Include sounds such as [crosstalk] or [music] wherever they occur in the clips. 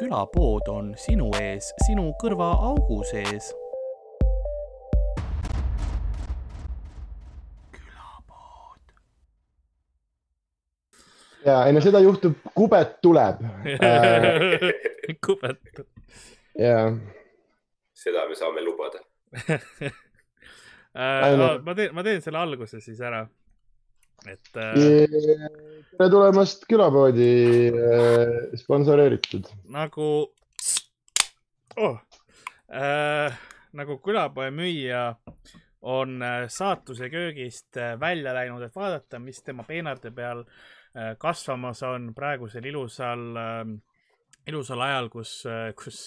külapood on sinu ees, sinu kõrvaaugu sees. külapood. ja ei no seda juhtub, kubet tuleb [laughs] kubet. ja seda me saame lubada. [laughs] Äh, ma teen, ma teen selle alguse siis ära. et äh, tere tulemast külapoodi äh, sponsoreeritud. nagu oh, äh, nagu külapoe müüja on äh, saatuse köögist äh, välja läinud, et vaadata, mis tema peenarde peal äh, kasvamas on praegusel ilusal äh, ilusal ajal, kus, kus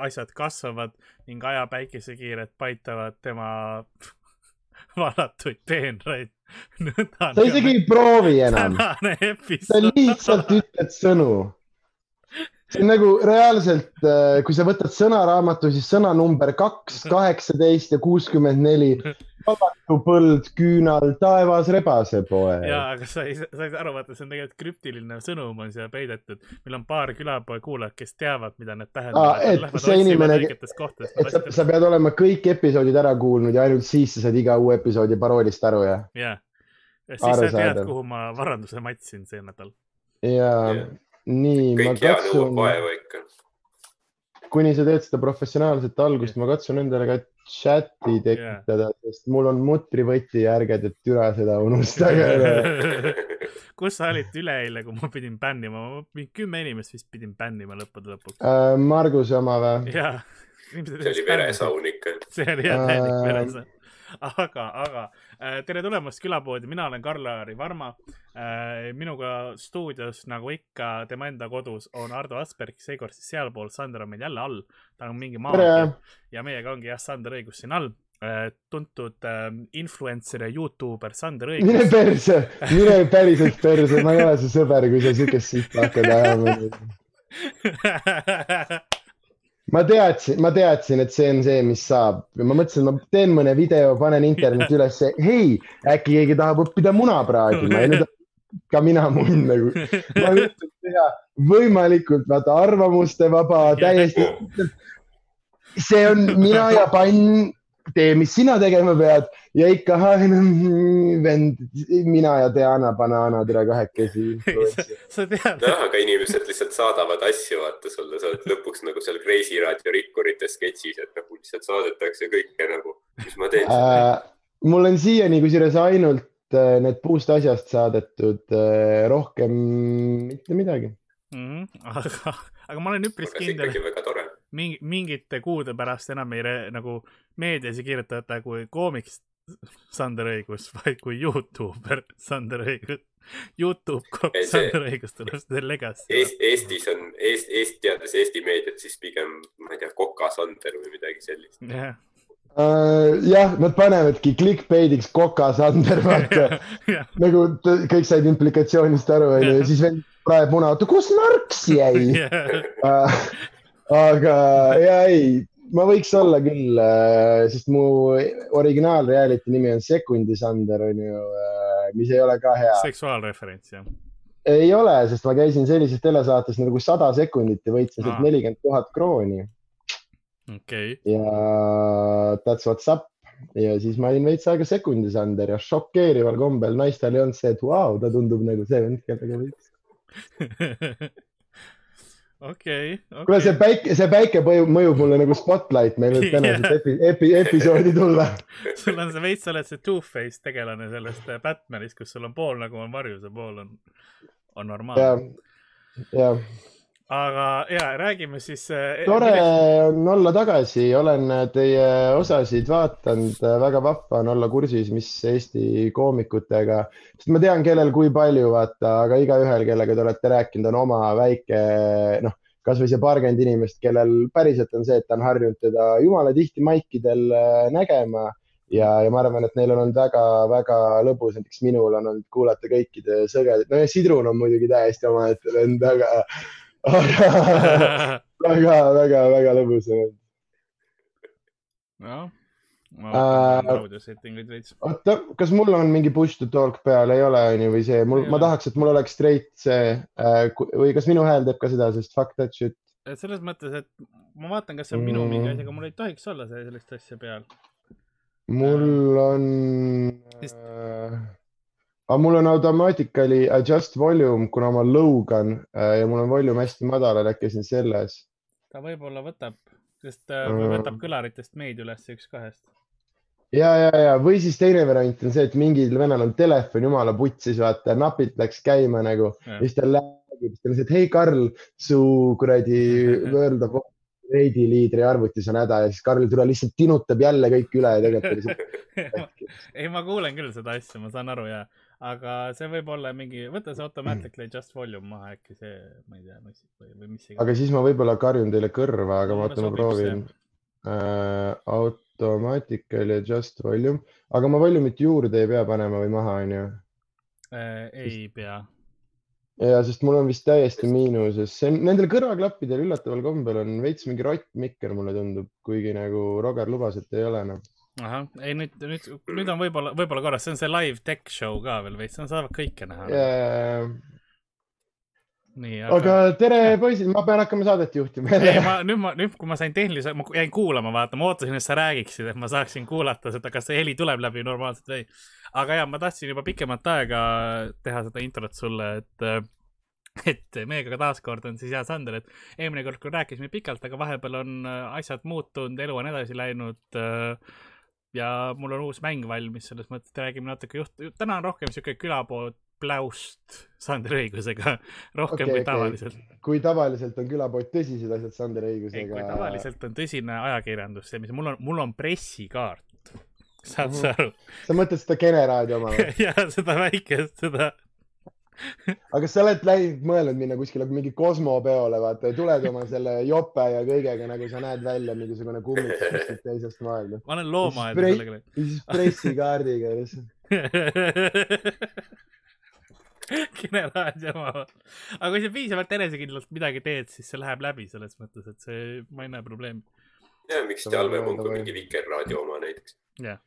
asjad kasvavad ning aja päikesekiired paitavad tema [laughs] valatuid peenraid. sa isegi ei proovi enam. tänane sa episood. lihtsalt ütled sõnu. See on nagu reaalselt, kui sa võtad sõnaraamatu, siis sõna number kaks, [laughs] kaheksateist ja kuuskümmend neli. vabatu põld, küünal, taevas, rebasepoe. ja, aga sa ei, sa ei saa aru, vaata, see on tegelikult krüptiline sõnum on siia peidetud. meil on paar külapoe kuulajat, kes teavad, mida need tähendavad. et see inimene, et sa, sa pead olema kõik episoodid ära kuulnud ja ainult siis sa saad iga uue episoodi paroolist aru, jah? jah, ja siis sa tead, kuhu ma varanduse matsin see nädal. ja Jah. Nii, ma katsun, vaeva ikka. kuni sa teed seda professionaalset algust, ma katsun endale ka chati tekitada yeah., sest mul on mutrivõti ja ärge te türa seda unustage. [laughs] kus sa olid üleeile, kui ma pidin bännima, mingi kümme inimest vist pidin bännima lõppude lõpuks. Äh, Marguse oma või? jaa. see oli veresaun ikka. see oli jah täielik Äh, veresaun. [laughs] aga, aga äh, tere tulemast külapoodi, mina olen Karl-Lari Varma. minuga stuudios, nagu ikka tema enda kodus, on Ardo Asperg, seekord siis sealpool, Sander on meil jälle all. ta on mingi maa ja meiega ongi jah, Sander Õigus siin all. tuntud äh, influencer ja Youtuber Sander mine Õigus. perse, mine päriselt perse, ma ei ole su sõber, kui sa siukest sihta hakkad ajama. [laughs] ma teadsin, ma teadsin, et see on see, mis saab ja ma mõtlesin, ma teen mõne video, panen internetti ülesse, hei, äkki keegi tahab õppida muna praadima ja nüüd ka mina munn nagu. ma [laughs] üritan teha võimalikult vaata arvamuste vaba, täiesti. see on mina ja pann, tee, mis sina tegema pead ja ikka vend, mina ja Diana Banana, tere kahekesi. [laughs] sa tead, jah, aga inimesed lihtsalt saadavad asju, vaata sulle, sa oled lõpuks nagu seal Kreisi raadio rikkurite sketšis, et nagu lihtsalt saadetakse kõike nagu, mis ma teen. äh,. mul on siiani kusjuures ainult äh, need puust asjast saadetud äh,, rohkem mitte midagi. mm,. aga, aga ma olen üpris aga kindel, väga tore. mingi, mingite kuude pärast enam ei re, nagu meedias ei kirjutata kui koomiks Sander Õigus, vaid kui Youtuber Sander Õigus. Youtube kopp Sander Õigus tuleb selle legacy. Eest, Eestis on, Eest, Eest, teades Eesti meediat, siis pigem, ma ei tea, Koka Sander või midagi sellist. jah, Uh, jah, nad panevadki clickbait'iks Koka Sander, [laughs] vaata nagu kõik said implikatsioonist aru, onju, ja siis vend praeb muna, oota, kus narks jäi? [laughs] Uh, aga ja ei, ma võiks olla küll, sest mu originaal reality nimi on Sekundi Sander onju, mis ei ole ka hea. seksuaalreferents jah. ei ole, sest ma käisin sellises telesaates nagu Sada sekundit ja võitsin sealt nelikümmend tuhat krooni okei, ja that's what's up ja siis ma olin veits aega Sekundi Sander ja šokeerival kombel naistel ei olnud see, et vau, ta tundub nagu see vend, kellega võiks. [laughs] okei, kuule, see päike, see päike mõjub, mõjub mulle nagu spotlight, meil võib tänases [laughs] epi, epi, episoodi tulla. sul on see veits, sa oled see Two-Face tegelane sellest äh, Batmanist, kus sul on pool nagu on varjus ja pool on, on normaalne., ja aga ja räägime siis. tore on olla tagasi, olen teie osasid vaadanud, väga vahva on olla kursis, mis Eesti koomikutega, sest ma tean, kellel kui palju vaata, aga igaühel, kellega te olete rääkinud, on oma väike noh, kasvõi see paarkümmend inimest, kellel päriselt on see, et ta on harjunud teda jumala tihti maikidel äh, nägema. Ja, ja ma arvan, et neil on olnud väga-väga lõbus, näiteks minul on olnud kuulata kõikide sõgedaid, no ja Sidrun on muidugi täiesti omaette vend, aga, aga [laughs] väga-väga-väga lõbus on olnud. noh, ma Äh, vaatan audio setting uid veits. oota, kas mul on mingi push to talk peal, ei ole, onju, või see, mul ma tahaks, et mul oleks straight see äh, või kas minu hääl teeb ka seda, sest fuck that shit. et selles mõttes, et ma vaatan, kas see on minu Mm. mingi asi, aga mul ei tohiks olla see- sellist asja peal. mul on Vist- äh,, aga mul on automatically adjust volume, kuna ma lõugan äh, ja mul on volume hästi madalal, äkki see on selles. ta võib-olla võtab, sest Mm. võtab kõlaritest meid üles üks kahest. ja, ja, ja või siis teine variant on see, et mingil vennal on telefon jumala putsis, vaata, napilt läks käima nagu ja siis ta räägib, siis ta on see, et hei, Karl, su kuradi [laughs] World of Warcrafti liidri arvutis on häda ja siis Karl tule lihtsalt tinutab jälle kõik üle ja tegelikult oli see [laughs] ei, ma kuulen küll seda asja, ma saan aru ja, aga see võib olla mingi, võta see automatically adjust volume maha, äkki see, ma ei tea, mis või, või mis iganes. aga siis ma võib-olla karjun teile kõrva, aga ma oota, ma proovin äh,. Automatically adjust volume, aga ma volume'it juurde ei pea panema või maha, onju. Äh, ei pea. ja sest mul on vist täiesti miinuses, see on nendel kõrvaklappidel üllataval kombel on veits mingi rottmikker, mulle tundub, kuigi nagu Roger lubas, et ei ole noh. ahah, ei nüüd, nüüd, nüüd on võib-olla, võib-olla korras, see on see live tech show ka veel veits, nad saavad kõike näha. nii, aga tere, poisid, ma pean hakkama saadet juhtima. ei, ma nüüd ma, nüüd kui ma sain tehnilise, ma jäin kuulama, vaata, ma ootasin, et sa räägiksid, et ma saaksin kuulata seda, kas see heli tuleb läbi normaalselt või aga ja ma tahtsin juba pikemat aega teha seda introt sulle, et, et meiega taaskord on siis hea Sander, et eelmine kord, kui rääkisime pikalt, aga vahepeal on äh, asjad muutunud, elu on edasi läinud. Ja mul on uus mäng valmis, selles mõttes, et räägime natuke juht, täna on rohkem siuke külapood pläust Sandri õigusega, rohkem okay, kui okei. tavaliselt okay kui tavaliselt on külapood tõsised asjad Sander ei, kui õigusega. tavaliselt on tõsine ajakirjandus see, mis mul on, mul on pressikaart. saad Mhm. sa aru? sa mõtled seda Kene raadio oma või? ja seda väikest, seda, aga kas sa oled läinud, mõelnud minna kuskile mingi kosmopeole, vaata tuled oma selle jope ja kõigega, nagu sa näed välja mingisugune kummik kuskilt teisest maailmast. ma olen loomaaeda sellega läinud. ja siis pressikaardiga lihtsalt. [laughs] generaadio oma. aga kui sa piisavalt enesekindlalt midagi teed, siis see läheb läbi selles mõttes, et see, ma ei näe probleemi. ja miks on kui mingi Vikerraadio oma näiteks. jah,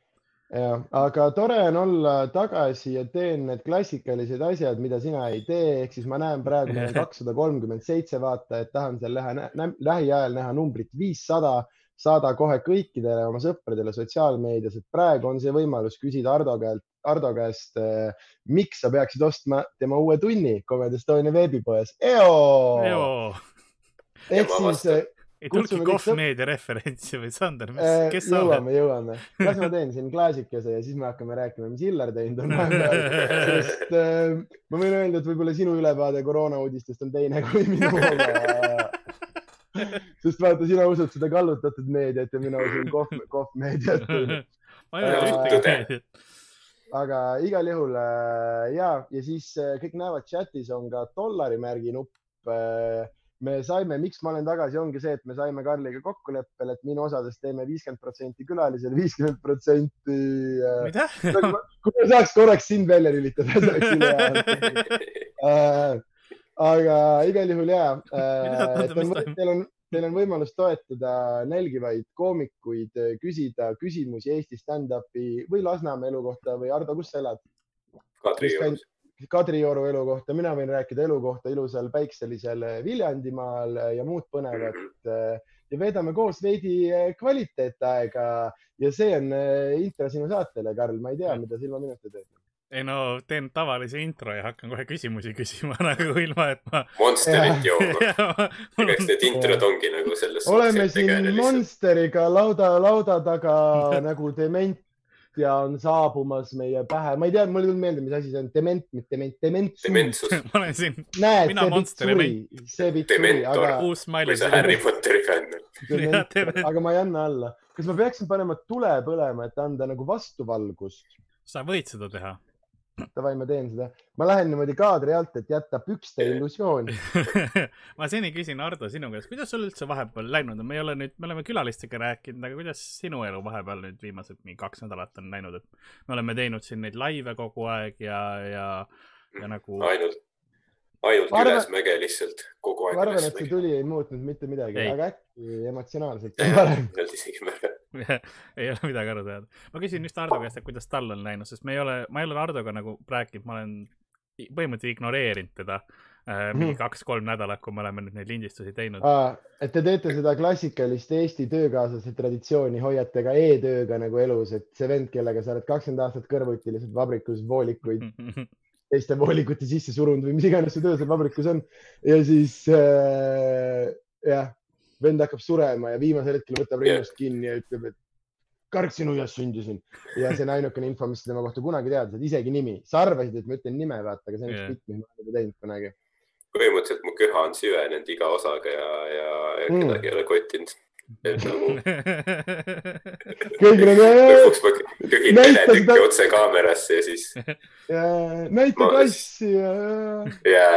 jah, aga tore on olla tagasi ja teen need klassikalised asjad, mida sina ei tee, ehk siis ma näen praegu, [laughs] kakssada kolmkümmend seitse vaatajat, tahan seal lähe, lähiajal näha numbrit viissada, saada kohe kõikidele oma sõpradele sotsiaalmeedias, et praegu on see võimalus küsida Ardo käelt, Ardo käest, miks sa peaksid ostma tema uue tunni Comedy Estonia veebipoes. ehk siis. Ei tulnudki Kutsume kõik Kohv sõp- Meedia referentsi või Sander, Äh, kes sa oled? jõuame, jõuame. las ma teen siin klaasikese ja siis me hakkame rääkima, mis Illar teinud on [laughs] sest äh, ma võin öelda, et võib-olla sinu ülevaade koroonauudistest on teine kui minu [laughs] oma. sest vaata, sina usud seda kallutatud meediat ja mina usun kohv, kohvmeediat. ma ei ole Äh, ühtegi meediat. aga igal juhul äh, ja, ja siis äh, kõik näevad chatis on ka dollarimärgi nupp. Me saime, miks ma olen tagasi, ongi see, et me saime Karliga kokkuleppele, et minu osadest teeme viiskümmend protsenti külalisele, viiskümmend protsenti. mida? kui ma saaks korraks sind välja lülitada, see oleks ülihea. [laughs] aga igal juhul ja toimub? teil on, teil on võimalus toetada nälgivaid koomikuid, küsida küsimusi Eesti stand-up'i või Lasnamäe elu kohta või Ardo, kus sa elad? Kadriorus. Kadrioru elu kohta, mina võin rääkida elu kohta ilusal päikselisel Viljandimaal ja muud põnevat ja veedame koos veidi kvaliteetaega ja see on äh, intro sinu saatele, Karl, ma ei tea, mida sa ilma minuta teed. ei no teen tavalise intro ja hakkan kohe küsimusi küsima [laughs] nagu ilma, et ma. Monsterit [laughs] jooma. eks need introd ongi nagu selles oleme siin. Monsteriga lauda, lauda taga [laughs] nagu dement ja on saabumas meie pähe, ma ei tea, mul ei tulnud meelde, mis asi see on, dement, mitte dement, dementsus. Dementsus [laughs] ma olen siin näed, mina Monster ja suri, see bitt suri, aga uus või smiley sa. Harry Potteri fänn aga ma ei anna alla. kas ma peaksin panema tule põlema, et anda nagu vastuvalgust? sa võid seda teha. Davai, ma teen seda. ma lähen niimoodi kaadri alt, et jätta pükste illusioon. [laughs] ma seni küsin Ardo sinu käest, kuidas sul üldse vahepeal läinud on, me ei ole nüüd, me oleme külalistega rääkinud, aga kuidas sinu elu vahepeal nüüd viimased mingi kaks nädalat on läinud, et me oleme teinud siin neid laive kogu aeg ja, ja, ja nagu ainult, ainult arvan- ülesmäge lihtsalt, kogu aeg ma arvan, et see tuli ei muutnud mitte midagi, aga äkki emotsionaalselt on parem. isegi märgata. [laughs] ei ole midagi aru saada. ma küsin just Hardo käest, et kuidas tal on läinud, sest me ei ole, ma ei ole Hardoga nagu rääkinud, ma olen põhimõtteliselt ignoreerinud teda äh, mingi kaks-kolm nädalat, kui me oleme nüüd neid lindistusi teinud. Et te teete seda klassikalist Eesti töökaaslase traditsiooni, hoiate ka e-tööga nagu elus, et see vend, kellega sa oled kakskümmend aastat kõrvuti lihtsalt vabrikus voolikuid [laughs] teiste voolikute sisse surunud või mis iganes see töö seal vabrikus on ja siis äh, jah, vend hakkab surema ja viimasel hetkel võtab rinnust kinni ja ütleb, et karksinu-aias sündisin ja see on ainukene info, mis tema kohta kunagi tead, isegi nimi. sa arvasid, et ma ütlen nime, vaata, aga see on üks Jah. bitt, mis ma olen teinud kunagi. põhimõtteliselt mu köha on süvenenud iga osaga ja, ja, ja Mm. kedagi ei ole kottinud. nagu kõik nagu lõpuks ma köhin Näita veretükki seda- otse kaamerasse ja siis, näita kassi ja, ja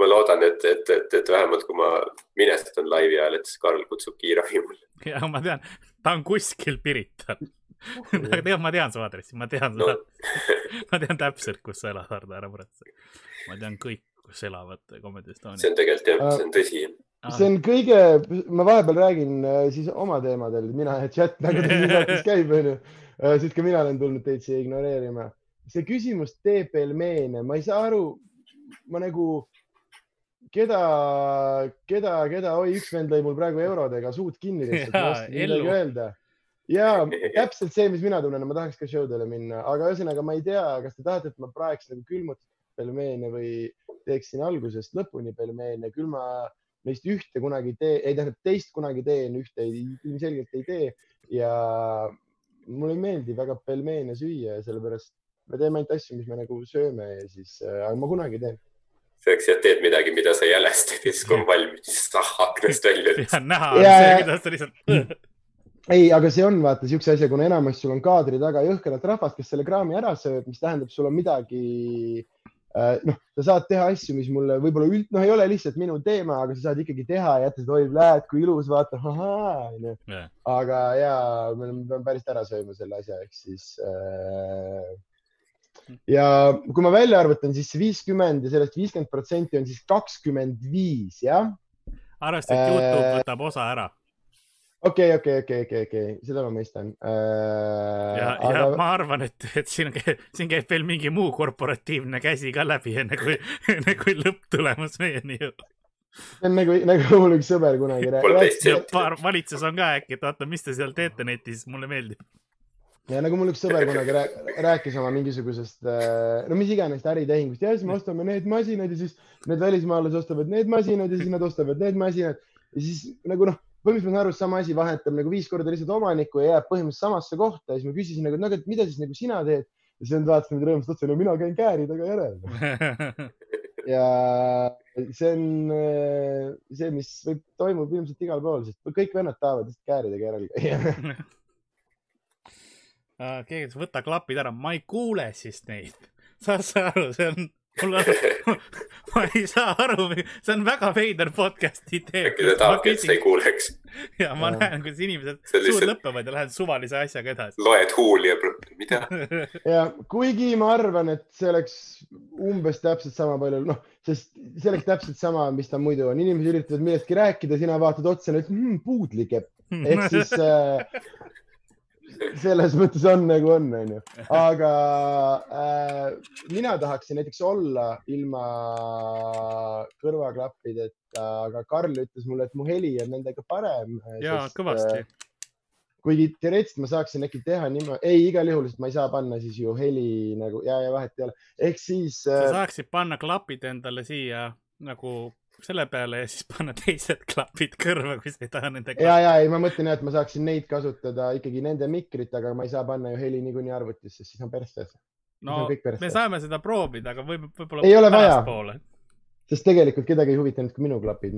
ma loodan, et, et, et, et vähemalt kui ma minestan laivi ajal, et siis Karl kutsub kiirabi mulle. ja ma tean, ta on kuskil Pirital. [laughs] tegelikult ma tean su aadressi, ma tean no seda, [laughs] ma tean täpselt, kus sa elad, Hardo, ära muretse. ma tean kõik, kus elavad Comedy see Estonia. on tegelikult jah, see on tõsi. see on kõige, ma vahepeal räägin äh, siis oma teemadel, mina ja chat nagu siin saates käib, onju. siis ka mina olen tulnud teid siia ignoreerima. see küsimus teeb pelmeene, ma ei saa aru, ma nagu, keda, keda, keda, oi, üks vend lõi mul praegu eurodega suud kinni lihtsalt, ma ei oska midagi öelda. ja [laughs] täpselt see, mis mina tunnen, ma tahaks ka showdele minna, aga ühesõnaga ma ei tea, kas te tahate, et ma praeks nagu külmutatud pelmeene või teeksin algusest lõpuni pelmeene, küll ma neist ühte kunagi ei tee, ei tähendab teist kunagi teen, ühte ei, ilmselgelt ei tee ja mulle ei meeldi väga pelmeene süüa, sellepärast me teeme ainult asju, mis me nagu sööme ja siis äh,, aga ma kunagi teen. selleks, et teed midagi, mida sa jälestad ja siis kui on valmis, siis ah aknast välja. ja näha on Ja- see, kuidas sa lihtsalt. ei, aga see on vaata siukse asja, kuna enamasti sul on kaadri taga jõhkralt rahvast, kes selle kraami ära sööb, mis tähendab, sul on midagi äh, noh, sa saad teha asju, mis mulle võib-olla üld-, noh, ei ole lihtsalt minu teema, aga sa saad ikkagi teha ja jätta seda, oi, näed, kui ilus, vaata, onju. aga ja me me peame päris ära sööma selle asja, ehk siis äh,. Ja kui ma välja arvutan, siis viiskümmend ja sellest viiskümmend protsenti on siis kakskümmend viis, jah arvesta, et Youtube Äh, võtab osa ära okei, okei, okei, okei, okei, seda ma mõistan äh,. ja, ja aga ma arvan, et, et siin, siin käib veel mingi muu korporatiivne käsi ka läbi, enne kui, enne kui lõpptulemus meieni jõuab. see on nagu, nagu mul üks sõber kunagi rääkis. paar valitsus on ka äkki, et oota, mis te seal teete netis, mulle meeldib. Ja nagu mul üks sõber kunagi rääk- rääkis oma mingisugusest, no mis iganes äritehingust ja siis me ostame need masinad ja siis need välismaalased ostavad need masinad ja siis nad ostavad need masinad ja siis nagu noh, põhimõtteliselt ma saan aru, et sama asi vahetab nagu viis korda lihtsalt omanikku ja jääb põhimõtteliselt samasse kohta ja siis ma küsisin nagu, et no aga mida siis nagu sina teed ja siis vend vaatas mind rõõmsalt otsa, no mina käin kääri taga järel. [laughs] ja see on äh, see, mis võib, toimub ilmselt igal pool, sest kõik vennad tahavad lihtsalt kääridega järel käia. [laughs] keegi ütles, võta klapid ära, ma ei kuule siis neid. saad sa aru, see on, mul on, [laughs] ma ei saa aru, see on väga veider podcast'i idee. äkki ta tahabki, et sa ei kuuleks. [laughs] ja ma Jah. näen, kuidas inimesed on suud lihtsalt- lõpevad ja lähed suvalise asjaga edasi. loed huuli ja mida? [laughs] ja kuigi ma arvan, et see oleks umbes täpselt sama palju, noh, sest see oleks täpselt sama, mis ta muidu on, inimesed üritavad millestki rääkida, sina vaatad otsa ja ütled mmm, puudlikepp ehk siis äh, selles mõttes on nagu on, onju, aga äh, mina tahaksin näiteks olla ilma kõrvaklappideta, aga Karl ütles mulle, et mu heli on nendega parem. ja kõvasti. kuigi teoreetiliselt ma saaksin äkki teha niimoodi, ei igal juhul, sest ma ei saa panna siis ju heli nagu ja, ja vahet ei ole, ehk siis sa äh, saaksid panna klapid endale siia nagu selle peale ja siis panna teised klapid kõrva, kui sa ei taha nendega. ja, ja ei, ma mõtlen jah, et ma saaksin neid kasutada ikkagi nende mikrit, aga ma ei saa panna ju heli niikuinii arvutisse, siis on perstes. no me saame seda proovida, aga võib, võib-olla Ei ole vaja. sest tegelikult kedagi ei huvitanud ka minu klapid,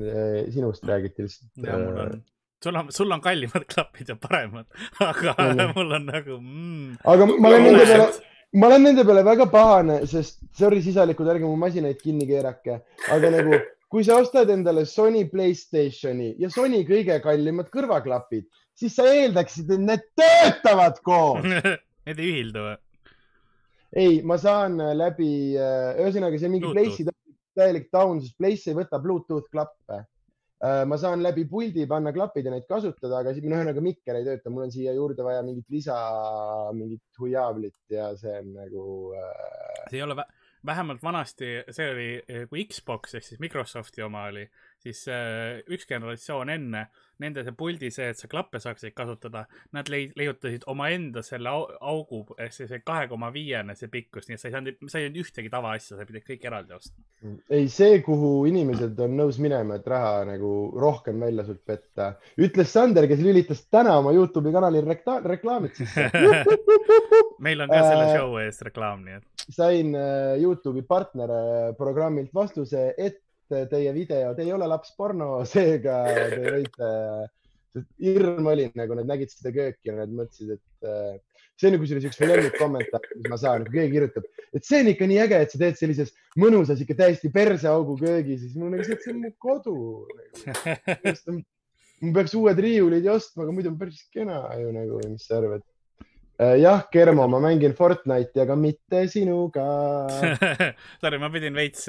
sinust räägiti lihtsalt. ja mul on, sul on, sul on kallimad klapid ja paremad, [laughs] aga ju. mul on nagu mm,. aga ma olen nende peale ma olen nende peale väga pahane, sest sorry, sisalikud, ärge mu masinaid kinni keerake, aga nagu kui sa ostad endale Sony Playstationi ja Sony kõige kallimad kõrvaklapid, siis sa eeldaksid, et need töötavad koos. [laughs] Need ei ühildu või? ei, ma saan äh, läbi, ühesõnaga see mingi. Place'i täielik taun, sest Place ei võta Bluetooth klappe. ma saan läbi puldi panna klapid ja neid kasutada, aga siis- no ühesõnaga mikker ei tööta, mul on siia juurde vaja mingit lisa, mingit huiaavlit ja see on nagu äh, see ei ole, vähemalt vanasti see oli, kui Xbox ehk siis Microsofti oma oli, siis äh, üks generatsioon enne, nende see puldi see, et sa klappe saaksid kasutada, nad lei-, leiutasid omaenda selle au, augu, siis see kahe koma viiene see pikkus, nii et sa ei saanud, sa ei saanud ühtegi tavaasja, sa pidid kõik eraldi ostma. ei, see, kuhu inimesed on nõus minema, et raha nagu rohkem välja sult petta, ütles Sander, kes lülitas täna oma Youtube'i kanalil rekla reklaamid sisse. [laughs] meil on ka selle Äh, show eest reklaam, nii et sain äh, Youtube'i partnerprogrammilt vastuse, et teie videod ei ole lapsporno, [laughs] seega te võite, hirm oli nagu nad nägid seda kööki ja nad mõtlesid, et äh, see on kusjuures üks mu lemmikkommentaar, mis ma saan, kui keegi kirjutab, et see on ikka nii äge, et sa teed sellises mõnusas ikka täiesti perseaugu köögi, siis mul nagu see, et see on mu kodu nagu. [laughs] ma peaks uued riiulid ju ostma, aga muidu on päris kena ju nagu, mis sa arvad? jah, Germo, ma mängin Fortnite'i, aga mitte sinuga. [laughs] sorry, ma pidin veits,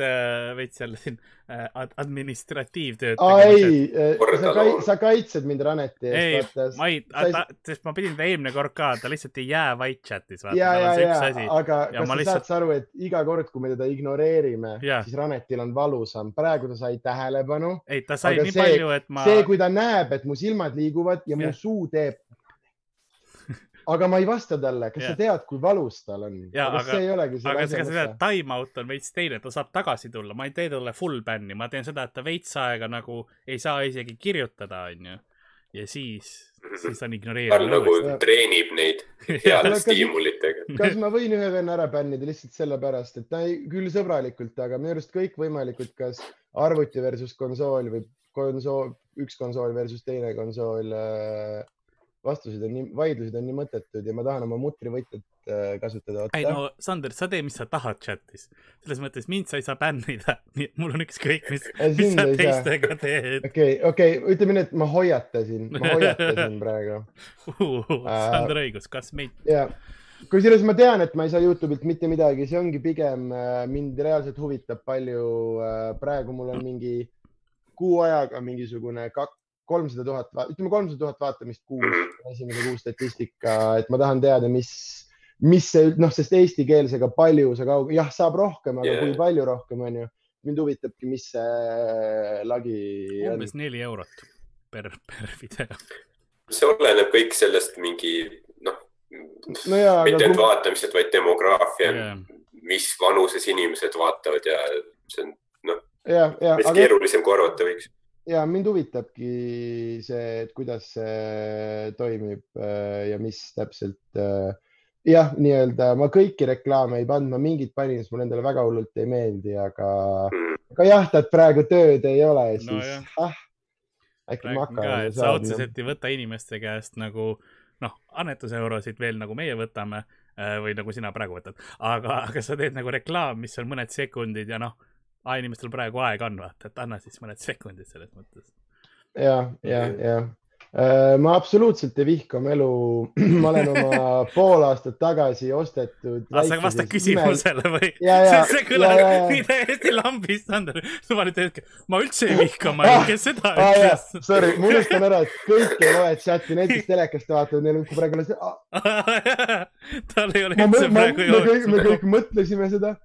veits jälle siin äh, ad- administratiivtööd aa tegema. ei, sa, kai, sa kaitsed mind Raneti ei eest,, ma ei sa ei-, sest ma pidin ta eelmine kord ka, ta lihtsalt ei jää vait chat'is, ja, ja ja aga Ja kas ma sa lihtsalt- saad aru, et iga kord, kui me teda ignoreerime, siis Ranetil on valusam. praegu ta sai tähelepanu. ei, ta sai Aga nii see- palju, et ma, see, kui ta näeb, et mu silmad liiguvad ja mu Jah. suu teeb. Aga ma ei vasta talle, kas Jah. sa tead, kui valus tal on? Aga see ei olegi selle aga asja mõte. time out on veits teine, ta saab tagasi tulla, ma ei tee talle full bänni, ma teen seda, et ta veits aega nagu ei saa isegi kirjutada, onju. ja siis, siis on Karl ignoreerinud nagu treenib neid [laughs] heade stiimulitega. kas ma võin ühe venna ära bännida lihtsalt sellepärast, et ta ei, küll sõbralikult, aga minu arust kõikvõimalikud, kas arvuti versus konsool või konsool, üks konsool versus teine konsool. Vastused on nii, vaidlused on nii mõttetud ja ma tahan oma mutrivõtjat äh, kasutada. ei no Sander, sa tee, mis sa tahad chat'is. selles mõttes mind sa ei saa bännida, [laughs] nii et mul on ükskõik, mis, mis sa teistega teed. okei, okei, ütleme nii, et ma hoiatasin, ma [laughs] hoiatasin praegu Sander õigus, kas meid, ja kusjuures ma tean, et ma ei saa Youtube'ilt mitte midagi, see ongi pigem äh, mind reaalselt huvitab palju. praegu mul on mingi kuu ajaga mingisugune kak-, kolmsada tuhat, ütleme kolmsada tuhat vaatamist kuus, esimese kuu statistika, et ma tahan teada, mis, mis see noh, sest eestikeelsega palju sa kaug-, jah, saab rohkem, aga yeah. kui palju rohkem on ju. mind huvitabki, mis see lagi umbes. neli eurot per, per video. see oleneb kõik sellest mingi noh, no jaa, mitte aga ainult kui, vaatamised, vaid demograafia Jah. mis vanuses inimesed vaatavad ja see on ja, veits aga keerulisem kui arvata võiks. Ja mind huvitabki see, et kuidas see toimib äh, ja mis täpselt. jah, nii-öelda ma kõiki reklaame ei pannud, ma mingit panin, sest mulle endale väga hullult ei meeldi, aga, Mm. aga jah, et praegu tööd ei ole, siis Nojah. ah, äkki makaroni et sa otseselt ei võta inimeste käest nagu noh, annetuseurosid veel nagu meie võtame äh, või nagu sina praegu võtad, aga, aga sa teed nagu reklaam, mis on mõned sekundid ja noh, inimestel praegu aega on, vaata, et anna siis mõned sekundid selles mõttes. ja, ja, ja ma absoluutselt ei vihka oma elu. ma olen oma pool aastat tagasi ostetud. aga sa vasta küsimusele või? [laughs] See kõlab nii täiesti lambist, Sander. suva nüüd hetke, ma üldse ei vihka oma elu, kes seda ah,. ütles? Sorry, ma unustan ära, et kõik ei loe chati, kes telekast vaatavad, neil on praegu [laughs] alles ah, tal ei ole üldse praegu me, kõik mõtlesime seda,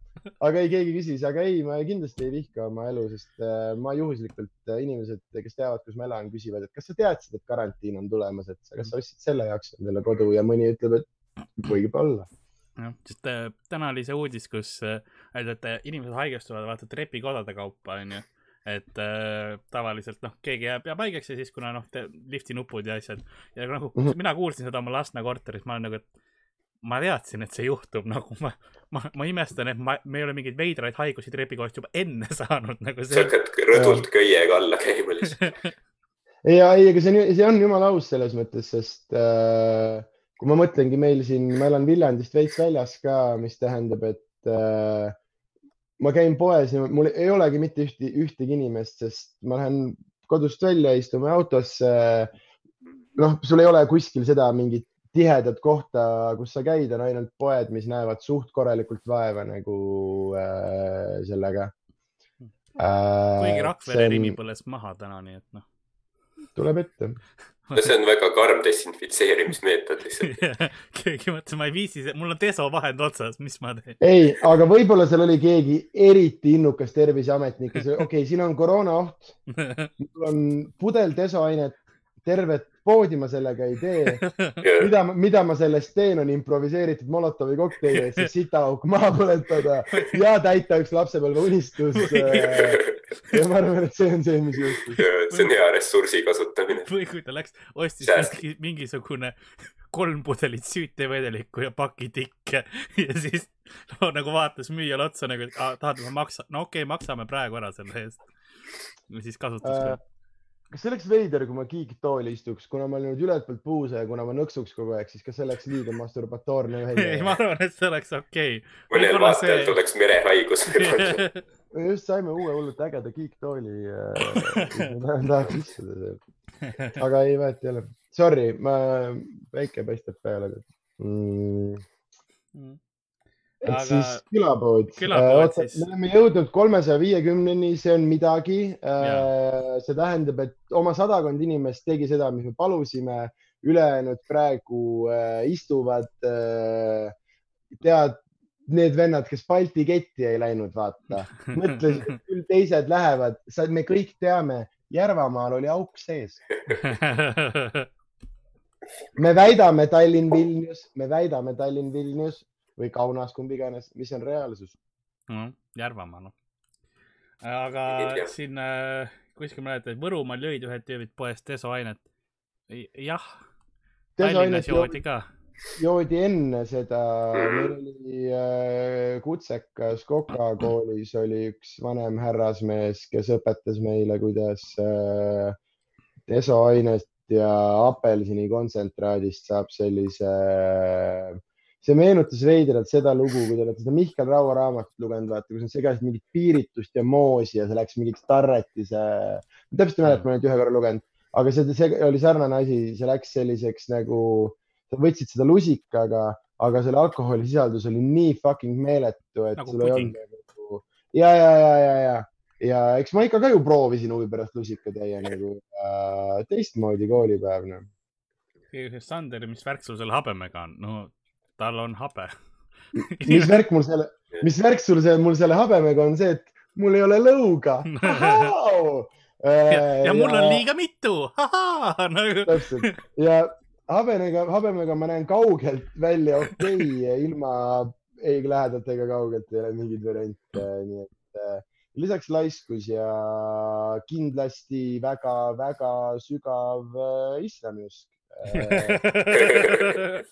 aga ei, keegi küsis, aga ei, ma kindlasti ei vihka oma elu, sest äh, ma juhuslikult äh, inimesed, kes teavad, kus ma elan, küsivad, et kas sa teadsid, et karantiin on tulemas, et kas sa ostsid selle jaoks endale kodu ja mõni ütleb, et võib olla. jah, sest äh, täna oli see uudis, kus öeldi, et inimesed haigestuvad vaata trepikodade kaupa, onju. et äh, tavaliselt noh, keegi jääb, jääb haigeks ja siis kuna noh, lifti nupud ja asjad ja nagu Mhm. mina kuulsin seda oma Lasna korteris, ma olen nagu, et ma teadsin, et see juhtub, [laughs] nagu ma, ma, ma imestan, et ma, me ei ole mingeid veidraid haigusi trepikohast juba enne [laughs] saanud, nagu sa see. hakkad rõdult köiega alla käima lihtsalt. [laughs] ja ei, aga see on, see on jumala aus selles mõttes, sest äh, kui ma mõtlengi meil siin, ma elan Viljandist veits väljas ka, mis tähendab, et äh, ma käin poes ja mul ei olegi mitte ühte, ühtegi inimest, sest ma lähen kodust välja, istume autosse. noh, sul ei ole kuskil seda mingit tihedat kohta, kus sa käid, on ainult poed, mis näevad suht korralikult vaeva nagu äh, sellega äh,. kuigi Rakvere Rimi põles maha täna, nii et noh, tuleb ette. no see on väga karm desinfitseerimismeetod lihtsalt. [laughs] keegi mõtles, ma ei viitsi, mul on desovahend otsas, mis ma teen. ei, aga võib-olla seal oli keegi eriti innukas terviseametnik, kes, [laughs] okei okay,, siin on koroonaoht, mul on pudel desoainet, tervet poodi ma sellega ei tee. mida, mida ma sellest teen, on improviseeritud Molotovi kokteili, et see sitaauk maha põletada ja täita üks lapsepõlve unistus. ja ma arvan, et see on see, mis juhtus. see on hea ressursi kasutamine. või kui ta läks, ostis mingi, mingisugune kolm pudelit süütevedelikku ja paki tikke ja siis [laughs] no, nagu vaatas müüjale otsa nagu, et "Aa, tahad, ma maksan, no okei okay,, maksame praegu ära selle eest. siis kasutas Äh, ka. Kas see oleks veider, kui ma kiiktooli istuks, kuna ma olen nüüd ülevaltpoolt puusa ja kuna ma nõksuks kogu aeg, siis kas see oleks liiga masturbatoorne [laughs] ei, ma arvan, et see oleks okei mõnel Võib-olla vaatajal see- tuleks merehaigus okay. [laughs] me just saime uue hullult ägeda kiiktooli äh. [laughs] tahaks istuda seal, aga ei vahet ei ole. Sorry, ma, päike paistab peale mm.. Et Aga- siis külapood. Külapood siis. me oleme jõudnud kolmesaja viiekümneni, see on midagi. see tähendab, et oma sadakond inimest tegi seda, mis me palusime, ülejäänud praegu äh, istuvad äh,, tead, need vennad, kes Balti ketti ei läinud, vaata, mõtlesid, et küll teised lähevad, me kõik teame, Järvamaal oli auk sees. [laughs] me väidame Tallinn-Vilnius, me väidame Tallinn-Vilnius või Kaunas, kumb iganes, mis on reaalsus. no, Järvamaa, noh. aga siin äh, kuskil mäletad, et Võrumaal jõid ühed tüübid poest desoainet. jah, Tallinnas joodi ka. joodi enne seda, meil oli äh, kutsekas Koka koolis oli üks vanem härrasmees, kes õpetas meile, kuidas äh, desoainest ja apelsini kontsentraadist saab sellise, see meenutas veidralt seda lugu, kui te olete seda Mihkel Raua raamatut lugenud, vaata, kus on segasid mingit piiritust ja moosi ja see läks mingiks tarretise, täpselt ei mäleta, ma olen ühe korra lugenud, aga see, see oli sarnane asi, see läks selliseks nagu, sa võtsid seda lusikaga, aga selle alkoholisisaldus oli nii fucking meeletu, et Nagu sul ei olnud nagu ja, ja, ja, ja, ja, ja eks ma ikka ka ju proovisin huvi pärast lusikatäie nagu äh, teistmoodi koolipäev noh. Sander, mis värk sul selle habemega on? no tal on habe. [laughs] mis värk mul selle, mis värk sul see, mul selle habemega on see, et mul ei ole lõuga. [laughs] ja, ja mul on liiga mitu, [laughs] nagu täpselt ja habemega, habemega ma näen kaugelt välja okei okay,, ilma ei lähedalt ega kaugelt ei ole mingeid variante, nii et äh, lisaks laiskus ja kindlasti väga-väga sügav äh, islamiusk äh,.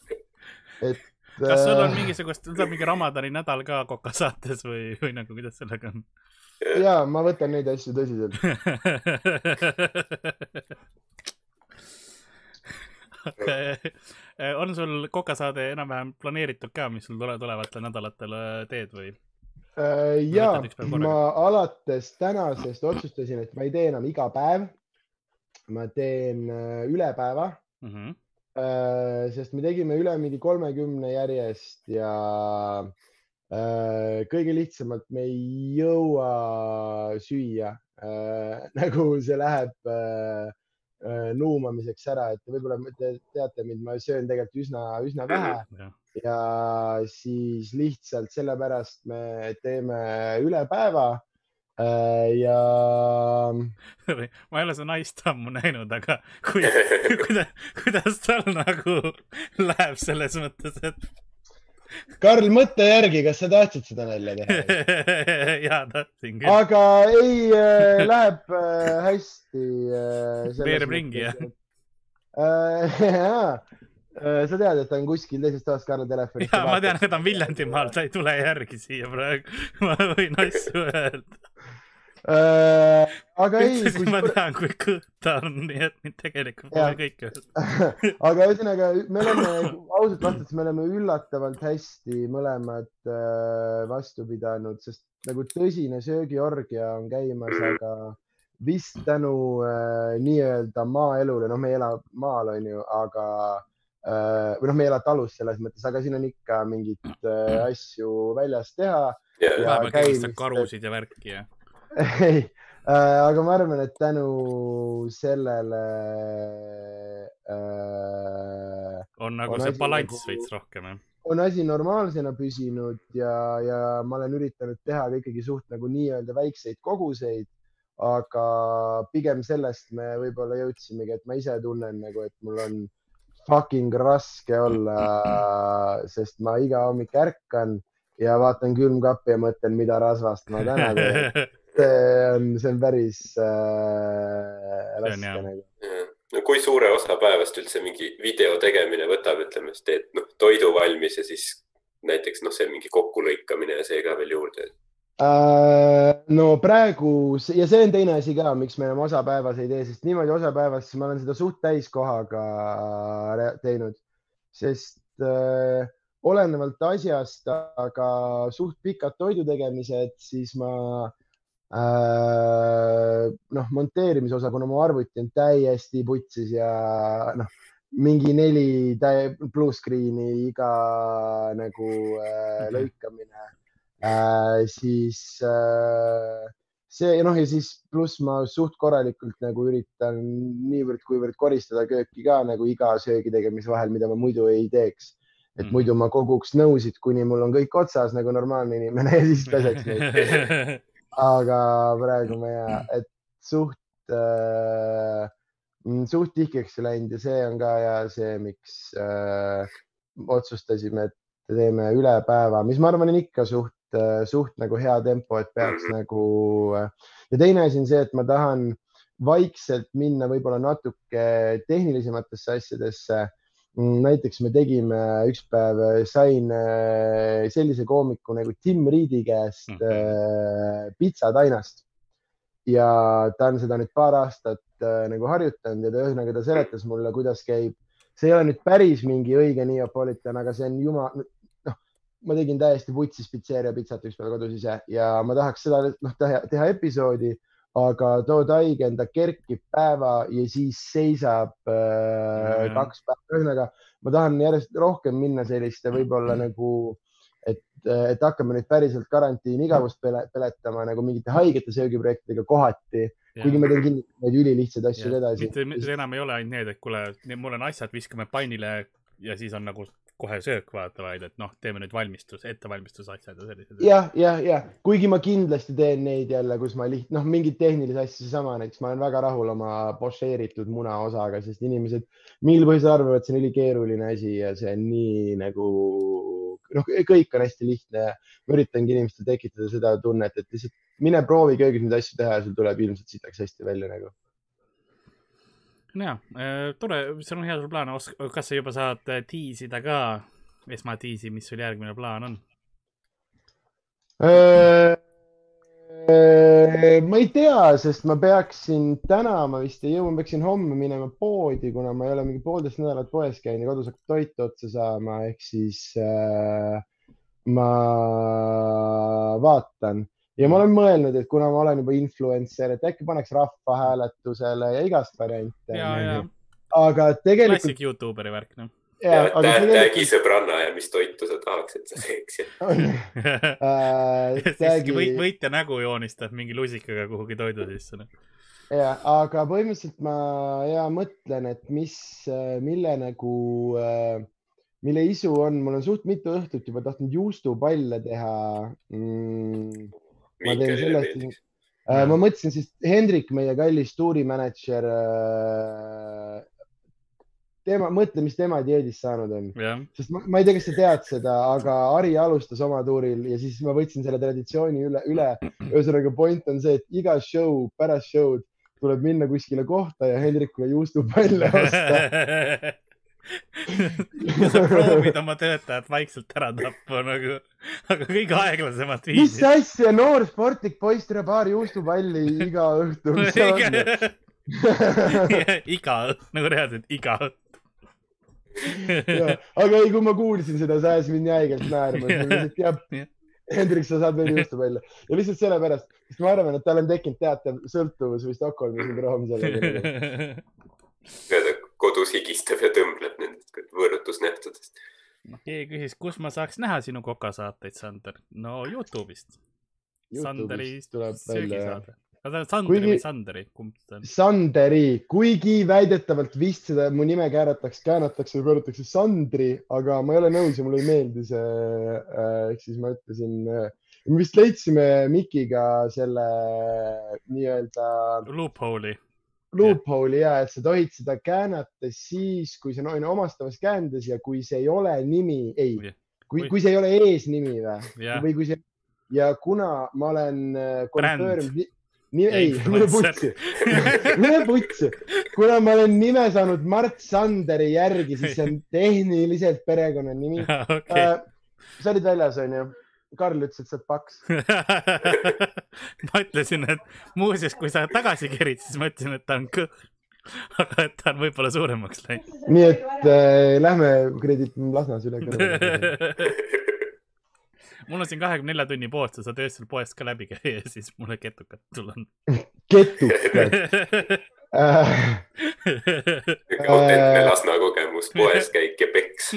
et kas sul on äh, mingisugust, tuleb mingi Ramadani nädal ka Koka saates või, või nagu, kuidas sellega on? ja ma võtan neid asju tõsiselt. on sul Koka saade enam-vähem planeeritud ka, mis sul tule- tulevatel nädalatel äh, teed või? Äh, ja ma alates tänasest otsustasin, et ma ei tee enam iga päev. ma teen üle päeva, Mhm. Sest me tegime üle mingi kolmekümne järjest ja äh, kõige lihtsamalt me ei jõua süüa. Äh, [laughs] nagu see läheb äh, äh, nuumamiseks ära, et võib-olla te teate mind, ma söön tegelikult üsna, üsna vähe. ja siis lihtsalt sellepärast me teeme üle päeva äh, ja [laughs] ma ei ole seda naist ammu näinud, aga kui, [laughs] kuidas, kuidas tal nagu läheb selles mõttes, et Karl, mõtle järgi, kas sa tahtsid seda nalja teha? [laughs] ja tahtsin küll. aga ei äh,, läheb äh, hästi äh,. Veereb ringi, jah? äh,? jaa, sa tead, et ta on kuskil teisest toast Karli telefonist. ja ma tean, et ta on Viljandimaal, ta ei tule järgi siia praegu. ma võin asju öelda. äh,. aga ei, ütlesin, ma tean, kui kõht ta on, nii et mind tegelikult pole kõik öelda. [laughs] aga ühesõnaga, me oleme, ausalt vastates, me oleme üllatavalt hästi mõlemad äh, vastu pidanud, sest nagu tõsine söögiorgia on käimas, aga vist tänu äh, nii-öelda maaelule, noh, me ei ela maal, onju, aga äh, või noh, me ei ela talus selles mõttes, aga siin on ikka mingeid äh, asju väljas teha. vahepeal kägistad karusid ja värki ja. ei, aga ma arvan, et tänu sellele äh, on nagu On see balanss nagu- veits rohkem jah. on asi normaalsena püsinud ja, ja ma olen üritanud teha ka ikkagi suht nagu nii-öelda väikseid koguseid. aga pigem sellest me võib-olla jõudsimegi, et ma ise tunnen nagu, et mul on fucking raske olla, sest ma iga hommik ärkan ja vaatan külmkappi ja mõtlen, mida rasvast ma täna teen. [laughs] see on, see on päris äh, raske nagu. no kui suure osa päevast üldse mingi video tegemine võtab, ütleme, siis teed noh, toidu valmis ja siis näiteks noh, see mingi kokkulõikamine ja see ka veel juurde. Äh, no praegu ja see on teine asi ka, miks me enam osapäevas ei tee, sest niimoodi osapäevas ma olen seda suht täiskohaga teinud, sest äh, olenevalt asjast, aga suht pikad toidu tegemised, siis ma äh, noh, monteerimise osa, kuna mu arvuti on täiesti putsis ja noh, mingi neli täie- blue screen'i iga nagu äh, lõikamine äh,, siis äh, see noh, ja siis pluss ma suht korralikult nagu üritan niivõrd-kuivõrd koristada kööki ka nagu iga söögi tegemise vahel, mida ma muidu ei teeks. et Mhm. muidu ma koguks nõusid, kuni mul on kõik otsas nagu normaalne inimene ja siis peseks neid. [laughs] aga praegu ja, et suht äh,, suht tihkeks läinud ja see on ka ja see, miks äh, otsustasime, et teeme üle päeva, mis ma arvan, on ikka suht, suht nagu hea tempo, et peaks nagu. ja teine asi on see, et ma tahan vaikselt minna võib-olla natuke tehnilisematesse asjadesse. Näiteks me tegime üks päev, sain äh, sellise koomiku nagu Tim Reedi käest Mhm. äh, pitsatainast ja ta on seda nüüd paar aastat äh, nagu harjutanud ja ta ühesõnaga ta seletas mulle, kuidas käib. see ei ole nüüd päris mingi õige Neapolitan, aga see on juma, noh, ma tegin täiesti vutsis pitseeria pitsat ükspäev kodus ise ja ma tahaks seda noh teha episoodi, aga too taigend, ta kerkib päeva ja siis seisab äh, Mhm. kaks päeva, ühesõnaga ma tahan järjest rohkem minna selliste võib-olla nagu, et, et hakkame nüüd päriselt karantiini igavust pele, peletama nagu mingite haigete söögiprojektidega kohati, kuigi ma teen kindlasti neid ülilihtsaid asju edasi. mitte, enam ei ole ainult need, et kuule, mul on asjad, viskame pannile ja siis on nagu kohe söök vaata, vaid et noh, teeme nüüd valmistus, ettevalmistusasjad ja sellised. jah, jah, jah, kuigi ma kindlasti teen neid jälle, kus ma liht-, noh, mingeid tehnilisi asju, seesama näiteks ma olen väga rahul oma pošeeritud muna osaga, sest inimesed mingil põhjusel arvavad, et see on ülikeeruline asi ja see on nii nagu noh, kõik on hästi lihtne ja ma üritangi inimestel tekitada seda tunnet, et lihtsalt mine proovi köögis neid asju teha ja sul tuleb ilmselt sitaks hästi välja nagu. ja, tore, sul on hea sul plaan, kas sa juba saad äh, tiisida ka, esmatiisi, mis sul järgmine plaan on? ma ei tea, sest ma peaksin täna, ma vist ei jõua, ma peaksin homme minema poodi, kuna ma ei ole mingi poolteist nädalat poes käinud ja kodus hakkab toit otsa saama, ehk siis äh, ma vaatan ja ma olen mõelnud, et kuna ma olen juba influencer, et äkki paneks rahvahääletusele ja igast variante. ja, ja aga tegelikult, klassik Youtuberi värk, noh. ja, aga tägi tegelikult sõbranna ja mis toitu sa tahaks, et sa teeks ja [laughs] on äh, [laughs] tägi võit, võitja nägu joonistad mingi lusikaga kuhugi toidu sisse, noh. ja, aga põhimõtteliselt ma ja mõtlen, et mis, mille nagu, mille isu on, mul on suht mitu õhtut juba tahtnud juustupalle teha mm,. Ma teen sellest meeldiks., ma mõtlesin siis Hendrik, meie kallis tuurimänedžer. tema, mõtle, mis tema dieedist saanud on, jah, sest ma, ma ei tea, kas sa tead seda, aga Ari alustas oma tuuril ja siis ma võtsin selle traditsiooni üle, üle. ühesõnaga point on see, et iga show pärast show'd tuleb minna kuskile kohta ja Hendrikule juustupalle osta. [laughs] [laughs] ja sa proovid oma töötajat vaikselt ära tappa nagu, aga kõige aeglasemat mis viisi. asja, noor sportlik poiss tuleb paar juustupalli iga õhtu. mis [laughs] iga, [laughs] nagu reaalselt iga. Ja, aga ei, kui ma kuulsin seda, see ajas mind nii haigelt naerma, lihtsalt jah Hendrik, sa saad veel juustupalle ja lihtsalt sellepärast, sest ma arvan, et tal on tekkinud teatav sõltuvus või Stockholmi sündroom sellega. Kodus higistab ja tõmbleb nendest võõrutusnähtudest. keegi küsis, kus ma saaks näha sinu kokasaateid, Sander. no Youtube'ist. Sanderi söögisaade. kas ta on Sandri Kuigi- või Sanderi, kumb ta on? Sanderi, kuigi väidetavalt vist seda mu nime kääratakse, käänatakse või pööratakse Sandri, aga ma ei ole nõus ja mulle ei meeldi see. ehk siis ma ütlesin, me vist leidsime Mikiga selle nii-öelda Loophole'i. Loophole'i ja et sa tohid seda käänata siis, kui see on omastavas käändes ja kui see ei ole nimi, ei, kui Kui-, kui see ei ole eesnimi või, jah, või kui see ja kuna ma olen äh, nii, ei, [laughs] mine putsi, mine putsi, kuna ma olen nime saanud Mart Sanderi järgi, siis see on tehniliselt perekonnanimi. okei. sa olid väljas, onju? Karl ütles, et sa oled paks. [laughs] ma ütlesin, et muuseas, kui sa tagasi kerid, siis ma ütlesin, et ta on kõht. [laughs] aga et ta on võib-olla suuremaks läinud. nii et äh, lähme kuradi Lasnas üle kõrvale. [laughs] mul on siin kahekümne nelja tunni pood, sa saad öösel poest ka läbi käia ja siis mulle ketukad tulla. ketukad äh,. autentne Lasna kogemus, poes käik ja peks.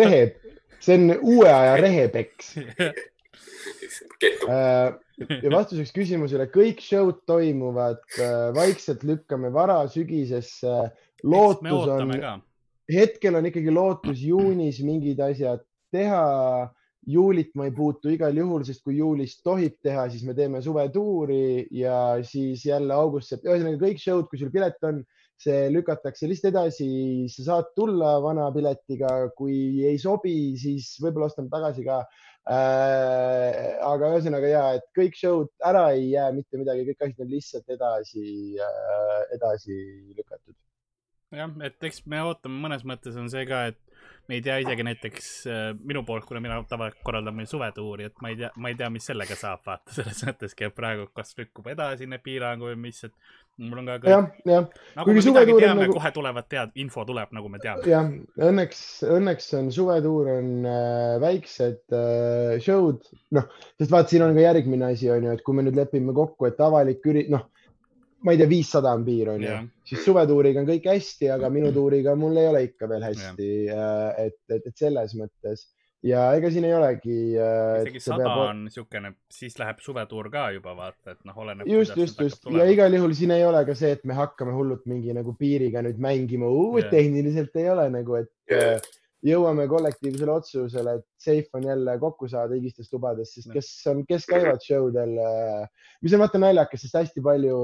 rehe, see on uue aja rehepeks. [laughs] Äh, ja vastuseks küsimusele, kõik show'd toimuvad äh, vaikselt, lükkame varasügisesse. lootus on hetkel on ikkagi lootus juunis mingid asjad teha. juulit ma ei puutu igal juhul, sest kui juulis tohib teha, siis me teeme suvetuuri ja siis jälle august, ühesõnaga kõik show'd, kui sul pilet on, see lükatakse lihtsalt edasi, sa saad tulla vana piletiga, kui ei sobi, siis võib-olla ostame tagasi ka äh,. aga ühesõnaga ja, et kõik show'd ära ei jää mitte midagi, kõik asjad on lihtsalt edasi äh,, edasi lükatud. jah, et eks me ootame, mõnes mõttes on see ka, et me ei tea isegi näiteks äh, minu poolt, kuna mina tavaliselt korraldan meil suvetuuri, et ma ei tea, ma ei tea, mis sellega saab, vaata selles mõtteski, et praegu kas lükkub edasi need piirangud või mis, et mul on ka kõik, jah, jah, nagu kuigi me midagi teame nagu..., kohe tulevad tead, info tuleb, nagu me teame. jah, õnneks, õnneks on suvetuur on äh, väiksed äh, show'd, noh, sest vaat siin on ka järgmine asi on ju, et kui me nüüd lepime kokku, et avalik üri-, noh, ma ei tea, viissada on piir on ju. Siis suvetuuriga on kõik hästi, aga minu tuuriga mul ei ole ikka veel hästi, et, et, et selles mõttes. Ja ega siin ei olegi äh,. isegi sada on niisugune, siis läheb suvetuur ka juba vaata, et noh, oleneb. just, just, just. Ja igal juhul siin ei ole ka see, et me hakkame hullult mingi nagu piiriga nüüd mängima, tehniliselt ei ole nagu, et Jah. äh, jõuame kollektiivsele otsusele, et safe on jälle kokku saada higistest lubadest, sest kes on, kes käivad show del, mis on vaata naljakas, sest hästi palju,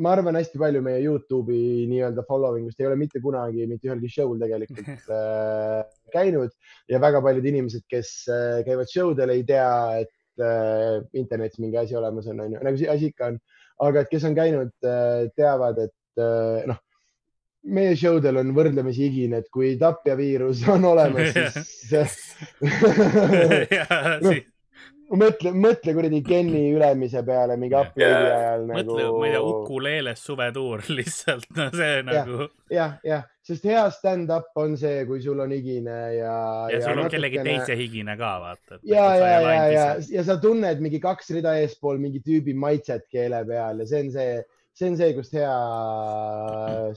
ma arvan, hästi palju meie Youtube'i nii-öelda following ust ei ole mitte kunagi mitte ühelgi show'l tegelikult [laughs] äh, käinud ja väga paljud inimesed, kes äh, käivad show del, ei tea, et äh, internetis mingi asi olemas on, onju, nagu see asi ikka on. aga et kes on käinud, teavad, et äh, noh, meie show del on võrdlemisi higine, et kui tapjaviirus on olemas, [laughs] siis [laughs] Noh, mõtle, mõtle kuradi Kenny Ülemise peale mingi upload'i ajal mõtle nagu,. ma ei tea, Ukuleeles suvetuur [laughs] lihtsalt, no see nagu jah, jah, sest hea stand-up on see, kui sul on higine ja. ja sul on kellegi teise higine ka vaata. ja, ja, ja, ja, ja sa tunned mingi kaks rida eespool mingi tüübi maitset keele peal ja see on see, see on see, kust hea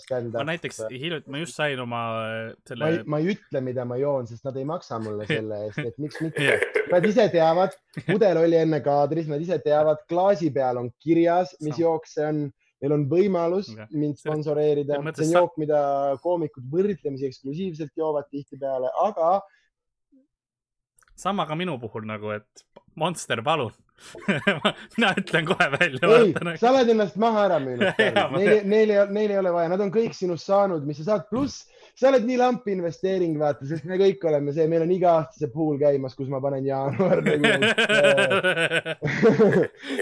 stand-up. ma näiteks hiljuti, ma just sain oma äh, ma selle ma ei ütle, mida ma joon, sest nad ei maksa mulle selle eest, et miks mitte. [laughs] Nad ise teavad, pudel oli enne kaadris, nad ise teavad, klaasi peal on kirjas, mis jook see on. Neil on võimalus Jah. mind sponsoreerida, see on jook, mida koomikud võrdlemisi eksklusiivselt joovad tihtipeale, aga sama ka minu puhul nagu, et Monster, palun [laughs] mina ütlen kohe välja. ei, sa oled ennast maha ära müünud [laughs] Neil, neil ei, neil ei ole vaja, nad on kõik sinust saanud, mis sa saad, pluss sa oled nii lamp investeering, vaata, sest me kõik oleme see, meil on iga aasta see pool käimas, kus ma panen jaanuar [laughs] nagu.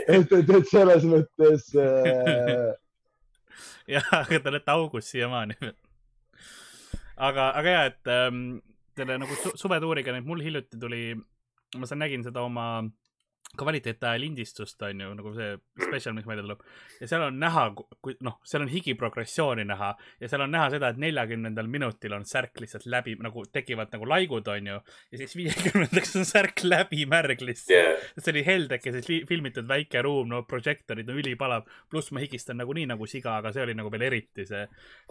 et, et, et selles mõttes äh, jah, aga te olete augus siiamaani aga, aga ja, et ähm, selle nagu su suvetuuriga nüüd mul hiljuti tuli, ma saan, nägin seda oma kvaliteetaja lindistust on ju nagu see spetsial, mis välja tuleb ja seal on näha, kui noh, seal on higiprogressiooni näha ja seal on näha seda, et neljakümnendal minutil on särk lihtsalt läbi nagu tekivad nagu laigud on ju ja siis viiekümnendaks on särk läbi märg lihtsalt yeah.. see oli heldeke, siis li- filmitud väike ruum, no prožektorid on ülipalav, pluss ma higistan nagunii nagu siga, aga see oli nagu veel eriti see,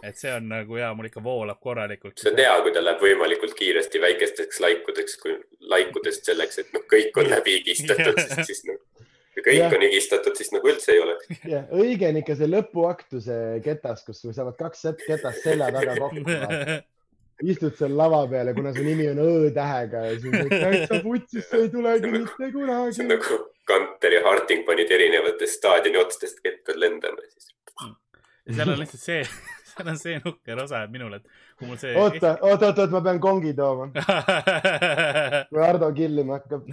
et see on nagu ja mul ikka voolab korralikult. see on hea, kui ta läheb võimalikult kiiresti väikesteks laikudeks, kui laikudest selleks, et noh, kõik on läbi higistatud, sest [laughs] siis kui kõik Jah. on higistatud, siis nagu üldse ei oleks. [laughs] jah, õige on ikka see lõpuaktuse ketas, kus sul saavad kaks set- ketast selja taga kokku. istud seal lava peal ja kuna su nimi on Õ-tähega ja siis on täitsa [laughs] putsis, see ei tulegi mitte see kunagi on. nagu Kanter ja Harting panid erinevatest staadioni otstest kettad lendama ja siis. ja seal on lihtsalt see, [laughs] seal on see nukker osa minul, et kui mul see. oota, oota, oota, ma pean kongi tooma, [laughs] kui Hardo killima hakkab.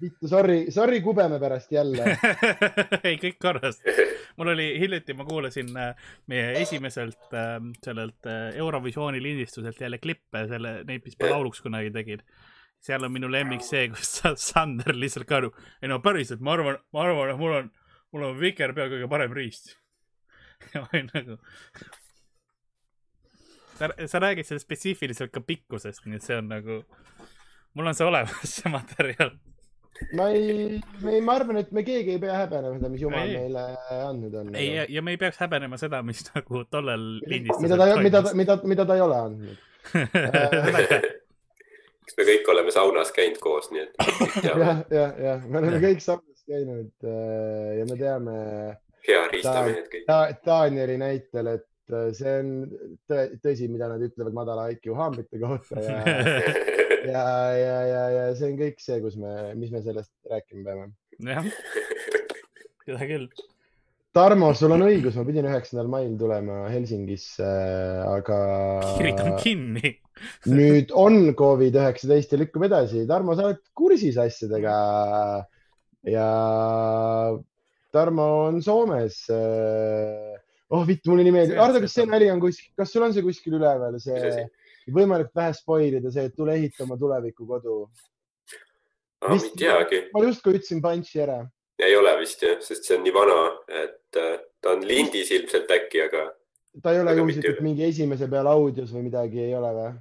vittu, sorry, sorry kubeme pärast jälle. [laughs] ei, kõik korras. mul oli hiljuti, ma kuulasin äh, meie esimeselt äh, sellelt äh, Eurovisiooni lindistuselt jälle klippe, selle, neid, mis ma lauluks kunagi tegin. seal on minu lemmik see, kus Sa- Sander lihtsalt ka nagu, ei no päriselt, ma arvan, ma arvan, et mul on, mul on vikerpea kõige parem riist. ja ma olin nagu. sa, sa räägid sellest spetsiifiliselt ka pikkusest, nii et see on nagu, mul on see olemas, [laughs] see materjal. ma ei, me, ma arvan, et me keegi ei pea häbenema seda, mis jumal Ei. meile andnud on. ei, ja, ja me ei peaks häbenema seda, mis nagu tollel lindistusel mida ta, mida, mida, mida ta ei ole andnud. [laughs] eks me kõik oleme saunas käinud koos, nii et [laughs] jah, jah, jah, me oleme kõik saunas käinud äh, ja me teame hea riistamehed kõik. ta, Danieli näitel, et äh, see on tõ, tõsi, mida nad ütlevad madala IQ haamrite kohta ja, [laughs] ja, ja, ja, ja see on kõik see, kus me, mis me sellest rääkima peame. jah, seda küll. Tarmo, sul on õigus, ma pidin üheksandal mail tulema Helsingisse, aga on kinni. nüüd on Covid üheksateist ja lükkub edasi. Tarmo, sa oled kursis asjadega ja Tarmo on Soomes. Oh vittu, mulle nii meeldib. Ardo, kas see nali on kuskil, kas sul on see kuskil üleval, see võimalik vähe spoil ida, see, et tule ehita oma tulevikukodu. ma ei teagi, ma justkui ütlesin punch'i ära. ei ole vist jah, sest see on nii vana, et äh, ta on lindis ilmselt äkki, aga ta ei ole juhuslikult mingi esimese peal audios või midagi, ei ole või?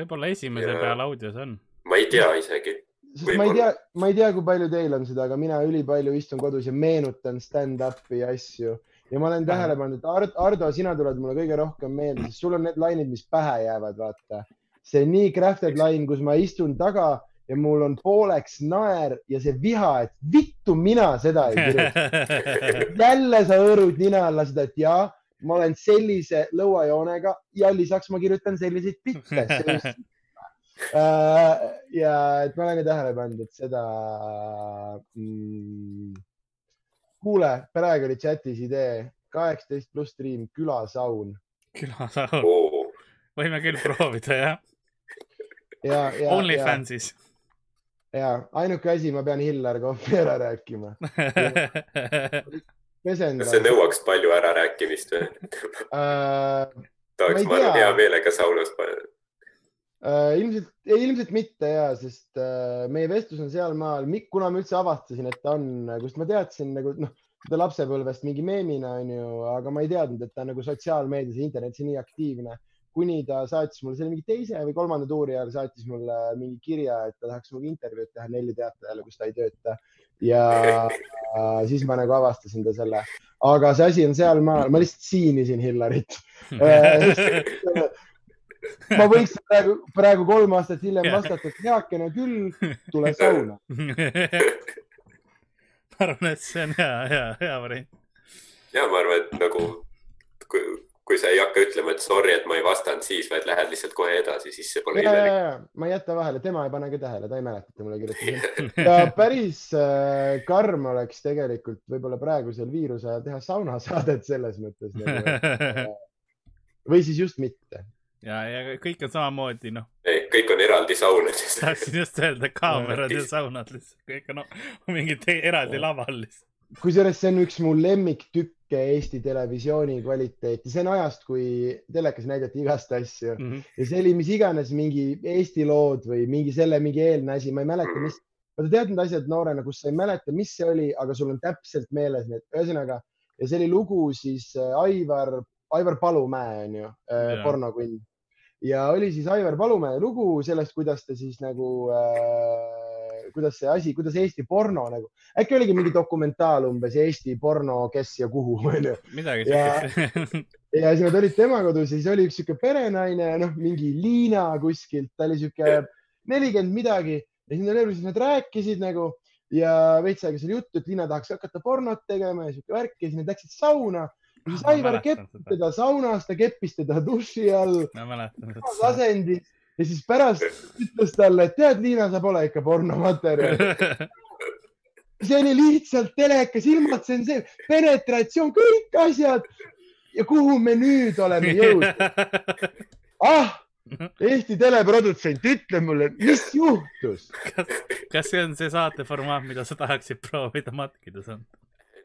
võib-olla esimese Jaa. peal audios on. ma ei tea isegi. sest ma ei tea, ma ei tea, kui palju teil on seda, aga mina ülipalju istun kodus ja meenutan stand-up'i ja asju ja ma olen tähele pannud, et Ard- Ardo, sina tuled mulle kõige rohkem meelde, sest sul on need lainid, mis pähe jäävad, vaata. see nii crafted lain, kus ma istun taga ja mul on pooleks naer ja see viha, et vittu mina seda ei kirjuta. [laughs] jälle sa hõõrud nina alla seda, et jaa, ma olen sellise lõuajoonega ja lisaks ma kirjutan selliseid bitte. [laughs] ja et ma olen ka tähele pannud, et seda mm,. kuule, praegu oli chatis idee, kaheksateist pluss stream, külasaun külasaun, oo, võime küll proovida jah. ja, ja, OnlyFansis. ja ainuke asi, ma pean Hillar Kohvi ära rääkima. kas see nõuaks palju ärarääkimist või? äh,. tahaks, ei ma arvan, hea meelega saunas panna. Uh, ilmselt, ilmselt mitte ja, sest uh, meie vestlus on sealmaal, kuna ma üldse avastasin, et ta on, kust ma teadsin nagu noh, ta lapsepõlvest mingi meemina onju, aga ma ei teadnud, et ta on nagu sotsiaalmeedias ja internetis nii aktiivne, kuni ta saatis mulle selle mingi teise või kolmanda tuuri ajal saatis mulle mingi kirja, et ta tahaks minuga intervjuud teha Nelli teatajale, kus ta ei tööta. Ja uh, [laughs] siis ma nagu avastasin ta selle, aga see asi on sealmaal, ma lihtsalt siinisin Hillarit [laughs] [laughs] ma võiks [laughs] praegu, praegu kolm aastat hiljem vastata, et heakene küll, tule sauna. [laughs] ma arvan, et see on hea, hea, hea variant. ja ma arvan, et nagu kui, kui sa ei hakka ütlema, et sorry, et ma ei vastanud siis, vaid lähed lihtsalt kohe edasi, siis see pole imelik. ja ma ei jäta vahele, tema ei pane ka tähele, ta ei mäleta, et ta mulle kirjutas. [laughs] ja päris äh, karm oleks tegelikult võib-olla praegusel viiruse ajal teha saunasaadet selles mõttes nagu,. või siis just mitte. ja, ja kõik on samamoodi, noh, ei, kõik on eraldi saunades. tahtsin just öelda kaamerad ja saunad lihtsalt, kõik on no, mingi te- eraldi laval lihtsalt. kusjuures see on üks mu lemmiktükke Eesti televisiooni kvaliteeti, see on ajast, kui telekas näidati igast asju. Ja see oli mis iganes mingi Eesti lood või mingi selle mingi eelne asi, ma ei mäleta, mis. vaata tead need asjad noorena, kus sa ei mäleta, mis see oli, aga sul on täpselt meeles need, ühesõnaga ja see oli lugu siis äh, Aivar, Aivar Palumäe on ju äh,, pornokunn ja oli siis Aivar Palumäe lugu sellest, kuidas ta siis nagu äh,, kuidas see asi, kuidas Eesti porno nagu, äkki oligi mingi dokumentaal umbes Eesti porno, kes ja kuhu [laughs] onju midagi sellist. ja siis nad olid tema kodus ja siis oli üks sihuke perenaine, noh, mingi Liina kuskilt, ta oli sihuke nelikümmend midagi ja siis nad, siis nad rääkisid nagu ja veits aega seal juttu, et Liina tahaks hakata pornot tegema ja siuke värk ja siis nad läksid sauna. Siis Aivar keppis teda saunas, ta keppis teda duši all ma mäletan seda. asendis ja siis pärast ütles talle, et tead, Liina, sa pole ikka pornomaterjal. [laughs] see oli lihtsalt telekas, ilma tsenseer, penetratsioon, kõik asjad. ja kuhu me nüüd oleme jõudnud? [laughs] ah, Eesti teleprodutsent, ütle mulle, mis juhtus? kas see on see saate formaat, mida sa tahaksid proovida matkides on?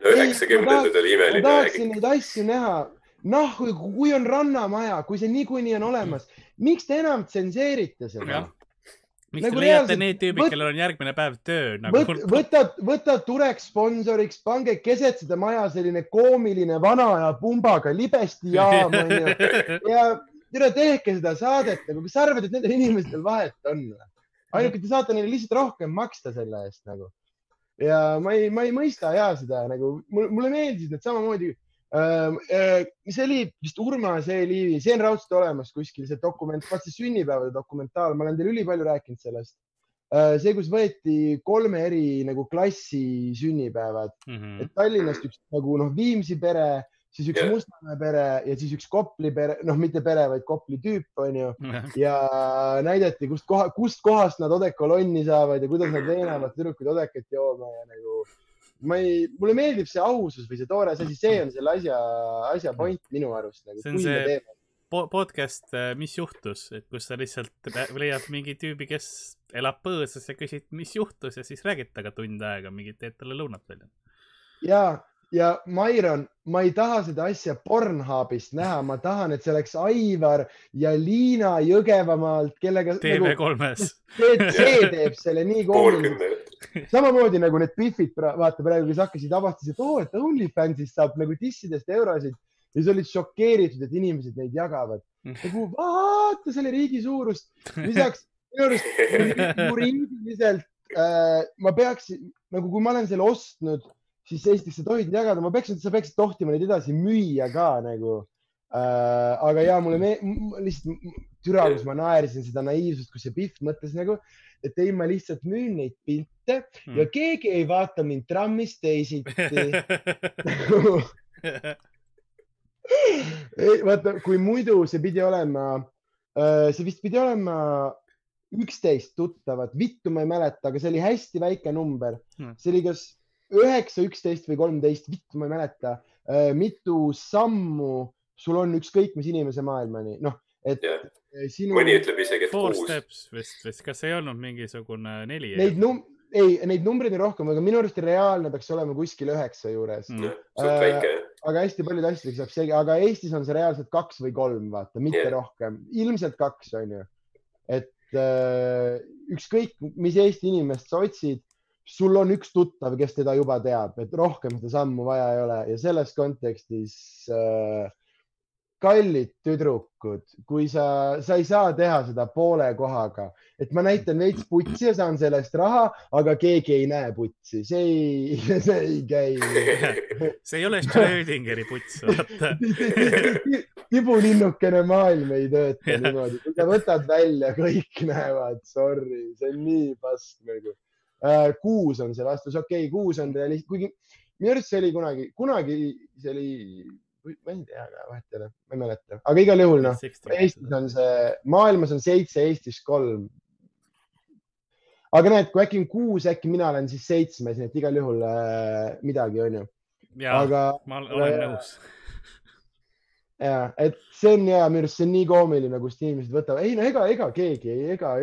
Üheksakümnendad oli ma imeline aeg. tahaksin neid asju näha. noh, kui, on Rannamaja, kui see niikuinii on olemas, miks te enam tsenseerite seda miks Nagu te leiate reaalselt- neid tüübid, kellel on järgmine päev töö nagu võt,? võta, võta Turek sponsoriks, pange keset seda maja selline koomiline vana aja pumbaga libestijaam [laughs] onju ja tere, tehke seda saadet nagu, kas sa arvad, et nendel inimestel vahet on? ainuke, te saate neile lihtsalt rohkem maksta selle eest nagu. Ja ma ei, ma ei mõista ja seda nagu, mulle meeldisid need samamoodi äh,. Äh, see oli vist Urmas E Liivi, see on raudselt olemas kuskil see dokument, vaat see sünnipäevade dokumentaal, ma olen teile ülipalju rääkinud sellest äh,. see, kus võeti kolme eri nagu klassi sünnipäevad, Mhm. et Tallinnast üks nagu noh, Viimsi pere, siis üks yeah. Mustamäe pere ja siis üks Kopli pere, noh, mitte pere, vaid Kopli tüüp onju ja näidati, kust koha, kust kohast nad odekolonni saavad ja kuidas nad veenavad tüdrukuid odekat jooma ja nagu ma ei, mulle meeldib see ausus või see toores asi, see on selle asja, asja point minu arust nagu. See on see- Po- podcast äh, Mis juhtus, et kus sa lihtsalt leiad mingi tüübi, kes elab põõsas ja küsid, mis juhtus ja siis räägid temaga tund aega mingit, teed talle lõunat välja. ja, ja Mairon, ma ei taha seda asja Pornhubist näha, ma tahan, et see oleks Aivar ja Liina Jõgevamaalt, kellega nagu, TV3-s. see, see teeb selle nii koomiliseks. samamoodi nagu need Biffid, vaata praegu, kes hakkasid, avastasid, et oo, et OnlyFansist saab nagu dissidest eurosid ja siis olid šokeeritud, et inimesed neid jagavad. nagu vaata selle riigi suurust. lisaks minu arust juriidiliselt äh, ma peaksin nagu, kui ma olen selle ostnud, siis esiteks sa tohid jagada, ma peaksin, sa peaksid tohtima neid edasi müüa ka nagu äh,. aga ja mulle me, lihtsalt türa, kus ma naersin seda naiivsust, kus see Pihv mõtles nagu, et ei, ma lihtsalt müün neid pilte ja keegi ei vaata mind trammis teisiti. vaata, kui muidu see pidi olema, see vist pidi olema üksteist tuttavat, vittu ma ei mäleta, aga see oli hästi väike number Hmm.. see oli kas üheksa, üksteist või kolmteist, vittu ma ei mäleta. mitu sammu sul on ükskõik mis inimese maailmani, noh, et jah, sinu. mõni ütleb isegi, et Four kuus. steps vist, vist, kas ei olnud mingisugune neli? Neid num-, ei, neid numbreid on rohkem, aga minu arust reaalne peaks olema kuskil üheksa juures Mm. suht väike. aga hästi paljude asjadega saab segi, aga Eestis on see reaalselt kaks või kolm, vaata, mitte yeah. rohkem, ilmselt kaks, onju. et äh, ükskõik, mis Eesti inimest sa otsid, sul on üks tuttav, kes teda juba teab, et rohkem seda sammu vaja ei ole. Ja selles kontekstis äh, kallid tüdrukud, kui sa, sa ei saa teha seda poole kohaga, et ma näitan veits putsi ja saan sellest raha, aga keegi ei näe putsi, see ei, [laughs] see ei käi [laughs] see ei ole Schrödingeri puts, vaata. [laughs] tibulinnukene maailm ei tööta niimoodi, kui sa võtad välja, kõik näevad, sorry, see on nii pask nagu. Kuus on see vastus, okei okay,, kuus on realist-, kuigi minu arust see oli kunagi, kunagi see oli, ma ei tea, vahet ei ole, ma ei mäleta, aga igal juhul noh, Eestis on see, maailmas on seitse, Eestis kolm. aga näed, kui äkki on kuus, äkki mina olen siis seitsmes, nii et igal juhul äh, midagi, onju. jaa, aga ma olen aga- nõus. ja, et see on ja minu arust see on nii koomiline, kust inimesed võtavad, ei no ega, ega keegi, ega,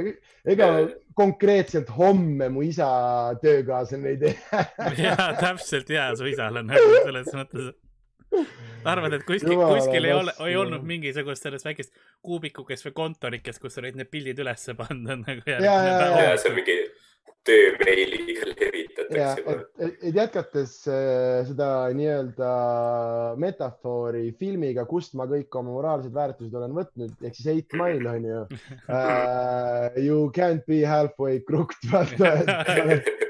ega konkreetselt homme mu isa töökaaslane ei tee. [laughs] jaa, täpselt jaa, su isal on nagu selles mõttes. arvad, et kuskil, kuskil ei ole, ei olnud mingisugust sellest väikest kuubikukest või kontorikest, kus olid need pildid ülesse pandud nagu ja, ja. ja seal mingi töömeiliga levitatakse et, et, jätkates äh, seda nii-öelda metafoori filmiga, kust ma kõik oma moraalsed väärtused olen võtnud, ehk siis Eight Mile on ju uh,. You can't be halfway crooked, vaata.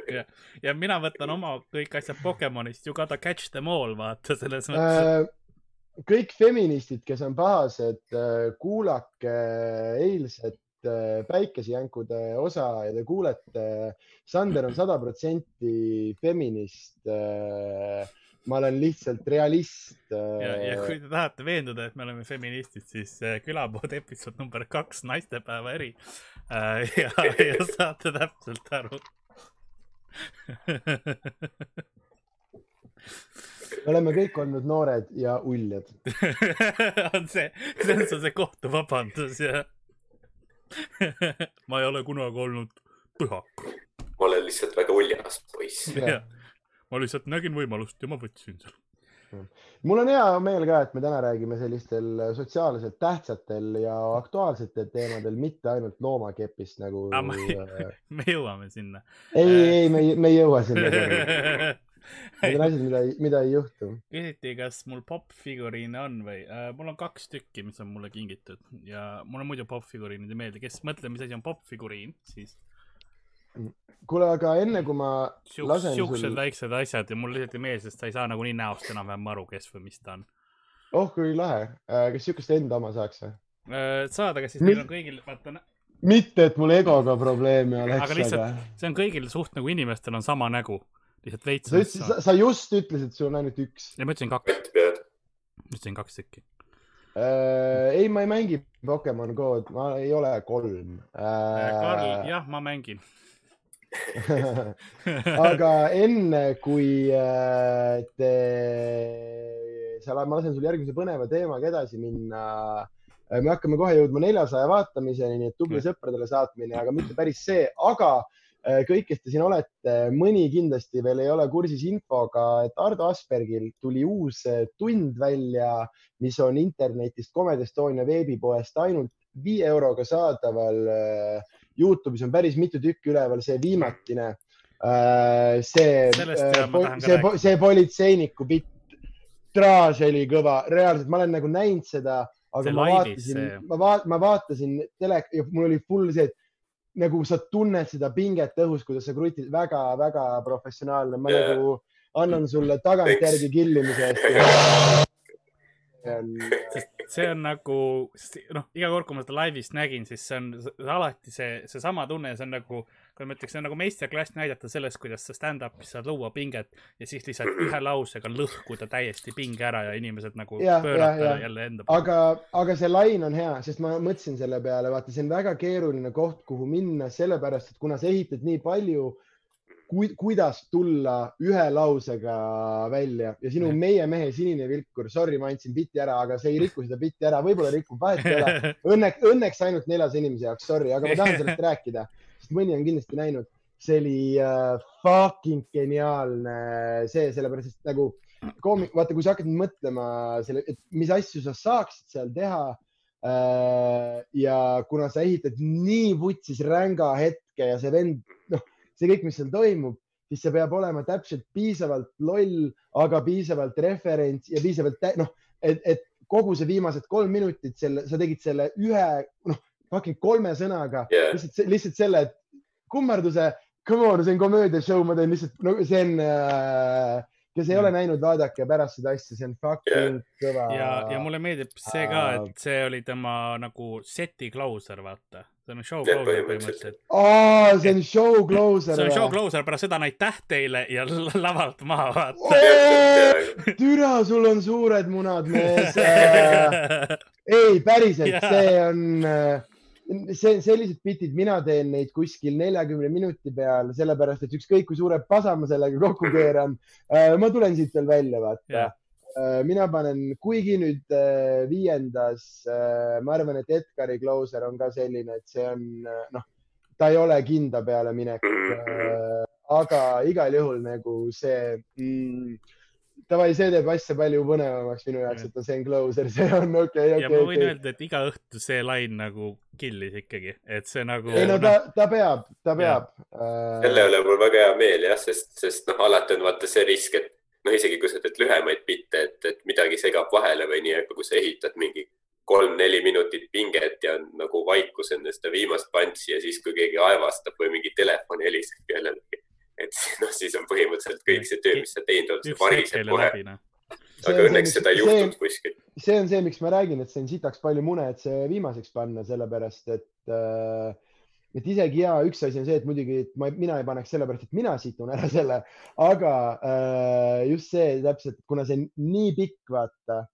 [laughs] ja mina võtan oma kõik asjad Pokemonist, you gotta catch them all, vaata selles mõttes. Uh, kõik feministid, kes on pahased, kuulake eilset päikesejänkude osa ja te kuulete, Sander on sada protsenti feminist. ma olen lihtsalt realist. ja, ja kui te tahate veenduda, et me oleme feministid, siis külapood episood number kaks, naistepäeva eri. ja, ja [laughs] saate täpselt aru me oleme kõik olnud noored ja uljad [laughs] on see, see on see kohtuvabandus ja [laughs] ma ei ole kunagi olnud pühak. ma olen lihtsalt väga uljas poiss. ma lihtsalt nägin võimalust ja ma võtsin selle mul on hea meel ka, et me täna räägime sellistel sotsiaalselt tähtsatel ja aktuaalsetel teemadel, mitte ainult loomakepist nagu. Äh, me jõuame sinna. ei, ei, me, me ei jõua sinna [laughs] Need on asjad, mida, mida ei juhtu. küsiti, kas mul popfiguriine on või äh,? mul on kaks tükki, mis on mulle kingitud ja mulle muidu popfiguriinid ei meeldi. kes mõtleb, mis asi on popfiguriin, siis. kuule, aga enne kui ma Siuks, lasen siuksed sul... väiksed asjad ja mulle lihtsalt ei meeldi, sest sa ei saa nagunii näost enam-vähem aru, kes või mis ta on. oh kui lahe, äh, kas siukest enda oma saaks või? Äh, saad, aga siis neil on kõigil, vaata mitte, et mul egoga probleeme oleks. aga lihtsalt see on kõigil suht nagu inimestel on sama nägu lihtsalt veits. sa ütlesid, sa just ütlesid, sul on ainult üks. ja ma ütlesin kaks. ma ütlesin kaks tükki äh,. ei, ma ei mängi Pokemon Go'd, ma ei ole kolm äh,. Karl, jah, ma mängin [laughs] aga enne kui äh, te, seal, ma lasen sul järgmise põneva teemaga edasi minna äh, me hakkame kohe jõudma neljasaja vaatamiseni, nii et tubli sõpradele saatmine, aga mitte päris see, aga Äh, kõik, kes te siin olete, mõni kindlasti veel ei ole kursis infoga, et Ardo Aspergil tuli uus äh, tund välja, mis on internetist Comedy Estonia veebipoest ainult viie euroga saadaval. Äh, Youtube'is on päris mitu tükki üleval, see viimatine. see, see, see politseiniku bitt, see oli kõva, reaalselt, ma olen nagu näinud seda, aga see ma vaatasin, ma vaatasin, ma vaatasin tele ja mul oli full see, et nagu sa tunned seda pinget õhus, kuidas sa krutid väga-väga professionaalne, ma yeah. nagu annan sulle tagantjärgi killimise eest. sest see on nagu, noh, iga kord, kui ma seda laivis nägin, siis see on alati see, seesama tunne, see on nagu, kui ma ütleks, see on nagu meistriklass näidata sellest, kuidas sa stand-up'is saad luua pinget ja siis lihtsalt ühe [clears throat] lausega lõhkuda täiesti pinge ära ja inimesed nagu ja, pöörata ja, ja. jälle enda poole. aga, aga see lain on hea, sest ma mõtlesin selle peale, vaata, see on väga keeruline koht, kuhu minna, sellepärast et kuna sa ehitad nii palju ku, kuidas tulla ühe lausega välja ja sinu mm. meie mehe sinine vilkur, sorry, ma andsin bitti ära, aga see ei riku seda bitti ära, võib-olla rikub, vahet ei ole. [laughs] Õnneks, õnneks ainult neljas inimese jaoks, sorry, aga ma tahan sellest rääkida, sest mõni on kindlasti näinud. see oli uh, fucking geniaalne see, sellepärast et nagu koomik, vaata, kui sa hakkad mõtlema selle, et mis asju sa saaksid seal teha uh,. ja kuna sa ehitad nii vutsis ränga hetke ja see vend, noh see kõik, mis seal toimub, siis see peab olema täpselt piisavalt loll, aga piisavalt referents ja piisavalt noh, et, et kogu see viimased kolm minutit selle, sa tegid selle ühe, noh, fucking kolme sõnaga yeah. lihtsalt, lihtsalt selle kummarduse. Come on, see on komöödiashow, ma teen lihtsalt, no see on äh, kes ei ole näinud, vaadake pärast seda asja, see on fucking yeah. kõva. ja, ja mulle meeldib see ka, et see oli tema nagu seti klauser, vaata. see on show closer põhimõtteliselt. aa, see on show closer. see on show closer, pärast seda on aitäh teile ja lavalt maha, vaata. türa, sul on suured munad, mees [laughs] ei, päriselt, see on äh, see, sellised bitid, mina teen neid kuskil neljakümne minuti peal, sellepärast et ükskõik kui suure pasa ma sellega kokku [laughs] keeran äh,, ma tulen siit veel välja, vaata yeah.. Äh, mina panen, kuigi nüüd äh, viiendas, ma arvan, et Edgari closer on ka selline, et see on noh, ta ei ole kinda peale minek. [clears throat] aga igal juhul nagu see mm, davai, see teeb asja palju põnevamaks minu jaoks, et see on closer, see on okei okay,, okei okay,. ja ma võin okay. öelda, et iga õhtu see lain nagu killis ikkagi, et see nagu. ei no ta, ta peab, ta peab. Uh... selle üle mul väga hea meel jah, sest, sest noh, alati on vaata see risk, et noh, isegi kui sa teed lühemaid bitte, et, et midagi segab vahele või nii, aga kui sa ehitad mingi kolm-neli minutit pinget ja nagu vaikus enne seda viimast pantsi ja siis, kui keegi aevastab või mingi telefon heliseb kellelegi et [laughs] noh, siis on põhimõtteliselt kõik see töö, mis sa teinud oled, see variseb kohe. aga õnneks seda ei juhtunud kuskil. see on see, miks ma räägin, et sain sitaks palju mune, et see viimaseks panna, sellepärast et äh, et isegi ja üks asi on see, et muidugi et ma, mina ei paneks sellepärast, et mina situn ära selle, aga äh, just see täpselt, kuna see on nii pikk, vaata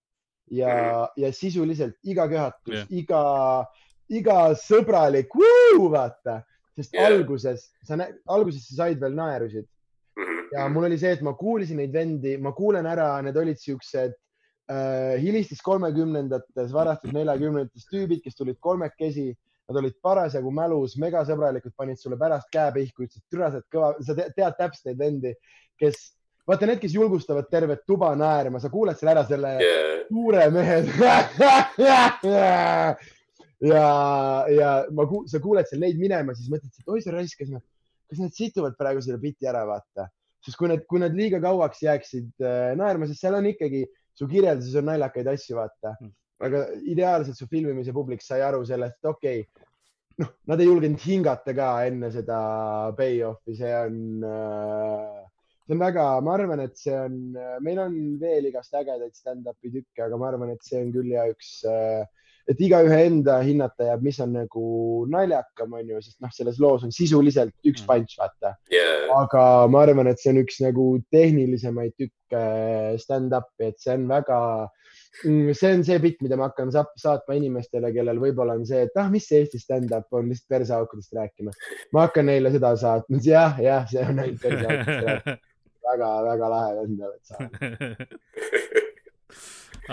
ja mm, ja sisuliselt iga köhatus yeah., iga, iga sõbralik, vaata, sest yeah. alguses sa, alguses sa said veel naerusid mhm, ja mul oli see, et ma kuulasin neid vendi, ma kuulen ära, need olid siuksed äh, hilistes kolmekümnendates, varastes neljakümnendates tüübid, kes tulid kolmekesi Nad olid parasjagu mälus, megasõbralikud, panid sulle pärast käe pihku, ütlesid, türa, sa oled kõva, sa tead täpselt neid vendi, kes, vaata need, kes julgustavad tervet tuba naerma, sa kuuled seal ära selle yeah. suure mehe [laughs] ja, ja ma, sa kuuled seal neid minema, siis mõtled, et oi sa raisk, kas nad, kas nad situvad praegu selle biti ära, vaata. sest kui need, kui nad liiga kauaks jääksid äh, naerma, sest seal on ikkagi, su kirjelduses on naljakaid asju, vaata mm aga ideaalselt su filmimise publik sai aru sellest, et okei okay,, noh, nad ei julgenud hingata ka enne seda payoff'i, see on äh, see on väga, ma arvan, et see on, meil on veel igast ägedaid stand-up'i tükke, aga ma arvan, et see on küll ja üks, äh, et igaühe enda hinnata jääb, mis on nagu naljakam, on ju, sest noh, selles loos on sisuliselt üks mm. punch, vaata yeah.. aga ma arvan, et see on üks nagu tehnilisemaid tükke stand-up'i, et see on väga Mm, see on see bitt, mida ma hakkan saatma inimestele, kellel võib-olla on see, et ah, mis see Eesti stand-up on, lihtsalt perseaukudest rääkima. ma hakkan neile seda saatma, jah, jah, see on ainult perseaukudest rääkima. [laughs] väga-väga lahe vend oled sa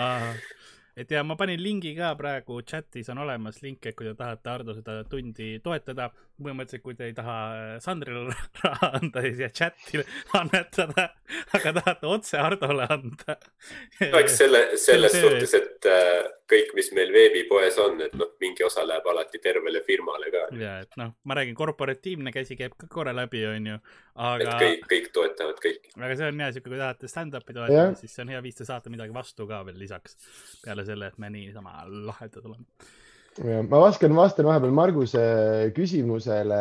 [laughs] et ja ma panin lingi ka praegu chatis on olemas link, et kui te tahate Ardo seda tundi toetada. Põhimõtteliselt, kui te ei taha äh, Sandrile [laughs] raha anda, siis jääb chatile [laughs] annetada, aga tahate otse Hardole anda. [laughs] no eks selle, selles suhtes, et äh, kõik, mis meil veebipoes on, et noh, mingi osa läheb alati tervele firmale ka. ja, et noh, ma räägin, korporatiivne käsi käib ka korra läbi, onju, aga. kõik, kõik toetavad kõiki. aga see on hea siuke, kui tahate stand-up'i toetada, siis see on hea viis te saate midagi vastu ka veel lisaks peale selle, et me niisama lahedad oleme. Ja, ma vastan, vastan vahepeal Marguse küsimusele.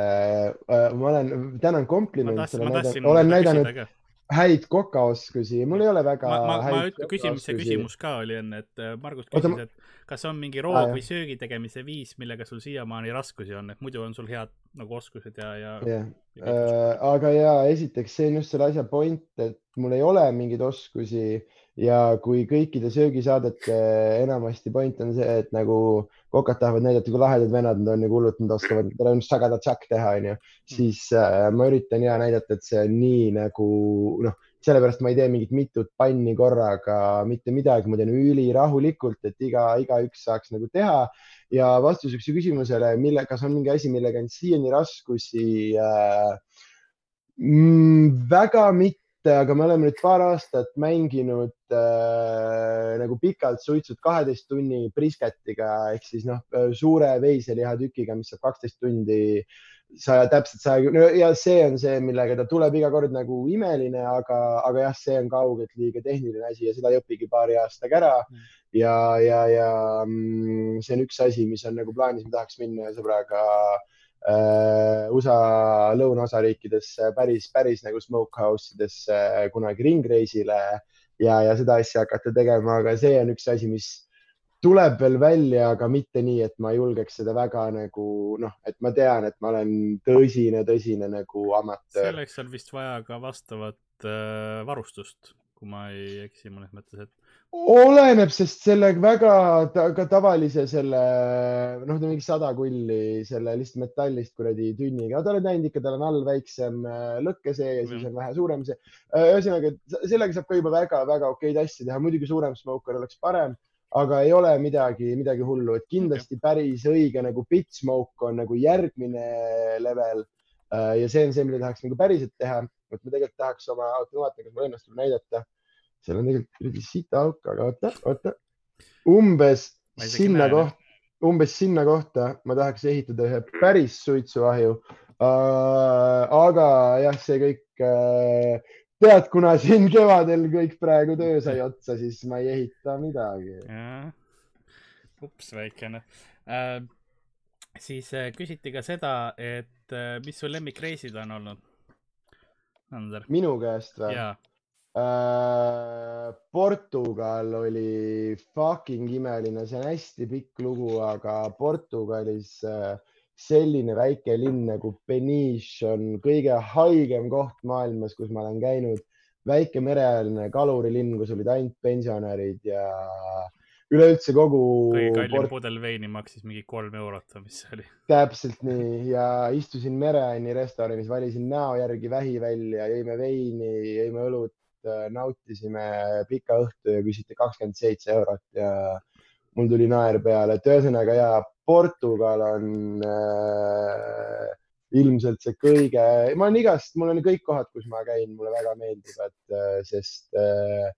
Äh, ma olen, tänan komplimendi. olen näidanud häid kokaoskusi, mul ei ole väga ma, ma, ma, küsimus, see küsimus ka oli enne, et äh, Margus küsis, et kas on mingi roog- ah, või söögi tegemise viis, millega sul siiamaani raskusi on, et muidu on sul head nagu oskused ja, ja. jah, äh, aga ja esiteks see on just selle asja point, et mul ei ole mingeid oskusi ja kui kõikide söögisaadete enamasti point on see, et nagu kokad tahavad näidata, kui lahedad vennad nad on ja hullult nad oskavad sagada tšakk teha, onju, siis äh, ma üritan ja näidata, et see on nii nagu noh, sellepärast ma ei tee mingit mitut panni korraga, mitte midagi, ma teen ülirahulikult, et iga, igaüks saaks nagu teha. ja vastuseks su küsimusele, mille, kas on mingi asi, millega on siiani raskusi äh,? Mm, väga mitte, aga me oleme nüüd paar aastat mänginud äh, nagu pikalt suitsud kaheteist tunni brisketiga ehk siis noh, suure veiselihatükiga, mis saab kaksteist tundi saja, täpselt saja ja see on see, millega ta tuleb iga kord nagu imeline, aga, aga jah, see on kaugelt liiga tehniline asi ja seda ei õpigi paari aastaga ära mm. ja, ja, ja mm, see on üks asi, mis on nagu plaanis, me tahaks minna sõbraga äh, Äh, USA lõunaosariikidesse päris, päris nagu smokehouse idesse kunagi ringreisile ja, ja seda asja hakata tegema, aga see on üks asi, mis tuleb veel välja, aga mitte nii, et ma julgeks seda väga nagu noh, et ma tean, et ma olen tõsine, tõsine nagu amatöör. selleks on vist vaja ka vastavat äh, varustust, kui ma ei eksi mõnes mõttes, et oleneb, sest selle väga ta, ka tavalise selle noh, mingi sada kulli selle lihtsalt metallist kuradi tünniga, ta oled näinud ikka, tal on all väiksem äh, lõkke see ja siis on vähe suurem see. Äh, ühesõnaga, sellega saab ka juba väga-väga okeid asju teha, muidugi suurem smoker oleks parem, aga ei ole midagi, midagi hullu, et kindlasti päris õige nagu pit smoke on nagu järgmine level. Äh, ja see on see, mida tahaks nagu päriselt teha, et ma tegelikult tahaks oma, vaatan, kas mul õnnestub näidata seal on tegelikult kuradi sita auk, aga oota, oota, umbes sinna kohta, umbes sinna kohta ma tahaks ehitada ühe päris suitsuahju uh,. aga jah, see kõik uh, tead, kuna siin kevadel kõik praegu töö sai otsa, siis ma ei ehita midagi. ups, väikene uh,. siis uh, küsiti ka seda, et uh, mis su lemmikreisid on olnud? minu käest või? Äh, Portugal oli fucking imeline, see on hästi pikk lugu, aga Portugalis äh, selline väike linn nagu Peniche on kõige haigem koht maailmas, kus ma olen käinud. väike mereääline kalurilinn, kus olid ainult pensionärid ja üleüldse kogu. kõige kallim port... pudel veini maksis mingi kolm eurot või mis see oli? täpselt nii ja istusin mereääni restoranis, valisin näo järgi vähi välja, jõime veini, jõime õlut, nautisime pika õhtu ja küsiti kakskümmend seitse eurot ja mul tuli naer peale, et ühesõnaga ja Portugal on äh, ilmselt see kõige, ma olen igast, mul on kõik kohad, kus ma käin, mulle väga meeldivad, äh, sest äh,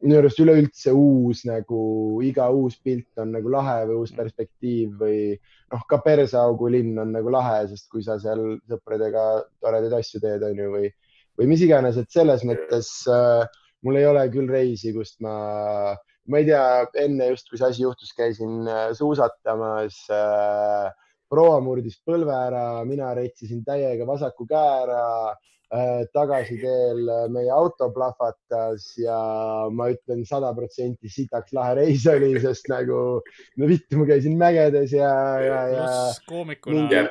minu arust üleüldse uus nagu iga uus pilt on nagu lahe või uus perspektiiv või noh, ka Perseaugu linn on nagu lahe, sest kui sa seal sõpradega toredaid asju teed, on ju, või, või mis iganes, et selles mõttes äh, mul ei ole küll reisi, kust ma ma ei tea, enne just, kui see asi juhtus, käisin äh, suusatamas äh,. proua murdis põlve ära, mina retsisin täiega vasaku käe ära äh,. tagasiteel äh, meie auto plahvatas ja ma ütlen sada protsenti sitaks lahe reis oli, sest nagu no vittu, ma käisin mägedes ja, ja, ja. koomikuna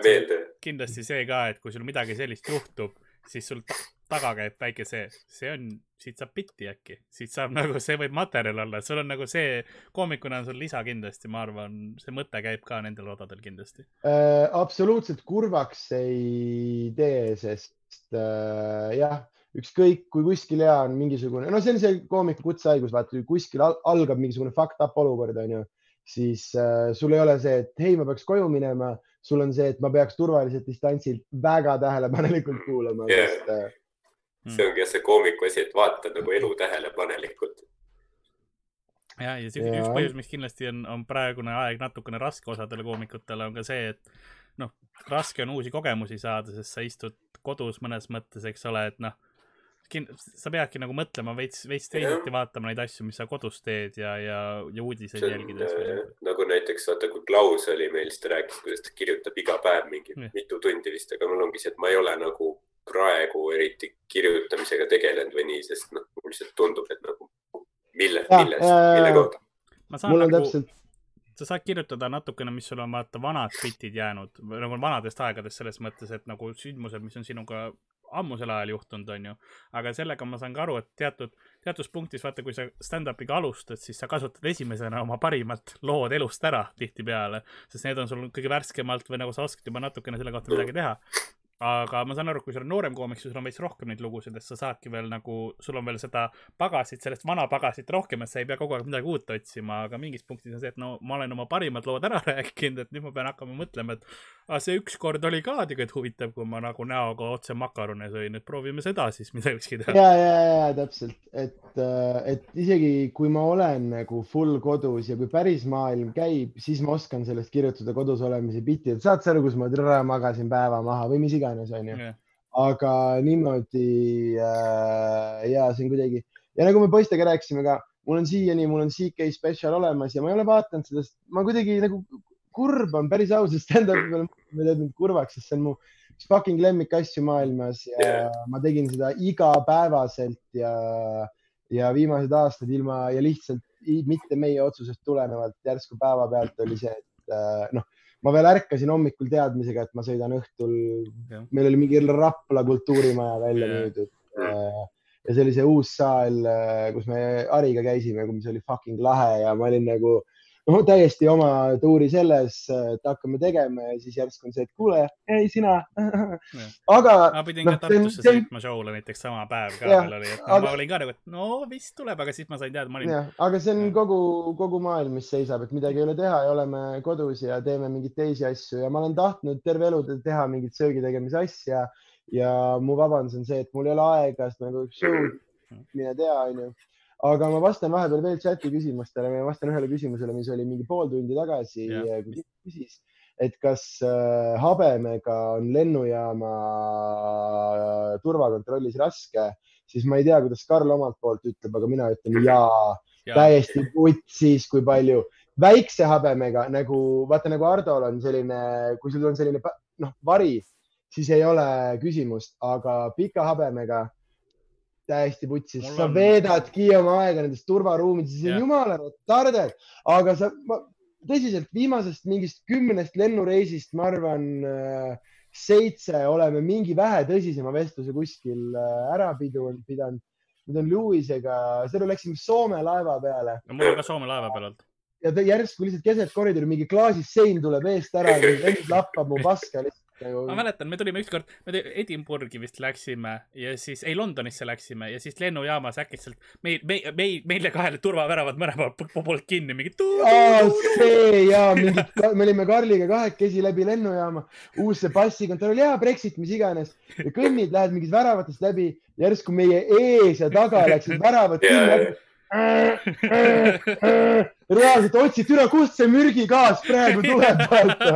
kindlasti see ka, et kui sul midagi sellist juhtub, siis sul taga käib väike see, see on, siit saab bitti äkki, siit saab nagu, see võib materjal olla, sul on nagu see, koomikuna on sul lisa kindlasti, ma arvan, see mõte käib ka nendel odadel kindlasti äh,. absoluutselt kurvaks ei tee, sest äh, jah, ükskõik kui kuskil ja on mingisugune, no see on see koomiku kutsehaigus, vaata kuskil algab mingisugune fucked up olukord, onju, siis äh, sul ei ole see, et hei, ma peaks koju minema sul on see, et ma peaks turvaliselt distantsilt väga tähelepanelikult kuulama yeah., sest äh, Mm. see ongi see koomiku asi, et vaata nagu elu tähelepanelikult. ja, ja see ja. üks põhjus, miks kindlasti on, on praegune aeg natukene raske osadele koomikutele, on ka see, et noh, raske on uusi kogemusi saada, sest sa istud kodus mõnes mõttes, eks ole, et noh, sa peadki nagu mõtlema veits, veits teisiti vaatama neid asju, mis sa kodus teed ja, ja, ja uudiseid jälgides. Äh, nagu näiteks vaata, kui Klaus oli meil, siis ta rääkis, kuidas ta kirjutab iga päev mingi ja. mitu tundi vist, aga mul ongi see, et ma ei ole nagu praegu eriti kirjutamisega tegelenud või nii, sest noh, mulle lihtsalt tundub, et nagu mille, millest, mille kohta. mul on nagu, täpselt sa saad kirjutada natukene, mis sul on vaata vanad bitid jäänud, nagu vanadest aegadest selles mõttes, et nagu sündmused, mis on sinuga ammusel ajal juhtunud, on ju. aga sellega ma saan ka aru, et teatud, teatud punktis vaata, kui sa stand-up'iga alustad, siis sa kasutad esimesena oma parimat lood elust ära tihtipeale, sest need on sul kõige värskemalt või nagu sa oskad juba natukene selle kohta midagi teha aga ma saan aru, kui sa oled noorem koomik, siis sul on veits rohkem neid lugusid, et sa saadki veel nagu, sul on veel seda pagasit, sellest vana pagasit rohkem, et sa ei pea kogu aeg midagi uut otsima, aga mingis punktis on see, et no ma olen oma parimad lood ära [laughs] rääkinud, et nüüd ma pean hakkama mõtlema, et aga see ükskord oli ka tegelikult huvitav, kui ma nagu näoga otse makarone sõin, et proovime seda siis midagi teha. ja, ja, ja täpselt, et, äh, et isegi kui ma olen nagu full kodus ja kui päris maailm käib, siis ma oskan sellest kirjutada kodus olemise biti, et saad sa aru, kus ma magasin päeva maha või mis iganes iganes, onju aga niimoodi äh, ja see on kuidagi ja nagu me poistega rääkisime ka, mul on siiani, mul on CK spetsial olemas ja ma ei ole vaadanud seda, sest ma kuidagi nagu kurb on päris ausalt stand-up'i peale, ma teed mind kurvaks, sest see on mu üks fucking lemmikasju maailmas ja yeah. ma tegin seda igapäevaselt ja, ja viimased aastad ilma ja lihtsalt mitte meie otsusest tulenevalt järsku päevapealt oli see, et äh, noh ma veel ärkasin hommikul teadmisega, et ma sõidan õhtul, meil oli mingi Rapla kultuurimaja välja yeah. müüdud äh, ja see oli see uus saal, äh, kus me Hariga käisime, mis oli fucking lahe ja ma olin nagu äh, no täiesti oma tuuri selles, et hakkame tegema ja siis järsku on see, et kuule, ei sina. aga. ma pidin no, ka Tartusse see... sõitma show'le näiteks sama päev ka veel oli, et no, aga... ma olin ka nagu, et no vist tuleb, aga siis ma sain teada, ma olin. aga see on ja. kogu, kogu maailm, mis seisab, et midagi ei ole teha ja oleme kodus ja teeme mingeid teisi asju ja ma olen tahtnud terve elu teha mingit söögi tegemise asja ja mu vabandus on see, et mul ei ole aega, nagu show'd, mine tea, onju aga ma vastan vahepeal veel chati küsimustele, ma vastan ühele küsimusele, mis oli mingi pool tundi tagasi, kui küsis, et kas äh, habemega on lennujaama äh, turvakontrollis raske, siis ma ei tea, kuidas Karl omalt poolt ütleb, aga mina ütlen jaa ja. täiesti putsis, kui palju. Väikse habemega nagu vaata nagu Hardol on selline, kui sul on selline noh, vari, siis ei ole küsimust, aga pika habemega täiesti putsis, Mul sa on- veedadki oma aega nendes turvaruumides, Jah. on jumala retarded, aga sa, tõsiselt viimasest mingist kümnest lennureisist, ma arvan äh, seitse oleme mingi vähe tõsisema vestluse kuskil äh, ära pidu- pidanud. nüüd on Lewisega, selle läksime Soome laeva peale no mul on ka Soome laeva peal olnud. ja ta järsku lihtsalt keset koridori mingi klaasist sein tuleb eest ära, lappab mu paska lihtsalt ma. mäletan, me tulime ükskord, me Edinburghi vist läksime ja siis, ei Londonisse läksime ja siis lennujaamas äkitselt meil, meil, meil, meile kahele turvaväravad mõlemal po- poolt kinni, mingi. see ja mingi, me olime Karliga kahekesi läbi lennujaama, uus see passikontroll ja Brexit, mis iganes ja kõnnid, lähed mingist väravatest läbi, järsku meie ees ja taga läksid väravad kinni. [laughs] reaalselt otsid üle, kust see mürgigaas praegu tuleb, [laughs] vaata.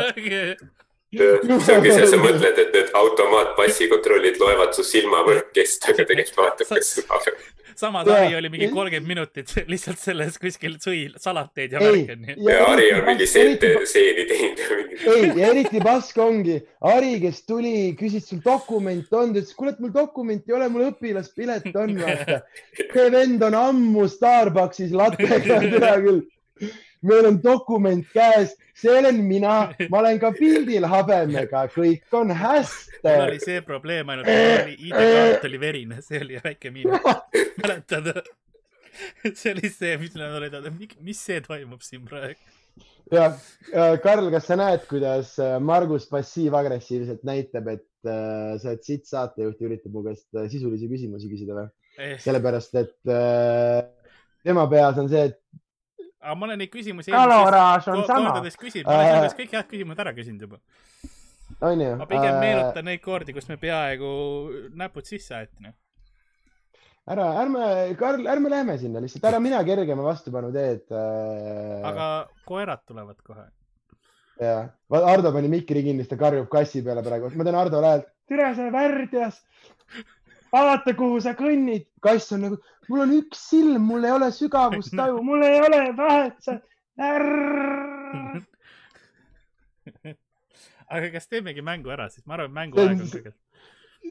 See ongi see, sa mõtled, et need automaatpassikontrollid loevad su silmavõrkest, [laughs] [laughs] aga tegelikult vaatab, kas sul samas Jaa. Harri oli mingi kolmkümmend minutit [laughs] lihtsalt selles kuskil sõi salateid ja Ei. värki onju. ja Hari on mingi seente, seeni teinud ei, ja eriti pask ongi, Ari, kes tuli, küsis, sul dokument on, ta ütles, kuule, et mul dokumenti ei ole, mul õpilaspilet on, vaata. see vend on ammu Starbuckis latega, tea küll. Meil on dokument käes, see olen mina, ma olen ka pildil habemega, kõik on mul hästi oli. see probleem ainult, et oli ID-kaart oli verine, see oli väike miinus. mäletad? see oli see, mis nad olid, mis see toimub siin praegu? ja äh, Karl, kas sa näed, kuidas äh, Margus passiiv-agressiivselt näitab, et äh, sa oled sitt saatejuht ja üritab mu käest äh, sisulisi küsimusi küsida või? Eh, sellepärast, et äh, tema peas on see, et aga ma olen neid küsimusi kaloraaž on sama, küsinud, ma olen käest kõik head küsimused ära küsinud juba. onju. ma pigem meenutan neid kordi, kus me peaaegu näpud sisse aeti. noh. ära, ärme, Karl, ärme lähme sinna lihtsalt, ära mina kergema vastupanu teed äh,. aga koerad tulevad kohe. jah, Ardo pani mikri kinni, siis ta karjub kassi peale praegu, ma teen Hardole häält. tere, sa värdjas. vaata, kuhu sa kõnnid. kass on nagu, mul on üks silm, mul ei ole sügavustaju, [laughs] mul ei ole vahet, sa. aga kas teemegi mängu ära siis, ma arvan, et mänguaeg on kõige.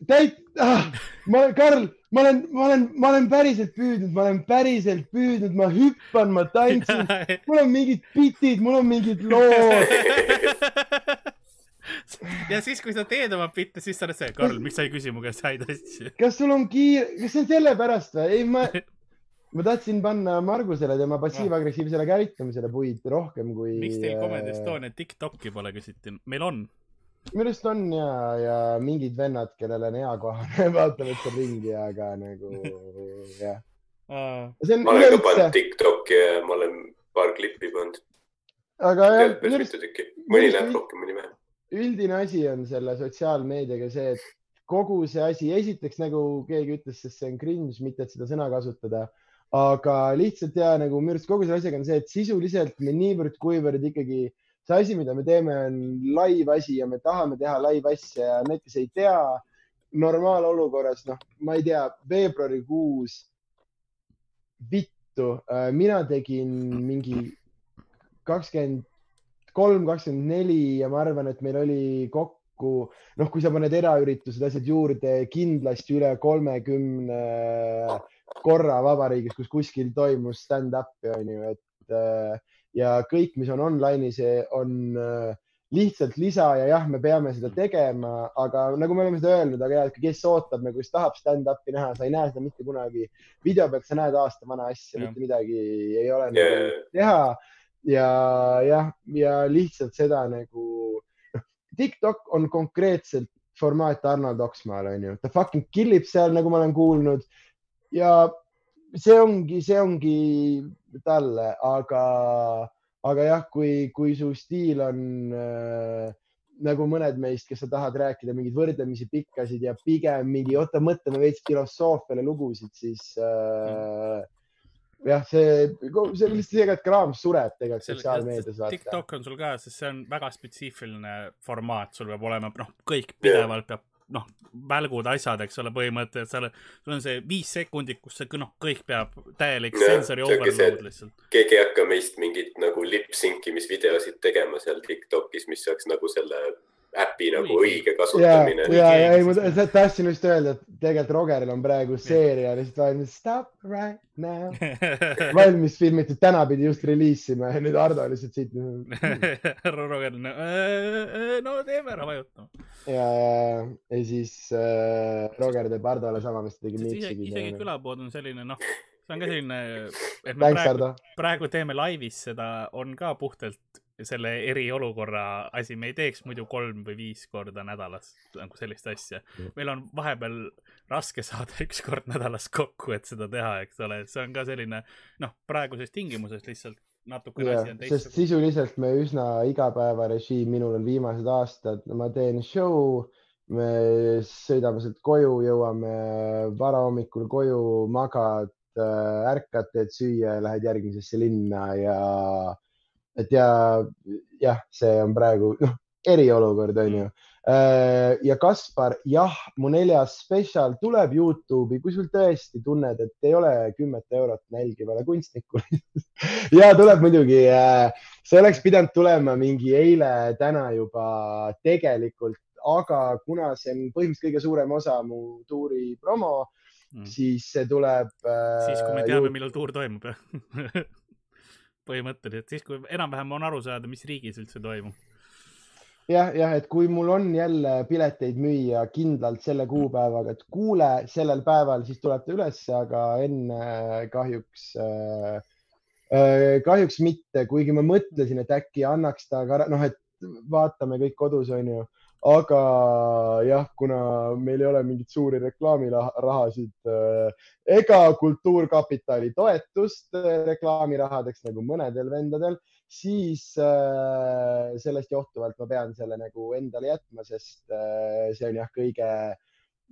täit- ah,, ma, Karl, ma olen, ma olen, ma olen päriselt püüdnud, ma olen päriselt püüdnud, ma hüppan, ma tantsin, [laughs] mul on mingid bitid, mul on mingid lood. [laughs] ja siis, kui sa teed oma bitte, siis sa oled see, Karl, miks sa ei küsi mu käest häid asju? kas sul on kiire, kas see on sellepärast või? ei, ma, [laughs] ma tahtsin panna Margusele tema passiiv-agressiivsele käitumisele puid rohkem kui. miks teil Comedy Estonia TikTok'i pole, küsiti. meil on. minu arust on ja, ja mingid vennad, kellel on eakohane, [laughs] vaatavad seal ringi, aga nagu jah. [laughs] ma olen ka pannud, TikTok'i ja ma olen paar klippi pannud. aga jah, mõni läheb rohkem, mõni vähem. Üldine asi on selle sotsiaalmeediaga see, et kogu see asi, esiteks nagu keegi ütles, sest see on cringe, mitte et seda sõna kasutada, aga lihtsalt ja nagu minu arust kogu selle asjaga on see, et sisuliselt me niivõrd-kuivõrd ikkagi see asi, mida me teeme, on live asi ja me tahame teha live asja ja need, kes ei tea, normaalolukorras, noh, ma ei tea, veebruarikuus, vittu, mina tegin mingi kakskümmend kolm, kakskümmend neli ja ma arvan, et meil oli kokku, noh, kui sa paned eraüritused, asjad juurde, kindlasti üle kolmekümne korra vabariigis, kus kuskil toimus stand-up'i onju, et äh, ja kõik, mis on online'is, on äh, lihtsalt lisa ja jah, me peame seda tegema, aga nagu me oleme seda öelnud, aga ja, et kes ootab nagu, kes tahab stand-up'i näha, sa ei näe seda mitte kunagi. video pealt sa näed aasta vana asja, Jah. mitte midagi ei ole Ja- nagu teha ja jah, ja lihtsalt seda nagu, noh, TikTok on konkreetselt formaat Arnold Oksmaal onju, ta fucking killib seal, nagu ma olen kuulnud. Ja see ongi, see ongi talle, aga, aga jah, kui, kui su stiil on äh, nagu mõned meist, kes sa tahad rääkida mingeid võrdlemisi pikkasid ja pigem mingi, oota, mõtleme veits filosoofiale lugusid, siis äh, jah, see, see on lihtsalt see, et kraam sureb tegelikult sotsiaalmeedias. TikTok on sul ka, sest see on väga spetsiifiline formaat, sul peab olema, noh, kõik pidevalt peab, noh, välgud, asjad, eks ole, põhimõtteliselt seal, sul on see viis sekundit, kus see, noh, kõik peab täielik see, overload lihtsalt. keegi ei hakka meist mingit nagu lip-sync imisvideosid tegema seal Tiktokis, mis oleks nagu selle äpi nagu õige kasutamine. ja, ja ei, ma tahtsin just öelda, et tegelikult Rogeril on praegu seeria lihtsalt valmis Stop right now. [laughs] valmis filmitud, täna pidi just reliisima ja nüüd Ardo lihtsalt siit. [laughs] Roger, no teeme ära, vajutame. ja, ja, ja siis äh, Roger teeb Hardole sama, mis ta tegi isegi, isegi külapood on selline, noh, see on ka selline, et me Thanks, praegu, praegu teeme laivis seda, on ka puhtalt selle eriolukorra asi, me ei teeks muidu kolm või viis korda nädalas nagu sellist asja. meil on vahepeal raske saada üks kord nädalas kokku, et seda teha, eks ole, see on ka selline noh, praeguses tingimuses lihtsalt natukene asi on, sest teistsugune. sisuliselt me üsna igapäevarežiim, minul on viimased aastad, ma teen show, me sõidame sealt koju, jõuame varahommikul koju, magad, ärkad, teed süüa ja lähed järgmisesse linna ja et ja jah, see on praegu noh, [laughs] eriolukord on ju. ja Kaspar, jah, mu neljas spetsial tuleb Youtube'i, kui sul tõesti tunned, et ei ole kümmet eurot nälgivale kunstnikule [laughs] ja tuleb muidugi, see oleks pidanud tulema mingi eile, täna juba tegelikult, aga kuna see on põhimõtteliselt kõige suurem osa mu tuuri promo, siis see tuleb. Mm. siis, kui me äh, teame, millal tuur toimub, jah. [laughs] põhimõtteliselt, siis kui enam-vähem on aru saada, mis riigis üldse toimub. jah, jah, et kui mul on jälle pileteid müüa kindlalt selle kuupäevaga, et kuule, sellel päeval, siis tuleb ta ülesse, aga enne kahjuks äh,, äh, kahjuks mitte, kuigi ma mõtlesin, et äkki annaks ta noh, et vaatame kõik kodus, onju. Aga jah, kuna meil ei ole mingeid suuri reklaamirahasid äh, ega Kultuurkapitali toetust äh, reklaamirahadeks nagu mõnedel vendadel, siis äh, sellest johtuvalt ma pean selle nagu endale jätma, sest see on jah, kõige,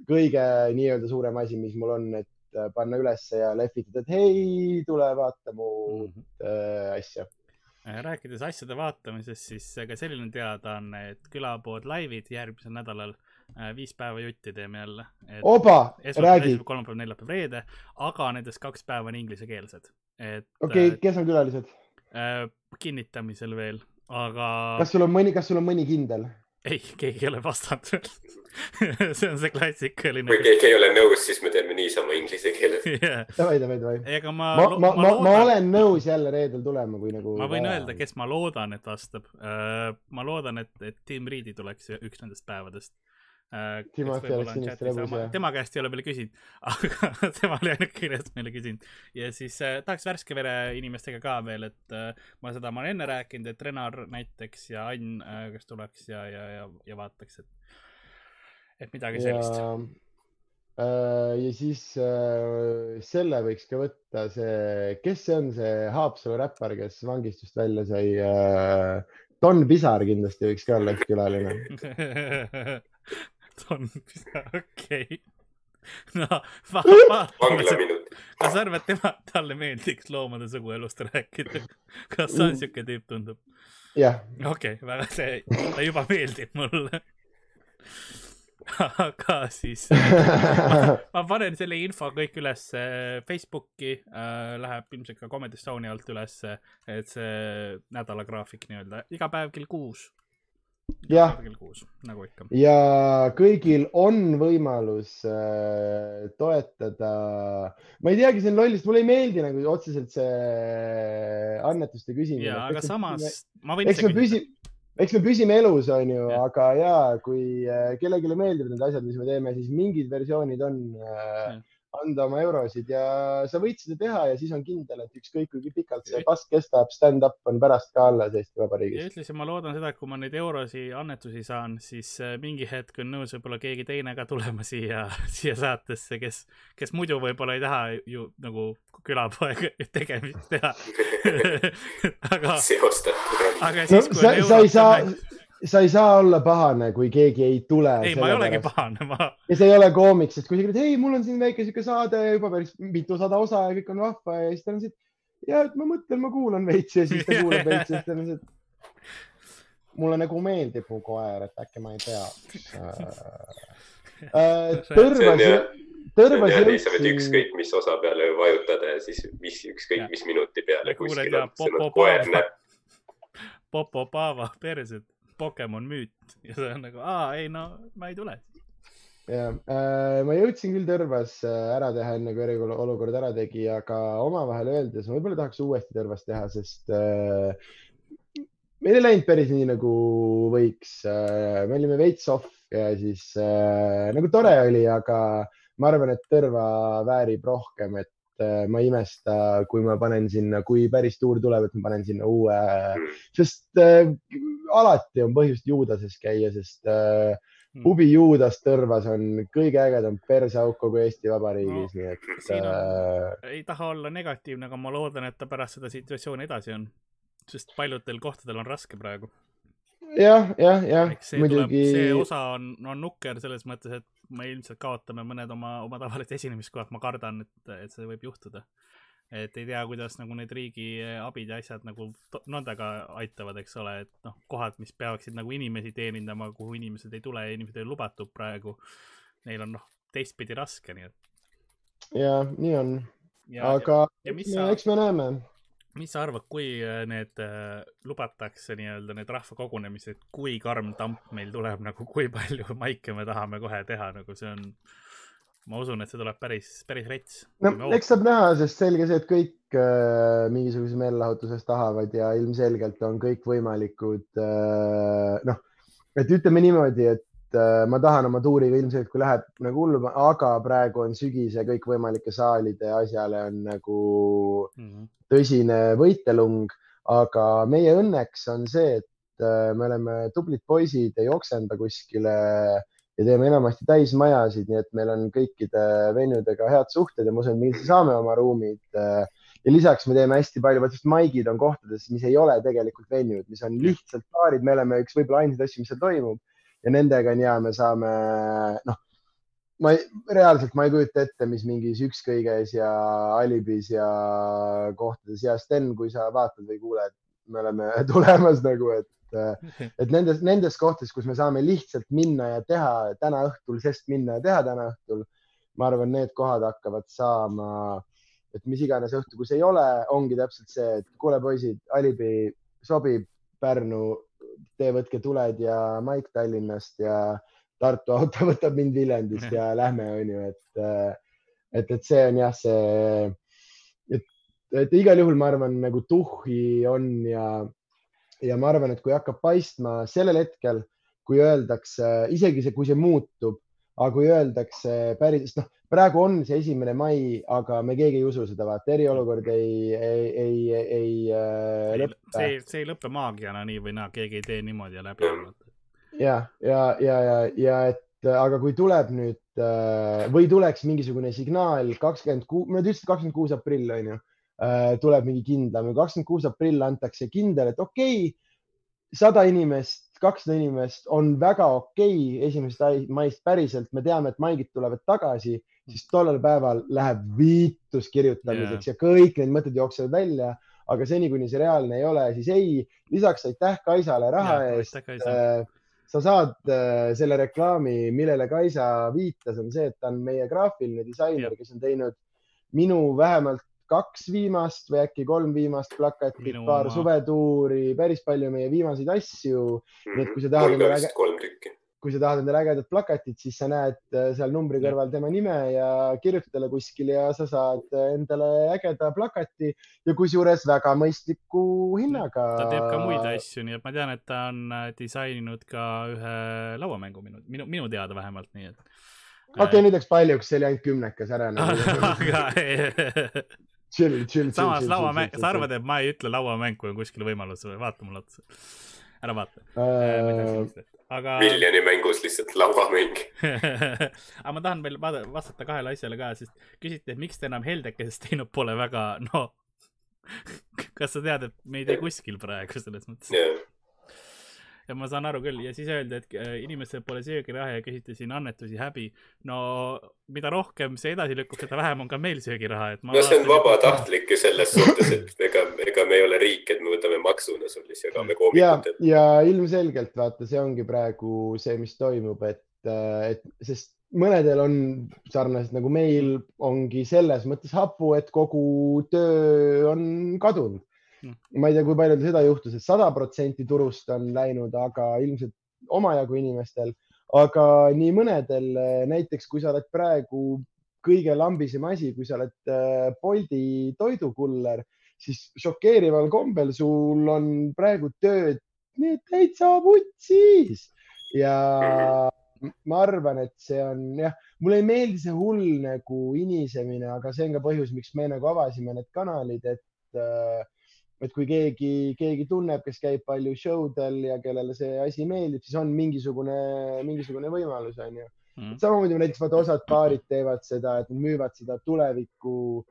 kõige nii-öelda suurem asi, mis mul on, et panna ülesse ja lehvitada, et hei, tule vaata mu äh, asja. Rääkides asjade vaatamisest, siis ka selline teadaanne, et külapood laivid järgmisel nädalal äh, viis päeva jutti teeme jälle. oba, räägi, kolmapäev, neljapäev, reede, aga nendest kaks päeva on inglisekeelsed. et okei okay,, kes on külalised? äh, kinnitamisel veel, aga kas sul on mõni, kas sul on mõni kindel? ei, keegi ei ole vastanud veel. [laughs] see on see klassikaline kui. keegi ei ole nõus, siis me teeme niisama inglise keeles. [laughs] Yeah. davai, davai, davai. ega ma, ma, ma, ma, ma olen nõus jälle reedel tulema, kui nagu. ma võin öelda, kes ma loodan, et vastab. ma loodan, et, et Tim Reedi tuleks üks nendest päevadest. Lõbus, jah. tema käest ei ole veel küsinud, [laughs] aga tema oli ainuke, kellest meile küsinud. ja siis äh, tahaks värske vere inimestega ka veel, et äh, ma seda ma olen enne rääkinud, et Renar näiteks ja Ann äh,, kes tuleks ja, ja, ja, ja vaataks, et, et midagi sellist. ja, ja siis äh, selle võiks ka võtta see, kes see on, see Haapsalu räppar, kes vangistust välja sai äh,. Don Pisar kindlasti võiks ka olla üks külaline. [laughs] Pisar, [laughs] okei okay.. no vaatame, vanglaminut. kas sa arvad, tema, talle meeldiks loomade suguelust rääkida? kas see on siuke tüüp, tundub? jah, okei okay,, väga see, ta juba meeldib mulle. aga siis ma panen selle info kõik üles Facebooki äh,, läheb ilmselt ka Comedy Estonia alt ülesse, et see nädalagraafik nii-öelda iga päev kell kuus. Jah. nagu ikka. ja kõigil on võimalus äh, toetada. ma ei teagi, see on loll, sest mulle ei meeldi nagu otseselt see annetuste küsimine. ja, aga samas ma võin eks me püsi-, eks me püsime elus, onju, Jah. aga ja kui äh, kellelegi meeldivad need asjad, mis me teeme, siis mingid versioonid on äh, Jah. Anda oma eurosid ja sa võid seda teha ja siis on kindel, et ükskõik kui pikalt see pass kestab, stand-up on pärast ka alles Eesti ja Vabariigis. ütlesin, ma loodan seda, et kui ma neid eurosi annetusi saan, siis äh, mingi hetk on nõus võib-olla keegi teine ka tulema siia, [laughs] siia saatesse, kes, kes muidu võib-olla ei taha ju nagu külapoega [laughs] tegemist teha. [laughs] aga, seostatud. aga no siis, kui sa on, sa ei saa sa ei saa olla pahane, kui keegi ei tule. ei, ma ei olegi. pahane, ma, ja see ei ole koomik, sest kui sa ütled, ei, mul on siin väike sihuke saade juba päris mitusada osa ja kõik on vahva ja siis ta on siit, ja et ma mõtlen, ma kuulan veits ja siis ta kuulab [laughs] veits ja siis ta on siit. mulle nagu meeldib mu koer, et äkki ma ei peaks äh,. tõrvas [laughs] See on, tõrvas nii sa võid ükskõik mis osa peale vajutada ja siis mis, ükskõik mis minuti peale kuskil on sõna popo koer paava. näpp. Popo Paava perset. Pokemon müüt ja see on nagu, aa ei no ma ei tule. jah äh,, ma jõudsin küll Tõrvas äh, ära teha, enne kui eriolukord ära tegi, aga omavahel öeldes ma võib-olla tahaks uuesti Tõrvas teha, sest äh, meil ei läinud päris nii nagu võiks äh,. me olime veits off ja siis äh, nagu tore oli, aga ma arvan, et Tõrva väärib rohkem, et äh, ma ei imesta, kui ma panen sinna, kui päris tuur tuleb, et ma panen sinna uue, sest äh, alati on põhjust Juudases käia, sest äh, pubi Juudas Tõrvas on kõige ägedam perseauk kogu Eesti Vabariigis no,, nii et. äh,, ei taha olla negatiivne, aga ma loodan, et ta pärast seda situatsiooni edasi on, sest paljudel kohtadel on raske praegu jah, jah, jah, muidugi. see osa on, on nukker selles mõttes, et me ilmselt kaotame mõned oma, oma tavalised esinemiskohad, ma kardan, et, et see võib juhtuda. et ei tea, kuidas nagu need riigi abid ja asjad nagu nõndaga aitavad, eks ole, et noh, kohad, mis peaksid nagu inimesi teenindama, kuhu inimesed ei tule ja inimesed ei lubatud praegu. Neil on noh, teistpidi raske, nii et. ja nii on. aga ja, ja sa... eks me näeme mis sa arvad, kui äh, need äh, lubatakse nii-öelda need rahvakogunemised, kui karm tamp meil tuleb nagu, kui palju [laughs] maike me tahame kohe teha, nagu see on, ma usun, et see tuleb päris, päris rets. no eks saab näha, sest selge see, et kõik äh, mingisuguse meelelahutuses tahavad ja ilmselgelt on kõikvõimalikud äh, noh, et ütleme niimoodi, et ma tahan oma tuuriga ilmselt, kui läheb nagu hullum, aga praegu on sügis ja kõikvõimalike saalide asjale on nagu mm -hmm tõsine võitelung, aga meie õnneks on see, et äh, me oleme tublid poisid, ei oksenda kuskile ja teeme enamasti täismajasid, nii et meil on kõikide venjudega head suhted ja ma usun, et me ilmselt saame oma ruumid. Äh, ja lisaks me teeme hästi palju, vot just maigid on kohtades, mis ei ole tegelikult venjud, mis on lihtsalt baarid, me oleme üks võib-olla ainsad asju, mis seal toimub ja nendega on hea, me saame noh ma ei, reaalselt ma ei kujuta ette, mis mingis ükskõiges ja Alibis ja kohtades ja Sten, kui sa vaatad või kuuled, me oleme [laughs] tulemas nagu, et, et nendes, nendes kohtades, kus me saame lihtsalt minna ja teha täna õhtul, sest minna ja teha täna õhtul, ma arvan, need kohad hakkavad saama, et mis iganes õhtu, kus ei ole, ongi täpselt see, et kuule, poisid, Alibi sobib, Pärnu, te võtke tuled ja Maik Tallinnast ja Tartu auto [laughs] võtab mind Viljandist ja [laughs] lähme, onju, et, äh, et, et see on jah, see, et, et igal juhul ma arvan, nagu tuhhi on ja, ja ma arvan, et kui hakkab paistma sellel hetkel, kui öeldakse, isegi see, kui see muutub, aga kui öeldakse päris, noh, praegu on see esimene mai, aga me keegi ei usu seda, vaata, eriolukord ei, ei, ei, ei äh, lõppe. see, see ei lõppe maagiana nii või naa, keegi ei tee niimoodi ja läbi ja, ja, ja, ja, ja et aga kui tuleb nüüd äh, või tuleks mingisugune signaal kakskümmend kuus, nad ütlesid kakskümmend kuus aprill on ju, äh, tuleb mingi kindlam ja kakskümmend kuus aprill antakse kindel, et okei okay,, sada inimest, kakssada inimest on väga okei okay, esimesest maist päriselt, me teame, et maigid tulevad tagasi, siis tollel päeval läheb viitus kirjutamiseks yeah. ja kõik need mõtted jooksevad välja aga seni, kuni see reaalne ei ole, siis ei. lisaks aitäh Kaisale raha ja, eest. Äh, sa saad äh, selle reklaami, millele Kaisa viitas, on see, et ta on meie graafiline disainer, kes on teinud minu vähemalt kaks viimast või äkki kolm viimast plakatit, paar suvetuuri, päris palju meie viimaseid asju. nii et kui sa tahad endale. kolm tükki kui sa tahad endale ägedat plakatit, siis sa näed äh, seal numbri kõrval tema nime ja kirjuta talle kuskile ja sa saad äh, endale ägeda plakati ja kusjuures väga mõistliku hinnaga. ta teeb ka muid asju, nii et ma tean, et ta on äh, disaininud ka ühe lauamängu minu, minu, minu teada vähemalt, nii et. okei okay,, nüüd läks paljuks, see oli ainult kümnekas ära [laughs] chill, chill. samas lauamäng, sa arvad, et ma ei ütle lauamäng, kui on kuskil võimalus, vaata mulle otsa. Ära vaata uh aga. miljoni mängus lihtsalt lauamäng [laughs] aga ma tahan veel vastata kahele asjale ka, sest küsiti, et miks te enam heldekesest teinud pole väga, no [laughs] kas sa tead, et me ei tee kuskil praegu selles mõttes yeah.? Ja ma saan aru küll ja siis öeldi, et äh, inimestel pole söögiraha ja küsiti siin annetusi häbi. no mida rohkem see edasi lükkub, seda vähem on ka meil söögiraha, et. no see on vabatahtlik ju selles suhtes, et ega, ega me ei ole riik, et me võtame maksuna sul, siis jagame koomikutele. ja ilmselgelt vaata, see ongi praegu see, mis toimub, et, äh, et sest mõnedel on sarnaselt nagu meil ongi selles mõttes hapu, et kogu töö on kadunud. Ma ei tea, kui paljudel seda juhtus, et sada protsenti turust on läinud, aga ilmselt omajagu inimestel, aga nii mõnedel, näiteks kui sa oled praegu kõige lambisem asi, kui sa oled äh, Bolti toidukuller, siis šokeerival kombel sul on praegu tööd täitsa vutsis. Ja ma arvan, et see on jah, mulle ei meeldi see hull nagu inisemine, aga see on ka põhjus, miks me nagu avasime need kanalid, et äh, et kui keegi, keegi tunneb, kes käib palju show del ja kellele see asi meeldib, siis on mingisugune, mingisugune võimalus, onju Mm. samamoodi näiteks vaata osad baarid teevad seda, et müüvad seda tulevikku.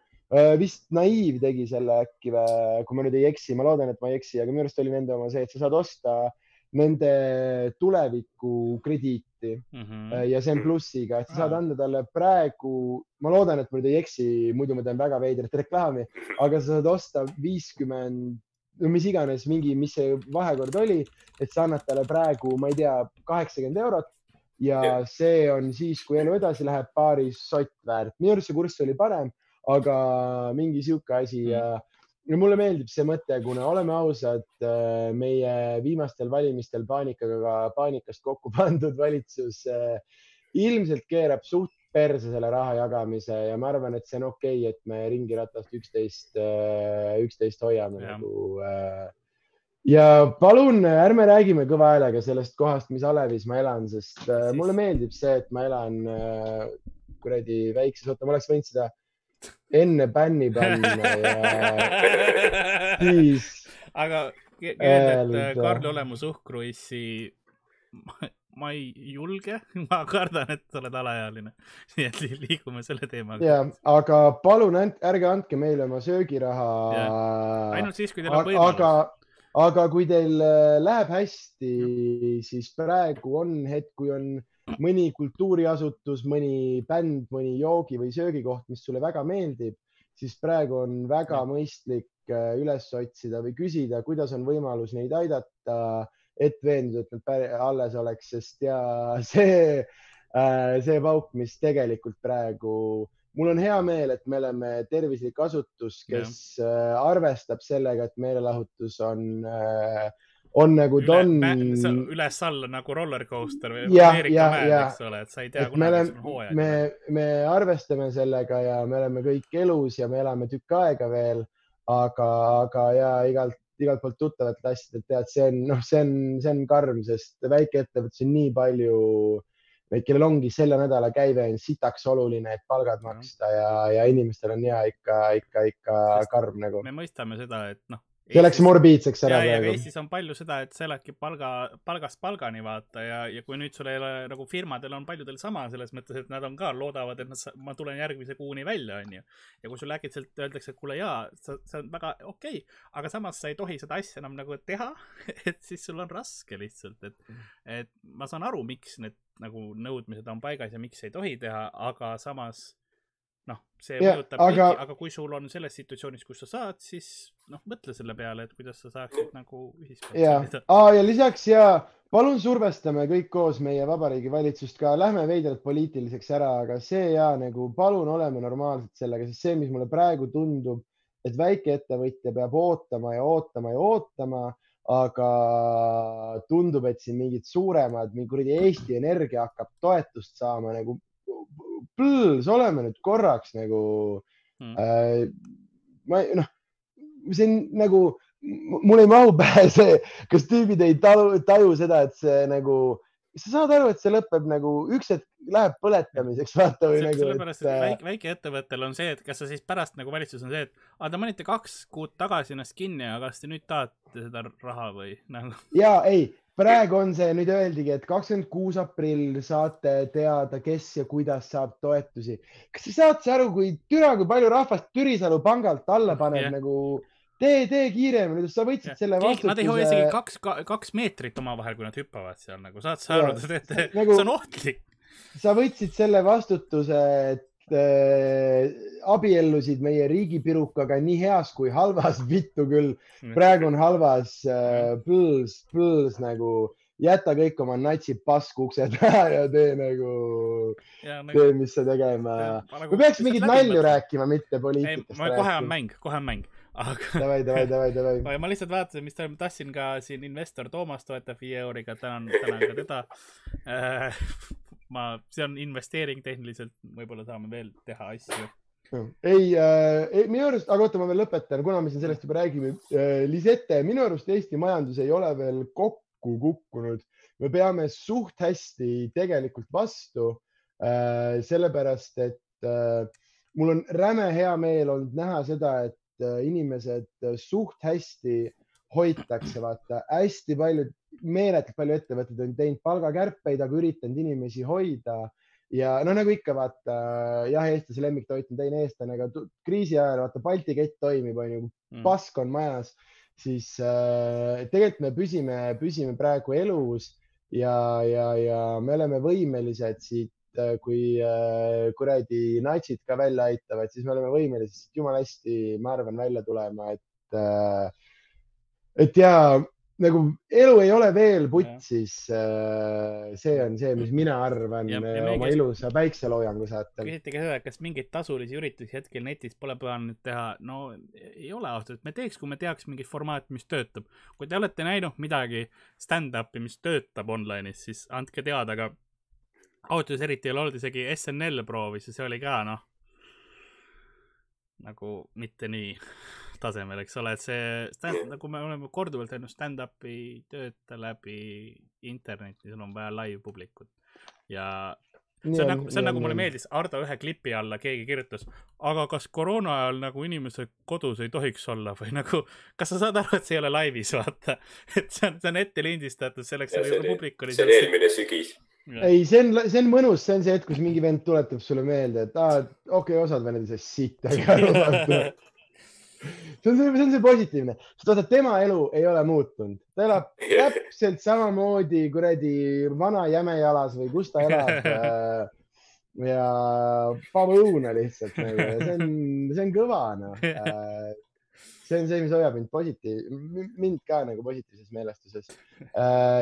vist Naiiv tegi selle äkki või, kui ma nüüd ei eksi, ma loodan, et ma ei eksi, aga minu arust oli nende oma see, et sa saad osta nende tuleviku krediiti Mhm. ja see on plussiga, et sa saad anda talle praegu, ma loodan, et ma nüüd ei eksi, muidu ma teen väga veidrat reklaami, aga sa saad osta viiskümmend, no mis iganes, mingi, mis see vahekord oli, et sa annad talle praegu, ma ei tea, kaheksakümmend eurot ja Jah. see on siis, kui elu edasi läheb, paaris sott väärt. minu arust see kurss oli parem, aga mingi sihuke asi ja ja mulle meeldib see mõte, kuna oleme ausad, meie viimastel valimistel paanikaga, paanikast kokku [laughs] pandud valitsus eh, ilmselt keerab suht perse selle raha jagamise ja ma arvan, et see on okei okay,, et me ringiratast üksteist, üksteist hoiame Jah. nagu äh, ja palun ärme räägime kõva häälega sellest kohast, mis alevis ma elan, sest äh, Siis- mulle meeldib see, et ma elan äh, kuradi väikses, oota, ma oleks võinud seda enne bänni panna ja [laughs] siis aga ke- keeld, et Öelda. Karli olemus uhkruissi ma, ei julge, [laughs] ma kardan, et sa oled alaealine. [laughs] nii et li- liigume selle teemaga. ja, aga palun and, ärge andke meile oma söögiraha. ainult siis, kui teil on võimalus aga, aga kui teil äh, läheb hästi, siis praegu on hetk, kui on mõni kultuuriasutus, mõni bänd, mõni joogi või söögikoht, mis sulle väga meeldib, siis praegu on väga mõistlik äh, üles otsida või küsida, kuidas on võimalus neid aidata, et veenduda, et nad alles oleks, sest ja [laughs] see, see pauk, mis tegelikult praegu mul on hea meel, et me oleme tervislik asutus, kes äh, arvestab sellega, et meelelahutus on, on nagu ta on. üles-alla nagu roller coaster või Jah, Ameerika jah. eks ole, et sa ei tea kunagi, oleme on, hooaeg. me, me arvestame sellega ja me oleme kõik elus ja me elame tükk aega veel, aga, aga ja igalt, igalt poolt tuttavatelt asjadelt tead, see on, noh, see on, see on karm, sest väikeettevõttes on nii palju neid, kellel ongi selle nädala käive on sitaks oluline, et palgad maksta ja, ja inimestel on ja ikka, ikka, ikka Sest karm nagu. me mõistame seda, et noh. See läks morbiidseks ära praegu. Eestis on palju seda, et sa eladki palga, palgast palgani vaata ja, ja kui nüüd sul ei ole nagu firmadel on paljudel sama selles mõttes, et nad on ka loodavad, et nad, ma tulen järgmise kuuni välja, onju. ja kui sulle äkitselt öeldakse, et kuule jaa, sa, see on väga okei okay,, aga samas sa ei tohi seda asja enam nagu teha, [laughs] et siis sul on raske lihtsalt, et, et ma saan aru, miks need nagu nõudmised on paigas ja miks ei tohi teha, aga samas noh, see Jah, mõjutab aga- kõiki, aga kui sul on selles situatsioonis, kus sa saad, siis noh, mõtle selle peale, et kuidas sa saaksid nagu ühiskond ja säilida., ja lisaks ja palun survestame kõik koos meie vabariigi valitsust ka, lähme veidralt poliitiliseks ära, aga see ja nagu palun oleme normaalsed sellega, sest see, mis mulle praegu tundub, et väikeettevõtja peab ootama ja ootama ja ootama, aga tundub, et siin mingid suuremad, mingi kuradi Eesti Energia hakkab toetust saama nagu põls, oleme nüüd korraks nagu Mm. äh, ma noh, see on nagu, mul ei mahu pähe see, kas tüübid ei taju, taju seda, et see nagu, sa saad aru, et see lõpeb nagu üks hetk läheb põletamiseks, vaata või Se- nagu, sellepärast, et et väike, väikeettevõttel on see, et kas sa siis pärast nagu valitsus on see, et aga te panite kaks kuud tagasi ennast kinni, aga kas te nüüd tahate seda raha või [laughs] nagu ja ei, praegu on see, nüüd öeldigi, et kakskümmend kuus aprill saate teada, kes ja kuidas saab toetusi. kas te saate aru, kui türa, kui palju rahvast Türisalu pangalt alla paneb yeah. nagu, tee, tee kiiremini, sa võtsid selle keegi, nad ei hoia isegi vastutuse, kaks, kaks meetrit omavahel, kui nad hüppavad seal nagu, saad sa aru, te teete, Nagu- see on ohtlik. sa võtsid selle vastutuse, et äh, abiellusid meie riigipirukaga nii heas kui halvas, [laughs] vittu küll, praegu on halvas äh,, põls, põls nagu, jäta kõik oma natsid paskuksed ära ja tee nagu, nagu, tee, mis sa tegema. me peaks mingit nalju. rääkima, mitte poliitikast kohe on. mäng, kohe on mäng. Aga davai, davai, davai, davai. [laughs] ma lihtsalt vaatasin, mis ma tahtsin ka siin investor Toomas toetab viie euriga, tänan, tänan ka teda. ma, see on investeering tehniliselt, võib-olla saame veel teha asju. ei äh,, ei minu arust, aga oota, ma veel lõpetan, kuna me siin sellest juba räägime äh,. Lisette, minu arust Eesti majandus ei ole veel kokku kukkunud. me peame suht hästi tegelikult vastu äh,, sellepärast et äh, mul on räme hea meel olnud näha seda, et äh, inimesed äh, suht hästi hoitakse, vaata. Hästi paljud, meeletult palju ettevõtteid on teinud palgakärpeid, aga üritanud inimesi hoida. Ja no nagu ikka vaata jah, eestlase lemmiktoit on teine eestlane, aga kriisi ajal vaata Balti kett toimib, onju, Mm. pask on majas, siis äh, tegelikult me püsime, püsime praegu elus ja, ja, ja me oleme võimelised siit, kui äh, kuradi natsid ka välja aitavad, siis me oleme võimelised jumala hästi, ma arvan, välja tulema, et äh,, et ja nagu elu ei ole veel putsis. see on see, mis mina arvan Ja- ja oma kes- ilusa päikseloojangu saatel. küsiti ka seda, kas mingeid tasulisi üritusi hetkel netis pole plaaninud teha. no ei ole ausalt me teeks, kui me teaks mingit formaati, mis töötab. kui te olete näinud midagi stand-up'i, mis töötab online'is, siis andke teada, aga öeldes eriti ei olnud isegi SNL proovis ja see oli ka noh, nagu mitte nii tasemel, eks ole, et see stand, nagu me oleme korduvalt öelnud, stand-up ei tööta läbi interneti, sul on vaja live publikut ja see on nagu, see on nagu mulle. meeldis, Ardo ühe klipi alla keegi kirjutas, aga kas koroona ajal nagu inimesed kodus ei tohiks olla või nagu, kas sa saad aru, et see ei ole laivis, vaata. [laughs] et see on, see on ette lindistatud selleks, et publik oli see oli eelmine sügis. ei, see on, see on mõnus, see on see hetk, kus mingi vend tuletab sulle meelde, et aa, okei okay,, osad vennad ei saa siit, aga [laughs] vaata. see on see, see on see positiivne, sest vaata tema elu ei ole muutunud, ta elab täpselt samamoodi kuradi vana jämejalas või kus ta elab. [laughs] ja Paavo Õuna lihtsalt nagu ja see on, see on kõva noh. See on see, mis hoiab mind positiiv, mind ka nagu positiivses meelestuses.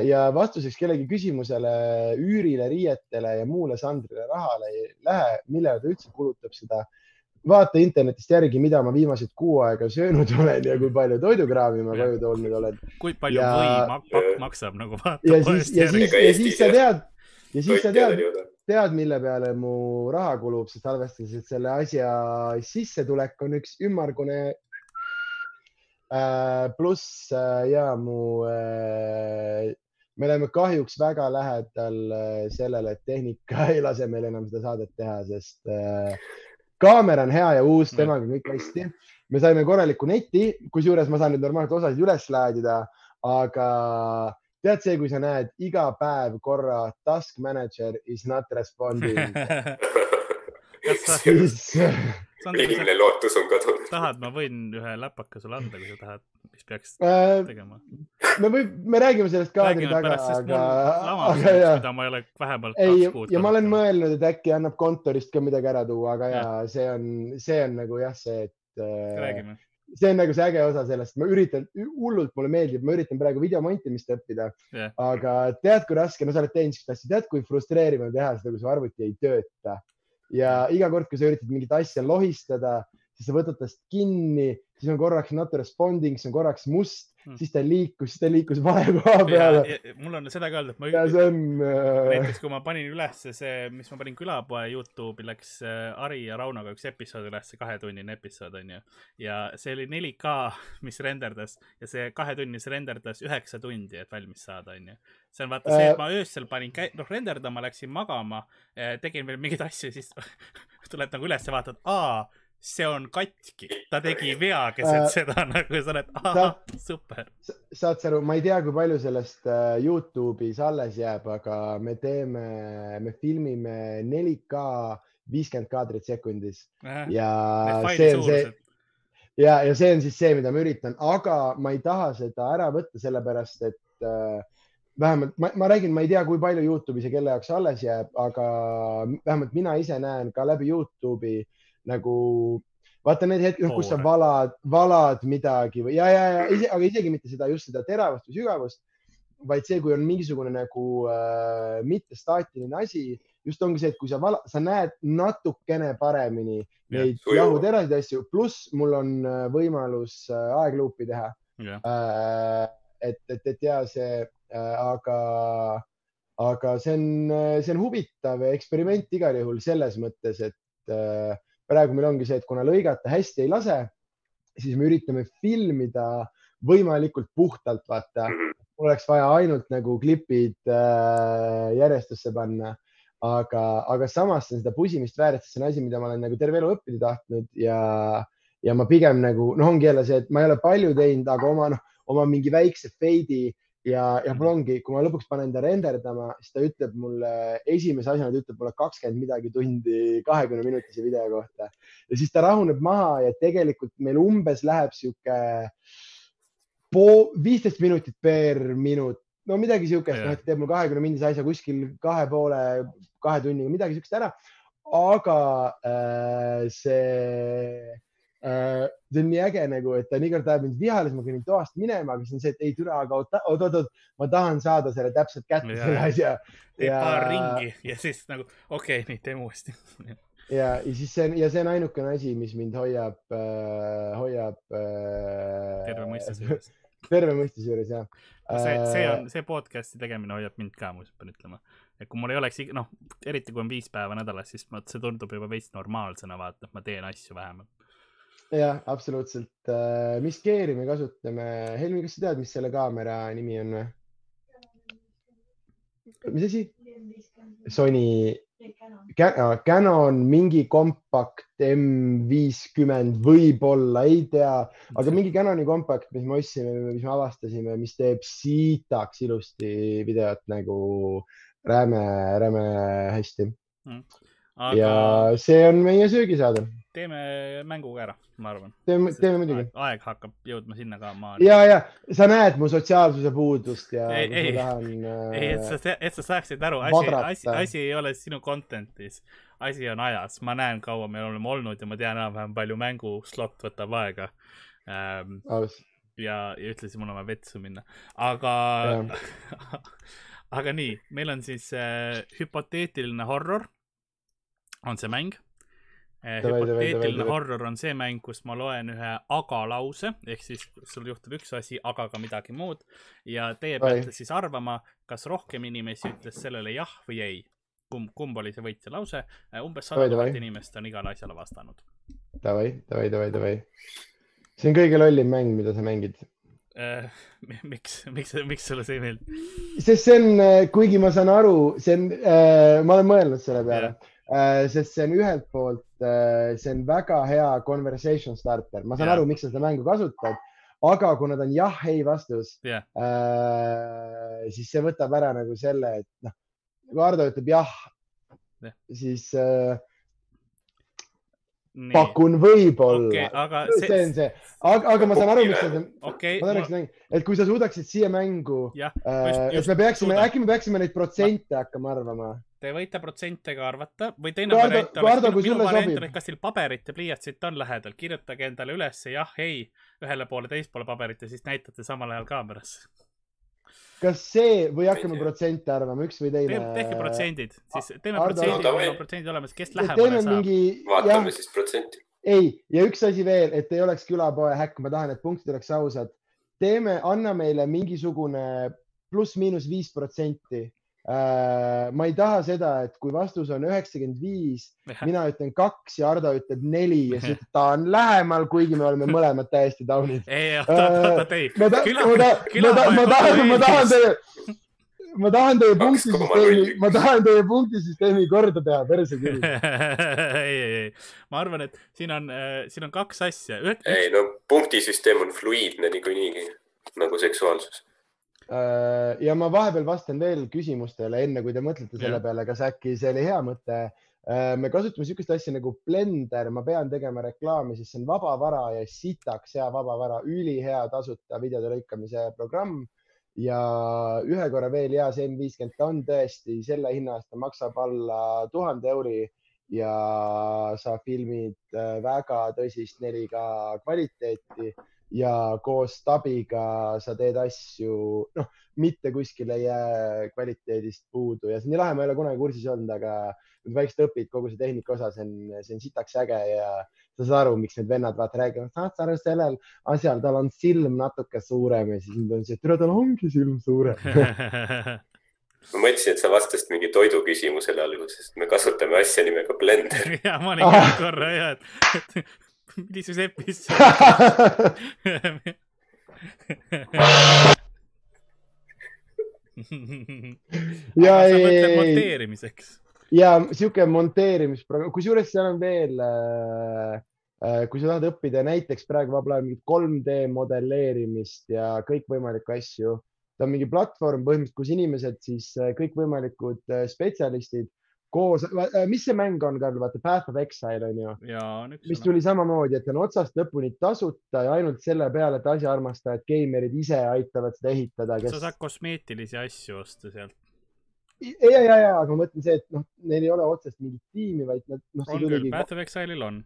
ja vastuseks kellegi küsimusele üürile, riietele ja muule Sandrile rahale ei lähe, millele ta üldse kulutab seda. vaata internetist järgi, mida ma viimased kuu aega söönud olen ja kui palju toidukraami ma koju toonud olen. kui palju Ja- või pakk maksab nagu vaata ja siis, ja siis, ja siis sa tead ja siis sa tead tead, mille peale mu raha kulub, sest arvestades, et selle asja sissetulek on üks ümmargune äh,. Pluss äh, ja mu äh,, me oleme kahjuks väga lähedal äh, sellele, et tehnika [laughs] ei lase meil enam seda saadet teha, sest äh, kaamera on hea ja uus, temaga on kõik hästi. me saime korraliku neti, kusjuures ma saan nüüd normaalselt osasid üles laadida, aga tead see, kui sa näed iga päev korra task manager is not responding [laughs] [laughs] siis Viimane lootus on kadunud. tahad, ma võin ühe läpaka sulle anda, kui sa tahad, mis peaks äh, tegema. me või, me räägime sellest kaadri taga, aga aga ja, mida ma ei ole vähemalt ei kaks, kuud ja ma olen mõelnud, et äkki annab kontorist ka midagi ära tuua, aga ja see on, see on nagu jah, see, et äh, räägime. see on nagu see äge osa sellest, ma üritan, hullult mulle meeldib, ma üritan praegu videomontimist õppida Jah. aga tead, kui raske, no sa oled teinud siukest asja, tead, kui frustreeriv on teha seda, kui su arvuti ei tööta ja iga kord, kui sa üritad mingit asja lohistada, siis sa võtad tast kinni, siis on korraks not responding, siis on korraks must Hmm. siis ta liikus, siis ta liikus vale koha peale mul on seda ka öeldud, et ma ja see on äh, näiteks kui ma panin ülesse see, mis ma panin külapoe Youtube'i, läks äh, Ari ja Raunoga üks episood üles, kahetunnine episood onju. ja see oli 4K, mis renderdas ja see kahe tunni, see renderdas üheksa tundi, et valmis saada onju. see on vaata see, et ma öösel panin käi-, noh renderdama, läksin magama, tegin veel mingeid asju, siis [laughs] tuled nagu üles ja vaatad, aa see on katki, ta tegi vea keset Äh, seda nagu sa oled, ahah, super. saad sa aru, ma ei tea, kui palju sellest äh, Youtube'is alles jääb, aga me teeme, me filmime 4K viiskümmend kaadrit sekundis. Ja see on see ja, ja see on siis see, mida ma üritan, aga ma ei taha seda ära võtta, sellepärast et äh, vähemalt ma, ma räägin, ma ei tea, kui palju Youtube'is ja kelle jaoks alles jääb, aga vähemalt mina ise näen ka läbi Youtube'i nagu vaata need hetked, kus sa valad, valad midagi või ja, ja, ja ise, aga isegi mitte seda, just seda teravust või sügavust. vaid see, kui on mingisugune nagu äh, mittestaatiline asi, just ongi see, et kui sa vala, sa näed natukene paremini neid sujuv. jahuterasid ja asju, pluss mul on äh, võimalus äh, aegluupi teha jah, äh, et, et, et ja see äh,, aga, aga see on, see on huvitav eksperiment igal juhul selles mõttes, et äh, praegu meil ongi see, et kuna lõigata hästi ei lase, siis me üritame filmida võimalikult puhtalt, vaata. oleks vaja ainult nagu klipid äh, järjestusse panna, aga, aga samas seda pusimist väärt, sest see on asi, mida ma olen nagu terve elu õppida tahtnud ja, ja ma pigem nagu noh, ongi jälle see, et ma ei ole palju teinud, aga oma noh, oma mingi väikse feidi ja, ja mul ongi, kui ma lõpuks panen ta renderdama, siis ta ütleb mulle esimese asjana, ta ütleb mulle kakskümmend midagi tundi kahekümne minutise video kohta. Ja siis ta rahuneb maha ja tegelikult meil umbes läheb sihuke pool, viisteist minutit per minut, no midagi siukest, noh, et teeb mul kahekümne mindise asja kuskil kahe poole, kahe tunniga, midagi siukest ära. aga äh, see see on nii äge nagu, et ta nii kord ajab mind vihale, siis ma kõnnin toast minema, aga siis on see, et ei türa, aga oot, oot, oot, oot, ma tahan saada selle täpselt kätte, selle asja. teeb Ja- paar ringi ja siis nagu okei okay,, nii teeme uuesti. ja, ja siis see on ja see on ainukene asi, mis mind hoiab äh,, hoiab äh,. terve mõistuse [laughs] juures. terve mõistuse juures jah. see, see Äh, on, see podcast'i tegemine hoiab mind ka muuseas, pean ütlema. et kui mul ei oleks, noh, eriti kui on viis päeva nädalas, siis ma, see tundub juba veits normaalsena, vaata, et ma teen asju vähemalt. jah, absoluutselt. mis geari me kasutame? Helmi, kas sa tead, mis selle kaamera nimi on või? mis asi? Sony, Canon mingi kompakt M50 võib-olla, ei tea, aga mingi Canoni kompakt, mis me ostsime, mis me avastasime, mis teeb siitaks ilusti videot nagu räme, räme hästi aga ja see on meie söögisaade. teeme mängu ka ära, ma arvan. teeme, teeme muidugi. aeg hakkab jõudma sinna ka, ma. ja, ja sa näed mu sotsiaalsuse puudust ja Ei, ei. tahan ei, et äh, sa, et sa saaksid aru, asi, asi, asi ei ole sinu content'is, asi on ajas, ma näen, kaua me oleme olnud ja ma tean enam-vähem, palju mängu slot võtab aega ähm,. ja, ja ütlesin, mul on vaja vetsu minna, aga, [laughs] aga nii, meil on siis äh, hüpoteetiline horror, on see mäng äh,. Davai, hüpoteetiline horror on see mäng, kus ma loen ühe aga lause ehk siis sul juhtub üks asi, aga ka midagi muud ja teie peate siis arvama, kas rohkem inimesi ütles sellele jah või ei. kumb, kumb oli see võitja lause, umbes sada tuhat inimest on igale asjale vastanud. Davai, davai, davai, davai. see on kõige lollim mäng, mida sa mängid. Äh, miks, miks, miks sulle see ei meeldi? sest see on, kuigi ma saan aru, see on, ma olen mõelnud selle peale, sest see on ühelt poolt, see on väga hea conversation starter, ma saan Jah. aru, miks sa seda mängu kasutad, aga kuna ta on jah-ei vastus Jah. äh,, siis see võtab ära nagu selle, et noh, kui Ardo ütleb jah Jah., siis äh, nii, pakun võib-olla okei, aga see on see, aga, aga ma saan aru, miks sa seda, okei ma tahaks, et kui sa suudaksid siia mängu, jah, äh, et me peaksime, äkki me peaksime neid protsente hakkama arvama. Te võite protsente ka arvata või teine variant oleks, kui minu sulle variant oleks, kas teil paberit ja pliiatsit on lähedal, kirjutage endale üles jah, ei ühele poole, teist poole paberit ja siis näitate samal ajal kaamerasse. kas see või hakkame protsente arvama, üks või teine? tehke protsendid, siis teeme Ardo- protsendid, No davai. on protsendid olemas, kes teeme lähemale saab. mingi, jah vaatame, siis protsenti. ei ja üks asi veel, et ei oleks külapoe häkk, ma tahan, et punktid oleks ausad. teeme, anna meile mingisugune pluss-miinus viis protsenti. Ma ei taha seda, et kui vastus on üheksakümmend viis, mina ütlen kaks ja Ardo ütleb neli ja siis ta on lähemal, kuigi me oleme mõlemad täiesti taunid. ei, oot, oot, oot, ei. ma tahan, ma tahan, tahan, ma tahan, teie, punktisüsteemi, ma tahan teie punktisüsteemi korda teha, perse küll. [laughs] ei, ei, ei, ma arvan, et siin on, siin on kaks asja. ei no punktisüsteem on fluiidne niikuinii nagu seksuaalsus. Äh, ja ma vahepeal vastan veel küsimustele, enne kui te mõtlete selle peale, kas äkki see oli hea mõte. me kasutame niisugust asja nagu Blender, ma pean tegema reklaami, sest see on vabavara ja sitaks hea vabavara, ülihea tasuta videode lõikamise programm. ja ühe korra veel ja see M50 ta on tõesti selle hinna eest, ta maksab alla tuhande euri ja sa filmid äh, väga tõsist 4K kvaliteeti ja koos stabiga sa teed asju, noh, mitte kuskil ei jää kvaliteedist puudu ja see on nii lahe, ma ei ole kunagi kursis olnud, aga kui väikselt õpid kogu see tehnika osa, see on, see on sitaks äge ja sa saad aru, miks need vennad vaata räägivad, saad sa aru sellel asjal, tal on silm natuke suurem ja siis nüüd on see, et tere, tal ongi silm suurem [laughs] ma mõtlesin, et sa vastasid mingi toidu küsimusele alguses, me kasutame asja nimega blender. [laughs] ja ma olin ka korra ja, et [laughs] millises epis ja aga ei, mõtled ei, monteerimiseks. Ja sihuke monteerimisprogramm, kusjuures seal on veel äh, äh, kui sa tahad õppida näiteks praegu vabal ajal mingit 3D modelleerimist ja kõikvõimalikke asju, ta on mingi platvorm põhimõtteliselt, kus inimesed siis äh, kõikvõimalikud äh, spetsialistid koos, mis see mäng on, Karl, vaata Path of Exile on ju, mis tuli samamoodi, et on otsast lõpuni tasuta ja ainult selle peale, et asjaarmastajad, geimerid ise aitavad seda ehitada, sa kes saad kosmeetilisi asju osta sealt. Ja, ja, ja, aga ma mõtlen see, et noh, neil ei ole otsest mingit tiimi, vaid nad, noh, on küll Path of Exile'il on.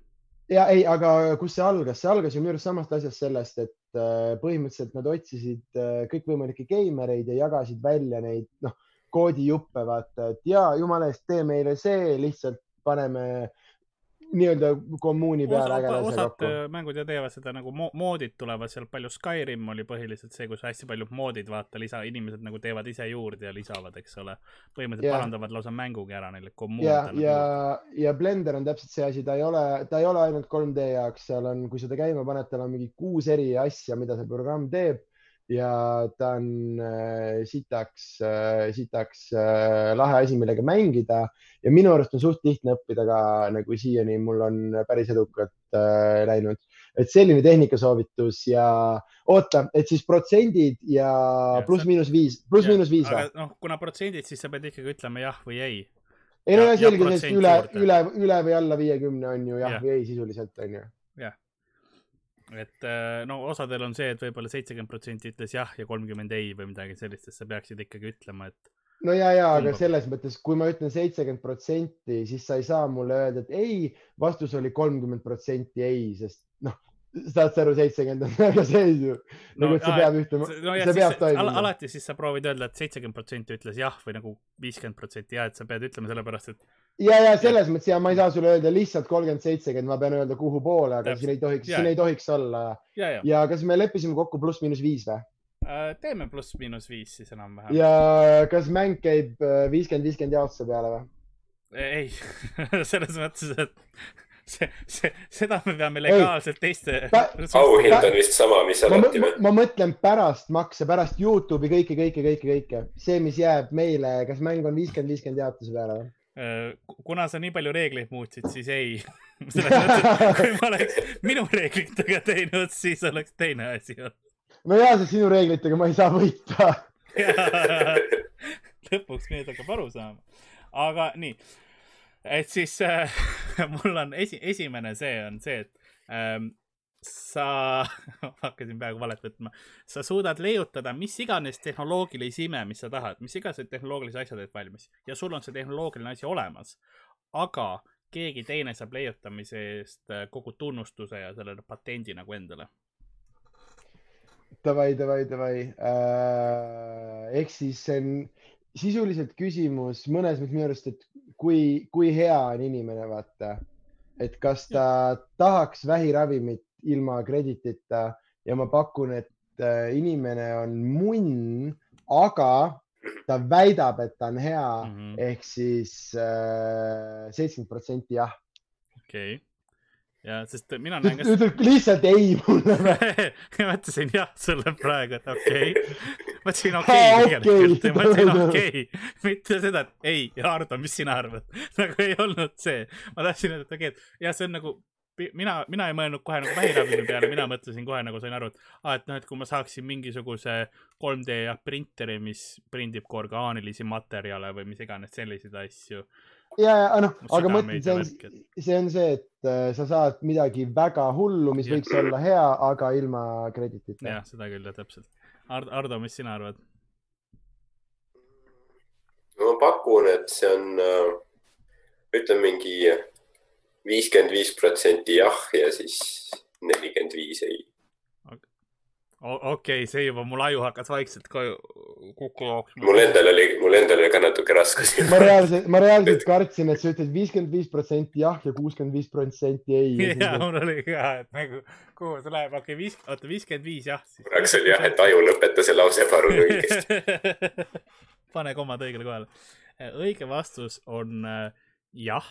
Ja ei, aga kus see algas, see algas ju minu arust samast asjast sellest, et äh, põhimõtteliselt nad otsisid äh, kõikvõimalikke geimereid ja jagasid välja neid, noh, koodijuppe, vaata, et ja jumala eest, tee meile see, lihtsalt paneme nii-öelda kommuuni peale osa, osad kokku. äh, mängud ja teevad seda nagu mo moodid tulevad sealt palju, Skyrim oli põhiliselt see, kus hästi paljud moodid, vaata, lisa, inimesed nagu teevad ise juurde ja lisavad, eks ole. põhimõtteliselt Jah. parandavad lausa mängugi ära neile ja, kommuunidele. ja, ja Blender on täpselt see asi, ta ei ole, ta ei ole ainult 3D jaoks, seal on, kui seda käima paned, tal on mingi kuus eri asja, mida see programm teeb ja ta on äh, sitaks äh,, sitaks äh, lahe asi, millega mängida ja minu arust on suht lihtne õppida ka nagu siiani mul on päris edukalt äh, läinud, et selline tehnikasoovitus ja oota, et siis protsendid ja Ja, pluss-miinus viis, pluss-miinus viis või? noh, kuna protsendid, siis sa pead ikkagi ütlema jah või ei. ei no ja- ja ja selge, üle, üle, üle või alla viiekümne on ju jah Jah. või ei sisuliselt on ju. Et äh, no osadel on see, et võib-olla seitsekümmend protsenti ütles jah ja kolmkümmend ei või midagi sellist, sest sa peaksid ikkagi ütlema, et no ja, ja aga selles mõttes, kui ma ütlen seitsekümmend protsenti, siis sa ei saa mulle öelda, et ei, vastus oli kolmkümmend protsenti ei, sest noh, saad sa aru, seitsekümmend on väga sees ju. nagu, et see peab ütlema, no ja see peab toimima. alati siis sa proovid öelda, et seitsekümmend protsenti ütles jah või nagu viiskümmend protsenti jah, et sa pead ütlema sellepärast, et ja, ja selles mõttes ja ma ei saa sulle öelda lihtsalt kolmkümmend, seitsekümmend, ma pean öelda, kuhu poole, aga Täpselt. siin ei tohiks, siin ei tohiks olla. ja, ja, ja kas me leppisime kokku pluss-miinus viis või? Äh, teeme pluss-miinus viis siis enam-vähem. ja kas mäng käib äh, viiskümmend, viiskümmend jaotuse peale või? ei [laughs] selles mõttes, et see, see, seda me peame legaalselt teiste Ta- auhind on vist sama, mis alati ma, või? ma mõtlen pärast makse, pärast Youtube'i kõike, kõike, kõike, kõike, see, mis jääb meile, kas mäng on viiskümmend, viiskümmend jaotuse peale või? Kuna sa nii palju reegleid muutsid, siis ei. selles mõttes, et kui ma oleks minu reeglitega teinud, siis oleks teine asi olnud. no ja, sest sinu reeglitega ma ei saa võita. [laughs] lõpuks nüüd hakkab aru saama. aga nii, et siis äh, [laughs] mul on esi, esimene see on see, et ähm, sa, [laughs] hakkasin peaaegu valet võtma, sa suudad leiutada mis iganes tehnoloogilise ime, mis sa tahad, mis iganes tehnoloogilise asja teed valmis ja sul on see tehnoloogiline asi olemas, aga keegi teine saab leiutamise eest äh, kogu tunnustuse ja selle patendi nagu endale. Davai, davai, davai äh,. ehk siis see on sisuliselt küsimus mõnes mõttes minu arust, et kui, kui hea on inimene, vaata. et kas ta tahaks vähiravimit ilma kreditita ja ma pakun, et äh, inimene on munn, aga ta väidab, et ta on hea mm. -hmm. ehk siis seitsekümmend protsenti jah. okei okay.. ja, sest mina näen ka ütleb lihtsalt ei mulle [laughs] ma mõtlesin jah sulle praegu, et okei okay.. mõtlesin okei Aa, okay, tegelikult okei. okay., mõtlesin okei okay., mitte seda, et ei, Hardo, mis sina arvad. [laughs] nagu ei olnud see, ma tahtsin öelda, et okei okay,, et jah, see on nagu, mina, mina ei mõelnud kohe nagu vähiravimi peale, mina mõtlesin kohe nagu sain aru, et aa, et noh, et kui ma saaksin mingisuguse 3D ja printeri, mis prindib ka orgaanilisi materjale või mis iganes selliseid asju. ja, ja noh, aga mõtlen, see ja on see on see, et äh, sa saad midagi väga hullu, mis Jah. võiks olla hea, aga ilma kreditita. jah, seda küll jah, täpselt. Ardo, Ardo, mis sina arvad? ma pakun, et see on, ütleme mingi viiskümmend viis protsenti jah ja siis nelikümmend viis ei. okei okay,, see juba mul aju hakkas vaikselt koju kokku jooksma. mul endal oli, mul endal oli ka natuke raske siin. ma reaalselt, ma reaalselt kartsin, et sa ütled viiskümmend viis protsenti jah ja kuuskümmend viis protsenti ei. [laughs] ja mul oli ka, et nagu kuhu see läheb, okei okay,, viis, oota viiskümmend viis jah siis. korraks oli jah, et aju lõpeta see lause palun [laughs] õigesti. pane komad õigele kohale. õige vastus on äh, jah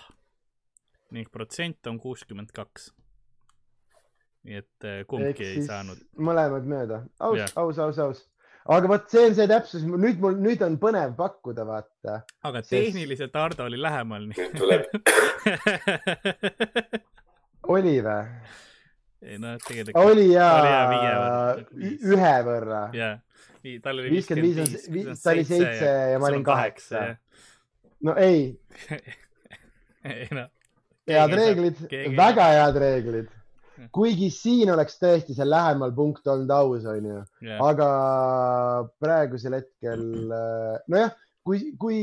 ning protsent on kuuskümmend kaks. nii et äh, kumbki ei saanud. mõlemad mööda, aus aus, aus, aus. aga vot see on see täpsus, nüüd mul, nüüd on põnev pakkuda, vaata. aga Sest- tehniliselt Ardo oli lähemal, nii nüüd tuleb, [laughs] oli või? ei no tegelikult oli ja ühe võrra. jaa, tal oli viiskümmend viis ta oli seitse ja ma olin kaheksa. no ei, [laughs] ei noh, head reeglid väga head reeglid. kuigi siin oleks tõesti see lähemal punkt olnud aus, onju, jah, aga praegusel hetkel äh, nojah, kui, kui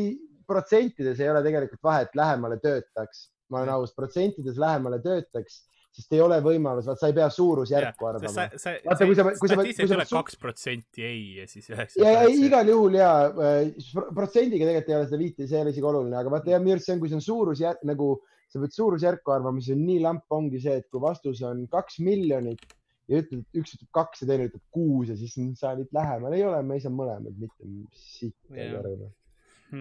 protsentides ei ole tegelikult vahet, lähemale töötaks, ma olen aus, protsentides lähemale töötaks, sest ei ole võimalus, vaat sa ei pea suurusjärku arvama. sa, sa, Vaata, kui sa- kui sa- statistiliselt tuleb kaks protsenti ei ja siis ja, ja üheksa. igal juhul ja äh, pro- protsendiga tegelikult ei ole seda viiti, see ei ole isegi oluline, aga vaata ja minu arust see on, kui see on suurusjärk nagu sa pead suurusjärku arvama, mis on nii lamp, ongi see, et kui vastus on kaks miljonit ja ütled, et üks ütleb kaks ja teine ütleb kuus ja siis sa olid lähemal, ei ole, me ei saa mõlemad mitte siit välja arvata.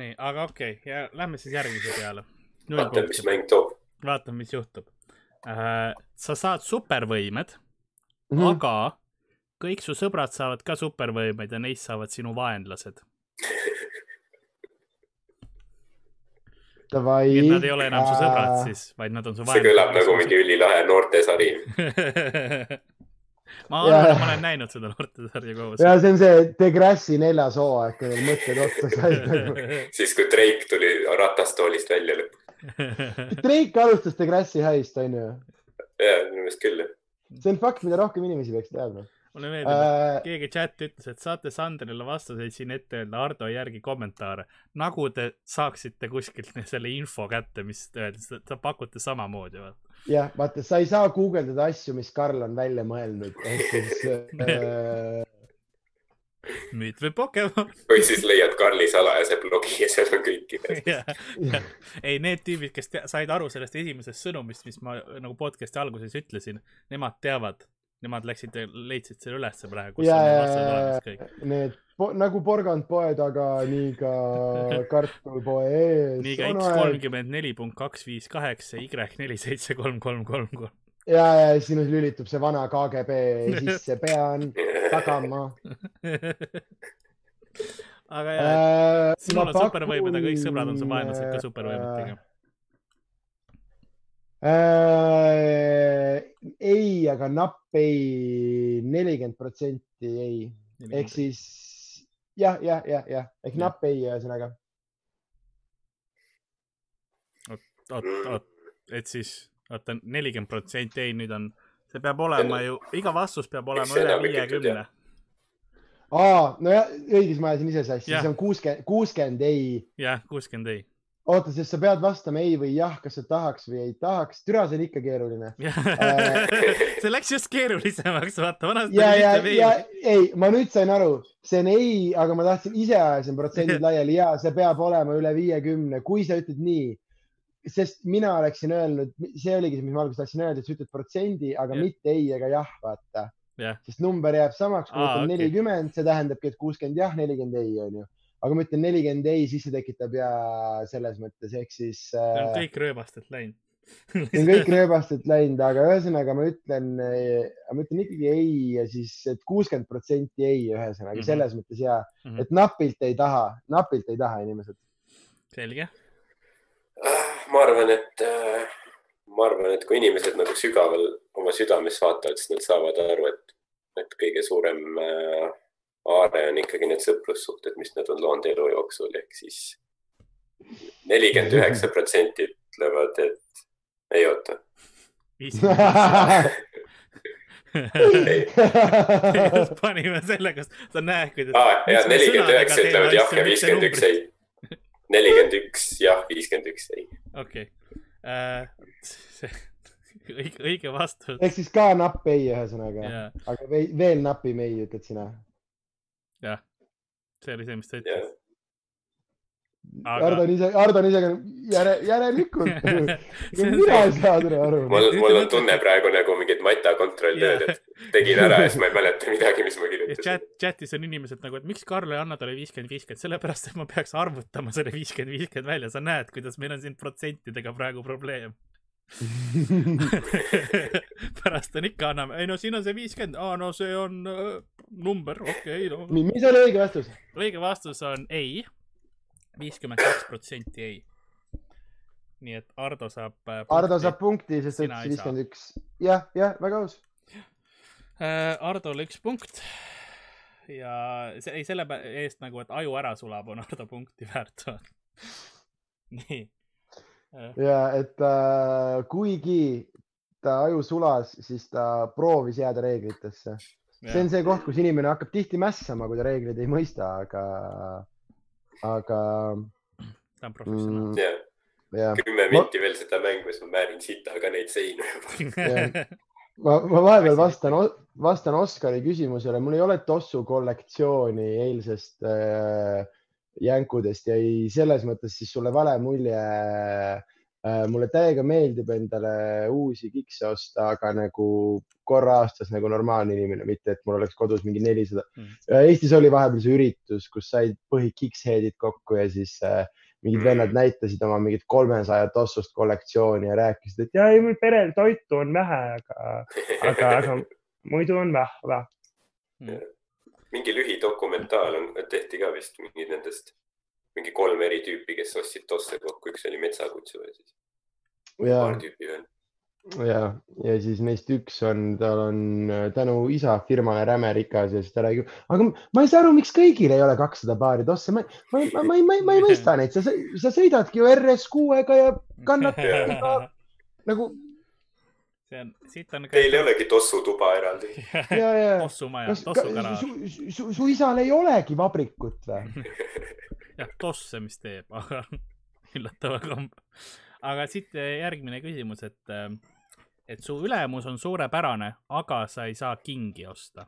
nii, aga okei okay, ja lähme siis järgmise peale. vaatame, mis mäng toob. vaatame, mis juhtub uh,. sa saad supervõimed mm. -hmm. aga kõik su sõbrad saavad ka supervõimeid ja neist saavad sinu vaenlased. [laughs] Davai. et nad ei ole enam su sõbrad. siis, vaid nad on su see kõlab nagu mingi ülilahe noortesari. [laughs] ma arvan, et ma olen näinud seda noortesarja koos. ja see on see Degrassi neljas hooaeg, kui need mõtted otsa said nagu. [laughs] siis, kui Drake tuli ratastoolist välja lõpuks. [laughs] Drake alustas Degrassi High'st onju. jaa, minu meelest küll. see on fakt, mida rohkem inimesi peaks teadma mulle meeldib, et äh,. keegi chat ütles, et saate Sandrile vastuseid siin ette öelda Ardo järgi kommentaare. nagu te saaksite kuskilt selle info kätte, mis öeldakse, te pakute samamoodi, vaata. jah, vaata, sa ei saa guugeldada asju, mis Karl on välja mõelnud, ehk siis äh, [laughs] müüt või Pokemon. või siis leiad Karli salajase blogi ja seal on kõik [laughs] kirjas. ei, need tüübid, kes tea- said aru sellest esimesest sõnumist, mis ma nagu podcast'i alguses ütlesin, nemad teavad, nemad läksid, leidsid selle ülesse praegu, kus ja on need vastused olemas kõik. need po, nagu porgand poe taga, nii ka [laughs] kartul poe ees. nii ka X kolmkümmend neli punkt kaks viis kaheksa, Y neli seitse kolm kolm kolm kolm. ja, ja sinus lülitub see vana KGB [laughs] sisse, pean tagama [laughs] aga jah, äh,. sinul on supervõimed, aga kõik sõbrad on su vaenlased ka supervõimetega. äh,. ei, aga napp ei, nelikümmend protsenti ei, ehk siis jah, jah, jah, jah, ehk napp ei, ühesõnaga. oot, oot, et siis, oota, nelikümmend protsenti ei, nüüd on, see peab olema ju, iga vastus peab olema üle viiekümne. aa, nojah, õigus, ma ajasin ise sassi, siis on kuuskümmend, kuuskümmend ei. Jah, kuuskümmend ei. oota, sest sa pead vastama ei või jah, kas sa tahaks või ei tahaks. türa, see on ikka keeruline. [laughs] see läks just keerulisemaks, vaata, vanasti oli lihtsam ei. ei, ma nüüd sain aru, see on ei, aga ma tahtsin ise ajasin protsendid [laughs] laiali ja see peab olema üle viiekümne, kui sa ütled nii. sest mina oleksin öelnud, see oligi see, mis ma alguses tahtsin öelda, et sa ütled protsendi, aga ja. mitte ei ega jah, vaata. sest number jääb samaks, kui okei. nelikümmend, see tähendabki, et kuuskümmend jah, nelikümmend ei, onju. Aga ma ütlen nelikümmend ei, siis see tekitab ja selles mõttes, ehk siis äh, kõik rööbastelt läinud. [laughs] see on kõik rööbastelt läinud, aga ühesõnaga ma ütlen, ma ütlen ikkagi ei ja siis, et kuuskümmend protsenti ei, ühesõnaga mm. -hmm. selles mõttes ja, Mhm. et napilt ei taha, napilt ei taha inimesed. selge. ma arvan, et, ma arvan, et kui inimesed nagu sügaval oma südames vaatavad, siis nad saavad aru, et, et kõige suurem äh, aare on ikkagi need sõprussuhted, mis nad on loonud elu jooksul, ehk siis nelikümmend üheksa protsenti ütlevad, et ei oota. [laughs] panime selle, kas sa näed, kuidas. aa, ja nelikümmend üheksa ütlevad jah ja viiskümmend üks ei. nelikümmend üks jah, viiskümmend üks ei. okei. Äh, see, õige, õige vastus. ehk siis ka napp ei, ühesõnaga. jah, aga vei- veel napim ei, ütled sina. jah, see oli see, mis ta ütles., Hardo aga on ise, Hardo on ise ka järe, järelikult. [laughs] mina ei saa täna aru. mul, mul on tunne praegu nagu mingit mata kontrolltööd, et tegin ära ja siis ma ei mäleta midagi, mis ma kirjutasin chat, chatis on inimesed nagu, et miks Karl ei anna talle viiskümmend, viiskümmend, sellepärast et ma peaks arvutama selle viiskümmend, viiskümmend välja, sa näed, kuidas meil on siin protsentidega praegu probleem. [laughs] [laughs] pärast on ikka anname, ei no siin on see viiskümmend, aa no see on äh, number, okei okay, no. mis oli õige vastus? õige vastus on ei, viiskümmend kaks protsenti ei. nii et Ardo saab. Hardo saab punkti, sest saa. viiskümmend üks. jah, jah, väga aus. äh,. Hardole üks punkt. ja see, ei selle eest nagu, et aju ära sulab, on Hardo punkti väärt. [laughs] nii äh,. Ja et äh, kuigi ta aju sulas, siis ta proovis jääda reeglitesse. see on see koht, kus inimene hakkab tihti mässama, kui ta reegleid ei mõista, aga, aga ta on professionaal mm, jah, jah, kümme minti veel seda mängu, siis ma määrin sitaga neid seinu juba. [laughs] ma, ma vahepeal vastan, vastan Oskari küsimusele, mul ei ole tossu kollektsiooni eilsest äh, jänkudest ja ei, selles mõttes siis sulle vale mulje äh,. mulle täiega meeldib endale uusi kikse osta, aga nagu korra aastas nagu normaalne inimene, mitte et mul oleks kodus mingi nelisada Mm. mm.. Eestis oli vahepeal see üritus, kus said põhi kikshead'id kokku ja siis äh, mingid Mm. vennad näitasid oma mingit kolmesaja tossust kollektsiooni ja rääkisid, et ja ei, mul perel toitu on vähe, aga, aga, aga muidu on vahva. Mingi lühidokumentaal on, tehti ka vist mingi nendest, mingi kolm eri tüüpi, kes ostsid tosse kokku, üks oli metsakutsu ja siis ja paar, tüüpi veel. ja, ja siis neist üks on, tal on äh, tänu isa firmale räme rikas ja siis ta räägib, aga ma ei saa aru, miks kõigil ei ole kakssada paari tosse, ma, ma, ma, ma, ma, ma ei mõista neid, sa, sa sõidadki ju RS kuuega ja kannad [laughs] nagu see on, siit on. Teil ei olegi tossutuba eraldi. [laughs] ja, ja. tossumaja, tossukanal. su, su, su, isal ei olegi vabrikut või? [laughs] jah, tosse, mis teeb, aga [laughs] üllatava komb-. aga siit järgmine küsimus, et, et su ülemus on suurepärane, aga sa ei saa kingi osta.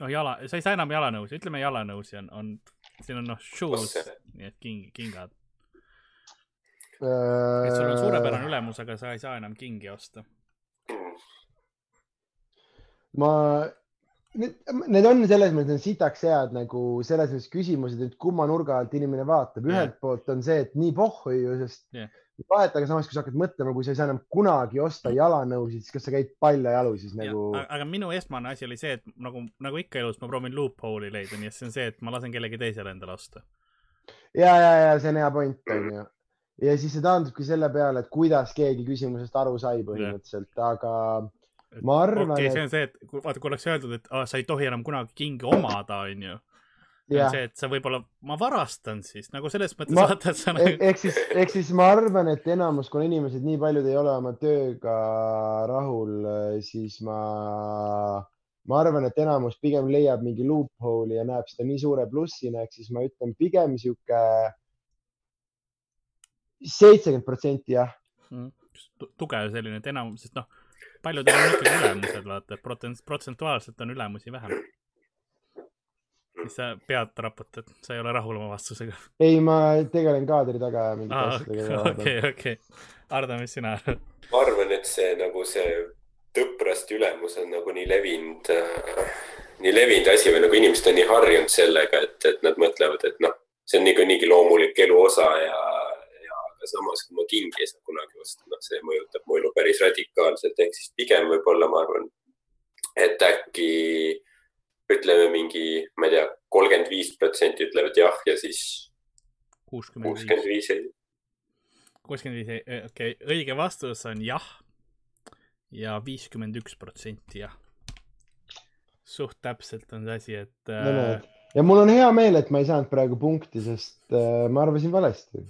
noh, jala, sa ei saa enam jalanõusi, ütleme jalanõusi on, on, siin on noh, shoes nii et king, kingad. Et sul on Äh, suurepärane ülemus, aga sa ei saa enam kingi osta. ma, need, on selles mõttes on sitaks head nagu selles mõttes küsimused, et kumma nurga alt inimene vaatab. ühelt poolt on see, et nii pohhu ju, sest Jah. vahet, aga samas, kui sa hakkad mõtlema, kui sa ei saa enam kunagi osta jalanõusid, siis kas sa käid paljajalu siis nagu? aga minu esmane asi oli see, et nagu, nagu ikka elus ma proovin loophole'i leida, nii et see on see, et ma lasen kellegi teisele endale osta. ja, ja, ja see on hea point, onju. Ja siis see taandubki selle peale, et kuidas keegi küsimusest aru sai põhimõtteliselt, aga ma arvan okei okay,, see on see, et vaata, kui oleks öeldud, et aa, sa ei tohi enam kunagi kingi omada, onju. jah, see, et sa võib-olla, ma varastan siis nagu selles mõttes Ma- vaata, et sa nagu ehk ehk siis, ehk siis ma arvan, et enamus, kuna inimesed nii paljud ei ole oma tööga rahul, siis ma, ma arvan, et enamus pigem leiab mingi loophole'i ja näeb seda nii suure plussina, ehk siis ma ütlen pigem sihuke seitsekümmend protsenti jah. Mm, tu- tugev selline, et enam, sest noh, paljudel on ikkagi ülemused, vaata, et protsent-, protsentuaalselt on ülemusi vähem. siis sa pead raputad, sa ei ole rahul oma vastusega. ei, ma tegelen kaadri taga ja mingite aa, asjadega. okei, okei. Ardo, mis sina arvad? ma arvan, et see nagu see tõprast ülemus on nagu nii levinud äh,, nii levinud asi või nagu inimesed on nii harjunud sellega, et, et nad mõtlevad, et noh, see on niikuinii loomulik elu osa ja aga samas, kui ma kingi ei saa kunagi osta, noh, see mõjutab mu elu päris radikaalselt, ehk siis pigem võib-olla ma arvan, et äkki ütleme mingi, ma ei tea, kolmkümmend viis protsenti ütlevad jah ja siis kuuskümmend viis. ei. kuuskümmend viis, okei, õige vastus on jah. ja viiskümmend üks protsenti jah. suht täpselt on see asi, et no näed, ja mul on hea meel, et ma ei saanud praegu punkti, sest äh, ma arvasin valesti. [laughs]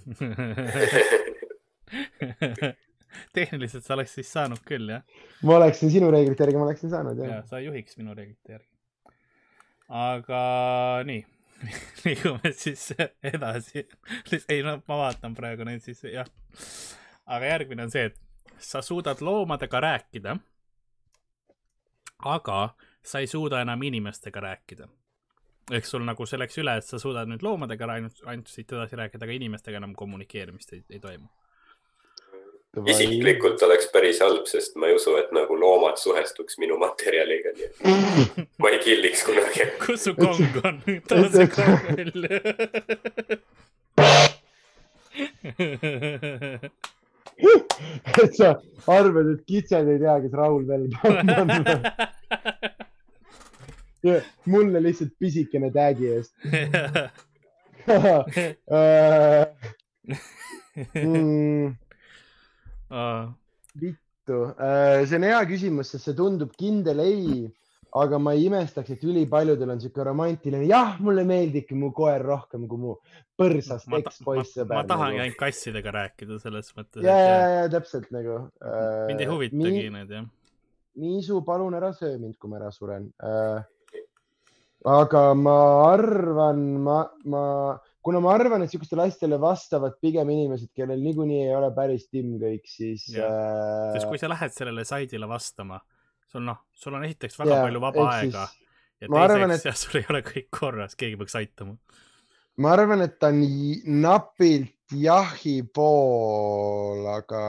tehniliselt sa oleks siis saanud küll jah, ma oleksin sinu reeglite järgi, ma oleksin saanud ja jah. sa juhiks minu reeglite järgi. aga nii, [laughs] liigume siis edasi. ei no ma vaatan praegu neid siis jah. aga järgmine on see, et sa suudad loomadega rääkida, aga sa ei suuda enam inimestega rääkida. Ehk sul nagu see läks üle, et sa suudad nüüd loomadega ainult, ainult siit edasi rääkida, aga inimestega enam kommunikeerimist ei, ei toimu. isiklikult oleks päris halb, sest ma ei usu, et nagu loomad suhestuks minu materjaliga, nii et ma ei killiks kunagi. [laughs] kus su kong on? too see kong välja. [laughs] et sa arvad, et kitsed ei tea, kes Raul Velb on? [laughs] mulle lihtsalt pisikene tag'i eest. [laughs] Mm, vittu, see on hea küsimus, sest see tundub kindel ei, aga ma ei imestaks, et ülipaljudel on sihuke romantiline, jah, mulle meeldibki mu koer rohkem kui mu põrsast ma, ta, ma, ekspoissõber. ma tahangi ainult kassidega rääkida selles mõttes. ja, ja, ja täpselt nagu äh,. mind ei huvitagi need jah. Niisu, palun ära söö mind, kui ma ära suren äh,. Aga ma arvan, ma, ma, kuna ma arvan, et sihukestele asjadele vastavad pigem inimesed, kellel niikuinii ei ole päris timm kõik, siis Jah. sest äh, kui sa lähed sellele saidile vastama, sul noh, sul on esiteks väga Jaa, palju vaba ehk siis aega ja ma arvan, teiseks, ja sul ei ole kõik korras, keegi peaks aitama. ma arvan, et ta j- napilt jahi pool, aga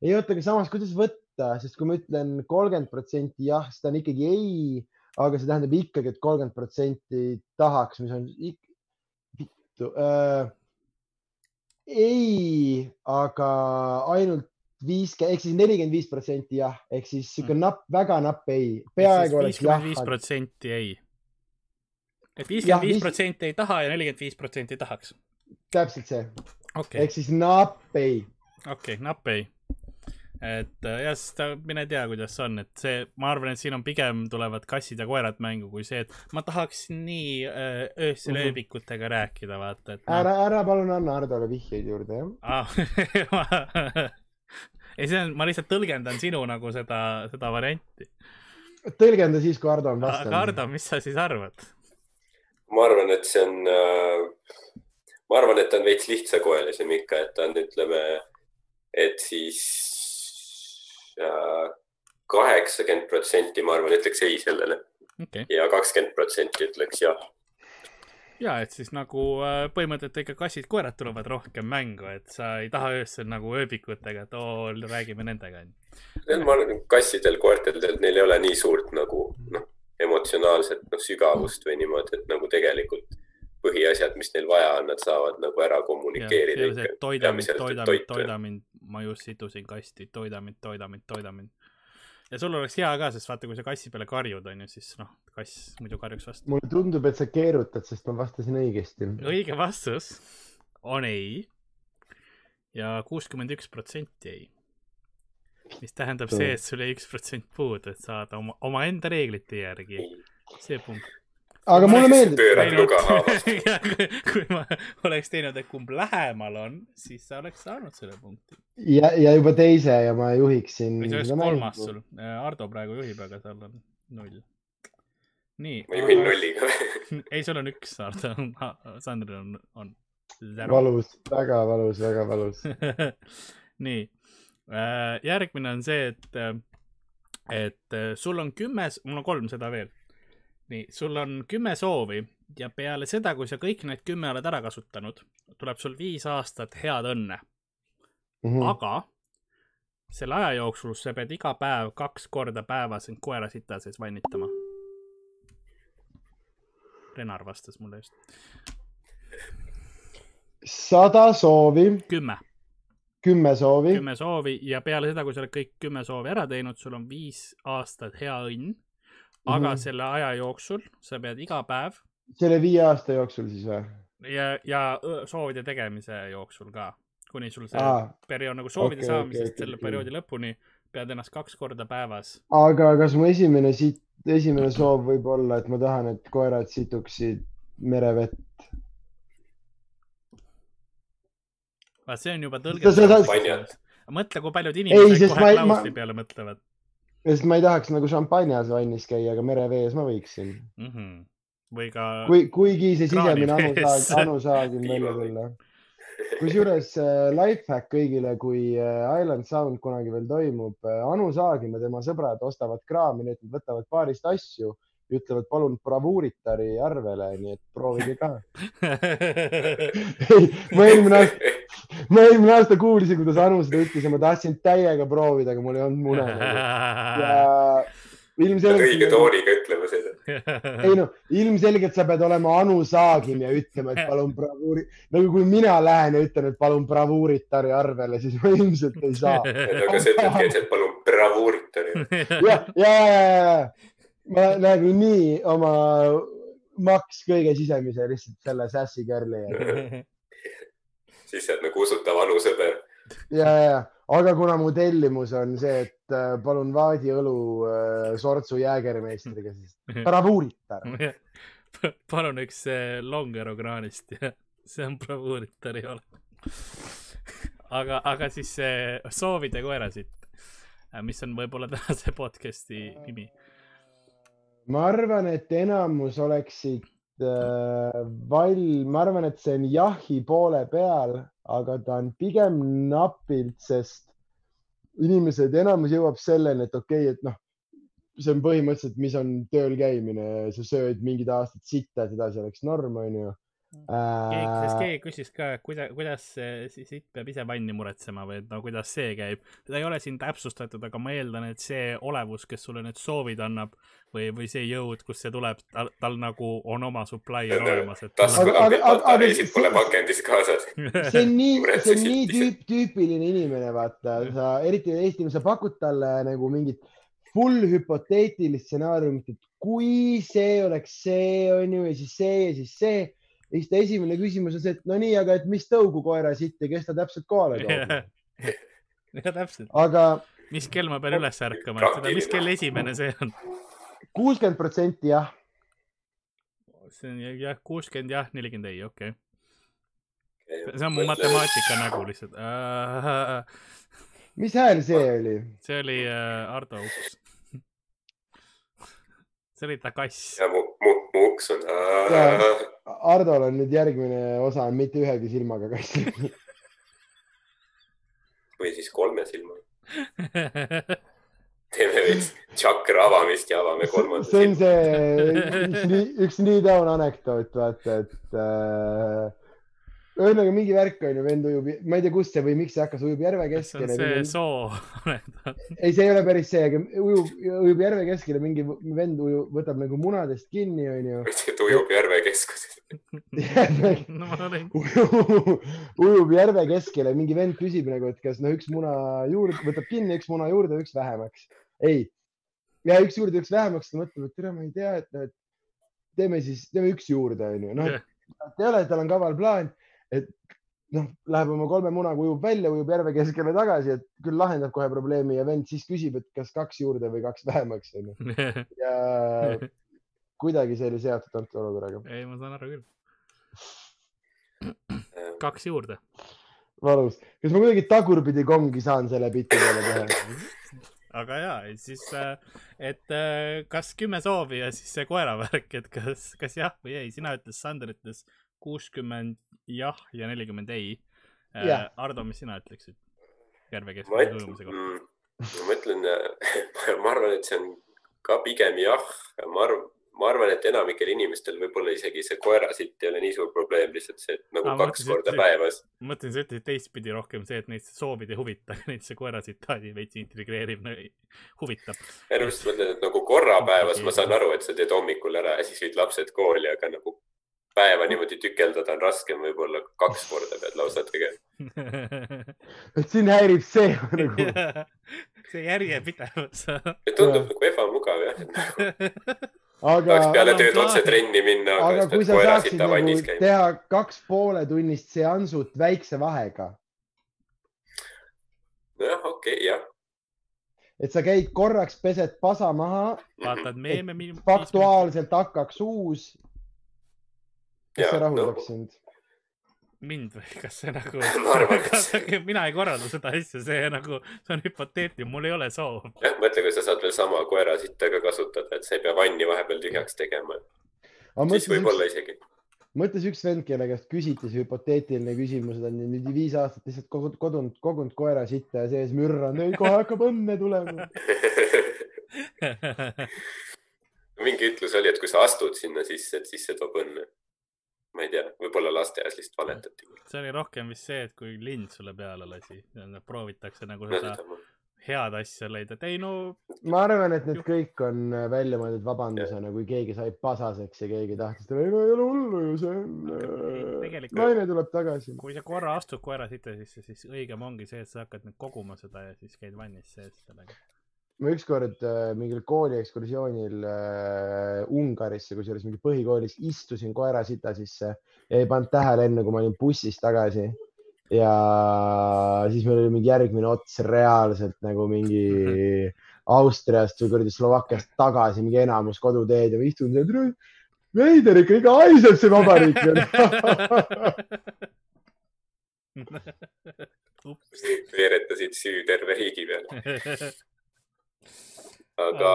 ei oota, aga samas, kuidas võtta, sest kui ma ütlen kolmkümmend protsenti jah, siis ta on ikkagi ei, aga see tähendab ikkagi, et kolmkümmend protsenti tahaks, mis on vittu äh,. ei, aga ainult viiskümmend, ehk siis nelikümmend viis protsenti jah, ehk siis sihuke napp, väga napp ei, peaaegu oleks jah viis protsenti ei. et viiskümmend viis viis- protsenti ei taha ja nelikümmend viis protsenti tahaks. täpselt see, okei, ehk siis napp ei okei, napp ei. Et äh, jah, sest äh, mine tea, kuidas on, et see, ma arvan, et siin on pigem tulevad kassid ja koerad mängu kui see, et ma tahaks nii äh, öösel Mhm. ööbikutega rääkida, vaata, et noh, ära, ära palun anna Hardole vihjeid juurde, jah. ah. [laughs] ei, see on, ma lihtsalt tõlgendan sinu nagu seda, seda varianti. tõlgenda siis, kui Hardo on aga vastanud. Hardo, mis sa siis arvad? ma arvan, et see on äh,, ma arvan, et ta on veits lihtsakoelisem ikka, et ta on, ütleme, et siis kaheksakümmend protsenti, ma arvan, ütleks ei sellele okay., ja kakskümmend protsenti ütleks jah. ja et siis nagu äh, põhimõtteliselt ikka kassid-koerad tulevad rohkem mängu, et sa ei taha öösel nagu ööbikutega, et oo, räägime nendega ma arvan, kassidel, koertedel, neil ei ole nii suurt nagu noh, emotsionaalset noh, sügavust või niimoodi, et nagu tegelikult põhiasjad, mis neil vaja on, nad saavad nagu ära kommunikeerida toida mind, toida mind, toida mind, ma just situsin kasti, toida mind, toida mind, toida mind. ja sul oleks hea ka, sest vaata, kui sa kassi peale karjud, onju, siis noh, kass muidu karjuks vastu. mulle tundub, et sa keerutad, sest ma vastasin õigesti. õige vastus on ei ja kuuskümmend üks protsenti ei. mis tähendab see, et sul jäi üks protsent puudu, et saada oma, omaenda reeglite järgi see punkt. Aga mulle meeldib, pöörad luga haavast. [laughs] kui ma oleks teinud, et kumb lähemal on, siis sa oleks saanud selle punkti. ja, ja juba teise ja ma juhiksin või see oleks kolmas sul. Ardo praegu juhib, aga tal on null. nii. ma juhin. nulliga. [laughs] ei, sul on üks, Ardo. Sandril on, on valus, väga valus, väga valus. [laughs] nii, järgmine on see, et, et äh, sul on kümme, mul on kolm seda veel. nii, sul on kümme soovi ja peale seda, kui sa kõik need kümme oled ära kasutanud, tuleb sul viis aastat head õnne, Mhm. aga selle aja jooksul sa pead iga päev kaks korda päevas end koera sita sees vannitama. Renar vastas mulle just. sada soovi, kümme, kümme soovi, kümme soovi ja peale seda, kui sa oled kõik kümme soovi ära teinud, sul on viis aastat hea õnn. Aga mm. -hmm. selle aja jooksul sa pead iga päev selle viie aasta jooksul siis või? ja, ja soovide tegemise jooksul ka, kuni sul see Aa, periood nagu soovide okay, saamisest okei, selle okei. perioodi lõpuni pead ennast kaks korda päevas. aga kas mu esimene siit, esimene soov võib olla, et ma tahan, et koerad situksid merevett? vaat see on juba tõlgendatud mõtle, kui paljud Ei, inimesed kohe klausli ma- peale mõtlevad sest ma ei tahaks nagu šampanjas vannis käia, aga merevees ma võiksin. mm. -hmm. või ka kui, kuigi see sisemine anusaag, anusaag on [laughs] välja Piimavees. tulla. kusjuures äh, lifehack kõigile, kui äh, Island Sound kunagi veel toimub, Anu Saagim ja tema sõbrad ostavad kraami, nad võtavad paarist asju ja ütlevad palun bravuuritari arvele, nii et proovige ka. [laughs] ei, ma eelmine aasta, [laughs] ma eelmine aasta kuulsin, kuidas Anu seda ütles ja ma tahtsin täiega proovida, aga mul ei olnud mune. [laughs] ja õige ilmselgelt, tooniga ütlema seda. [laughs] ei noh, ilmselgelt sa pead olema Anu Saagim ja ütlema, et palun bravuuri, nagu kui mina lähen ja ütlen, et palun bravuuritari arvele, siis ma ilmselt ei saa. aga sa ütledki, et palun bravuuritari. ja, ja, ja, ja ma nagu nii oma maks kõige sisemise lihtsalt selle sassy girl'i ja, siis oled nagu usutav Anu sõber. ja, ja, aga kuna mu tellimus on see, et äh, palun vaadiõlu äh, sortsu jäägermeistriga, siis [laughs] bravuuritar. palun üks äh, Longero kraanist ja [laughs] see on bravuuritar ei ole. aga, aga siis äh, soovide koerasid, mis on võib-olla tänase podcast'i nimi. ma arvan, et enamus oleksid äh, val-, ma arvan, et see on jahi poole peal, aga ta on pigem napilt, sest inimesed, enamus jõuab selleni, et okei okay,, et noh, see on põhimõtteliselt, mis on tööl käimine, sa sööd mingid aastad sitta, et edasi oleks norm, onju. keegi, sest keegi küsis ka, kuidas, kuidas see siis siit peab ise vanni muretsema või et no kuidas see käib. seda ei ole siin täpsustatud, aga ma eeldan, et see olevus, kes sulle need soovid annab või, või see jõud, kust see tuleb, tal, tal nagu on oma supply on olemas, et. Taskud on aga- pole pakendis kaasas. [laughs] see on nii, see on nii tüüp, tüüpiline inimene, vaata, sa eriti Eestis, sa pakud talle nagu mingit full hüpoteetilist stsenaariumit, et kui see oleks see, onju, ja siis see ja siis see. Ja siis ta esimene küsimus on see, et no nii, aga et mis tõugu koera siit ja kes ta täpselt kohale toob. [laughs] ja täpselt, aga mis kell ma pean üles ärkama, et seda, mis kell esimene see on? kuuskümmend protsenti jah, see on jah, kuuskümmend jah, nelikümmend ei, okei okay.. see on mu matemaatika nägu lihtsalt uh,. mis hääl see oli? see oli uh, Ardo Uks. See oli ta kass. ja mu, mu, mu uks on. Hardol on nüüd järgmine osa on mitte ühegi silmaga kass. või siis kolme silmaga. [laughs] teeme veits tšakra avamist ja avame kolmanda see on see üks nii, üks nii down anekdoot, vaata, et äh, ühesõnaga mingi värk on ju, vend ujub, ma ei tea, kust see või miks see hakkas, ujub järve see on keskele. see soo ei, see ei ole päris see, aga ujub, ujub järve keskele, mingi vend ujub, võtab nagu munadest kinni, onju. et ujub järve keskuses. no ma olin, [laughs] ujub järve keskele, mingi vend küsib nagu, et kas noh, üks muna juurde, võtab kinni, üks muna juurde, üks vähemaks. ei, ja üks juurde, üks vähemaks, ta mõtleb, et tere, ma ei tea, et noh, et teeme siis, teeme üks juurde, onju. noh, et ei ole, tal on kaval plaan, et noh, läheb oma kolme munaga, ujub välja, ujub järve keskele tagasi, et küll lahendab kohe probleemi ja vend siis küsib, et kas kaks juurde või kaks vähemaks, onju. [laughs] ja kuidagi see oli seotud antud olukorraga. ei, ma saan aru küll. kaks juurde. valus. kas ma kuidagi tagurpidi kongi saan selle biti peale teha? [laughs] aga ja, siis, et äh, kas kümme soovi ja siis see koera värk, et kas, kas jah või ei, sina ütles, Sander ütles kuuskümmend jah ja nelikümmend ei. Jah. Ardo, mis sina ütleksid? järve ma keskmise ütlen ujumise, kohta. ma ütlen, [laughs] ma arvan, et see on ka pigem jah, ma arvan, ma arvan, et enamikel inimestel võib-olla isegi see koerasitt ei ole nii suur probleem, lihtsalt see, et nagu Aa, ma kaks mõtlesin, korda päevas. ma mõtlesin, sa ütlesid teistpidi rohkem see, et neid soovid ei huvita, neid see koera tsitaadi veits intrigeerib, huvitab. ja no just mõtlen, et nagu korra päevas ma saan aru, et sa teed hommikul ära ja siis viid lapsed kooli, aga nagu päeva niimoodi tükeldada on raskem, võib-olla kaks korda pead lausa tegema. [laughs] et sind häirib see [laughs] nagu, [laughs] see järjepidevus. tundub nagu ebamugav jah, et nagu aga tahaks, peale tööd otse trenni minna, aga kui sa saaksid nagu teha kaks pooletunnist seansut väikse vahega, nojah, okei okay,, jah. et sa käid korraks, pesed pasa maha, vaatad meeme. faktuaalselt hakkaks uus. Kas see rahuldaks no. sind? mind või kas see nagu [laughs] mina ei korralda seda asja, see nagu, see on hüpoteetiline, mul ei ole soov. jah, mõtle, kui sa saad veel sama koera sitta ka kasutada, et sa ei pea vanni vahepeal tühjaks tegema, siis võib-olla isegi. mõtles üks vend, kelle käest küsiti see hüpoteetiline küsimus, ta on nüüd viis aastat lihtsalt kogunud, kodunud, kogunud koera sitta ja sees mürranud, ei kohe hakkab õnne tulema. [laughs] mingi ütlus oli, et kui sa astud sinna sisse, et siis see toob õnne. Ma ei tea, võib-olla lasteaias lihtsalt valetati. see oli rohkem vist see, et kui lind sulle peale lasi, proovitakse nagu seda head asja leida, et ei no ma arvan, et need kõik on välja mõeldud vabandusena, kui keegi sai pasaseks ja keegi tahtis talle, ei no ei ole hullu ju, see on tegelikult- naine tuleb tagasi. kui sa korra astud koera sita sisse, siis õigem ongi see, et sa hakkad nüüd koguma seda ja siis käid vannis sees sellega. Ma ükskord äh, mingil kooliekskursioonil äh, Ungarisse, kusjuures mingi põhikoolis istusin koera sita sisse ja ei pannud tähele enne, kui ma olin bussis tagasi. ja siis meil oli mingi järgmine ots reaalselt nagu mingi [laughs] Austriast või kuradi Slovakkiast tagasi mingi enamus koduteed ja ma istun seal, veider ikka, ikka haiseb see vabariik ups. [laughs] veeretasid süü terve riigi peale. [laughs] aga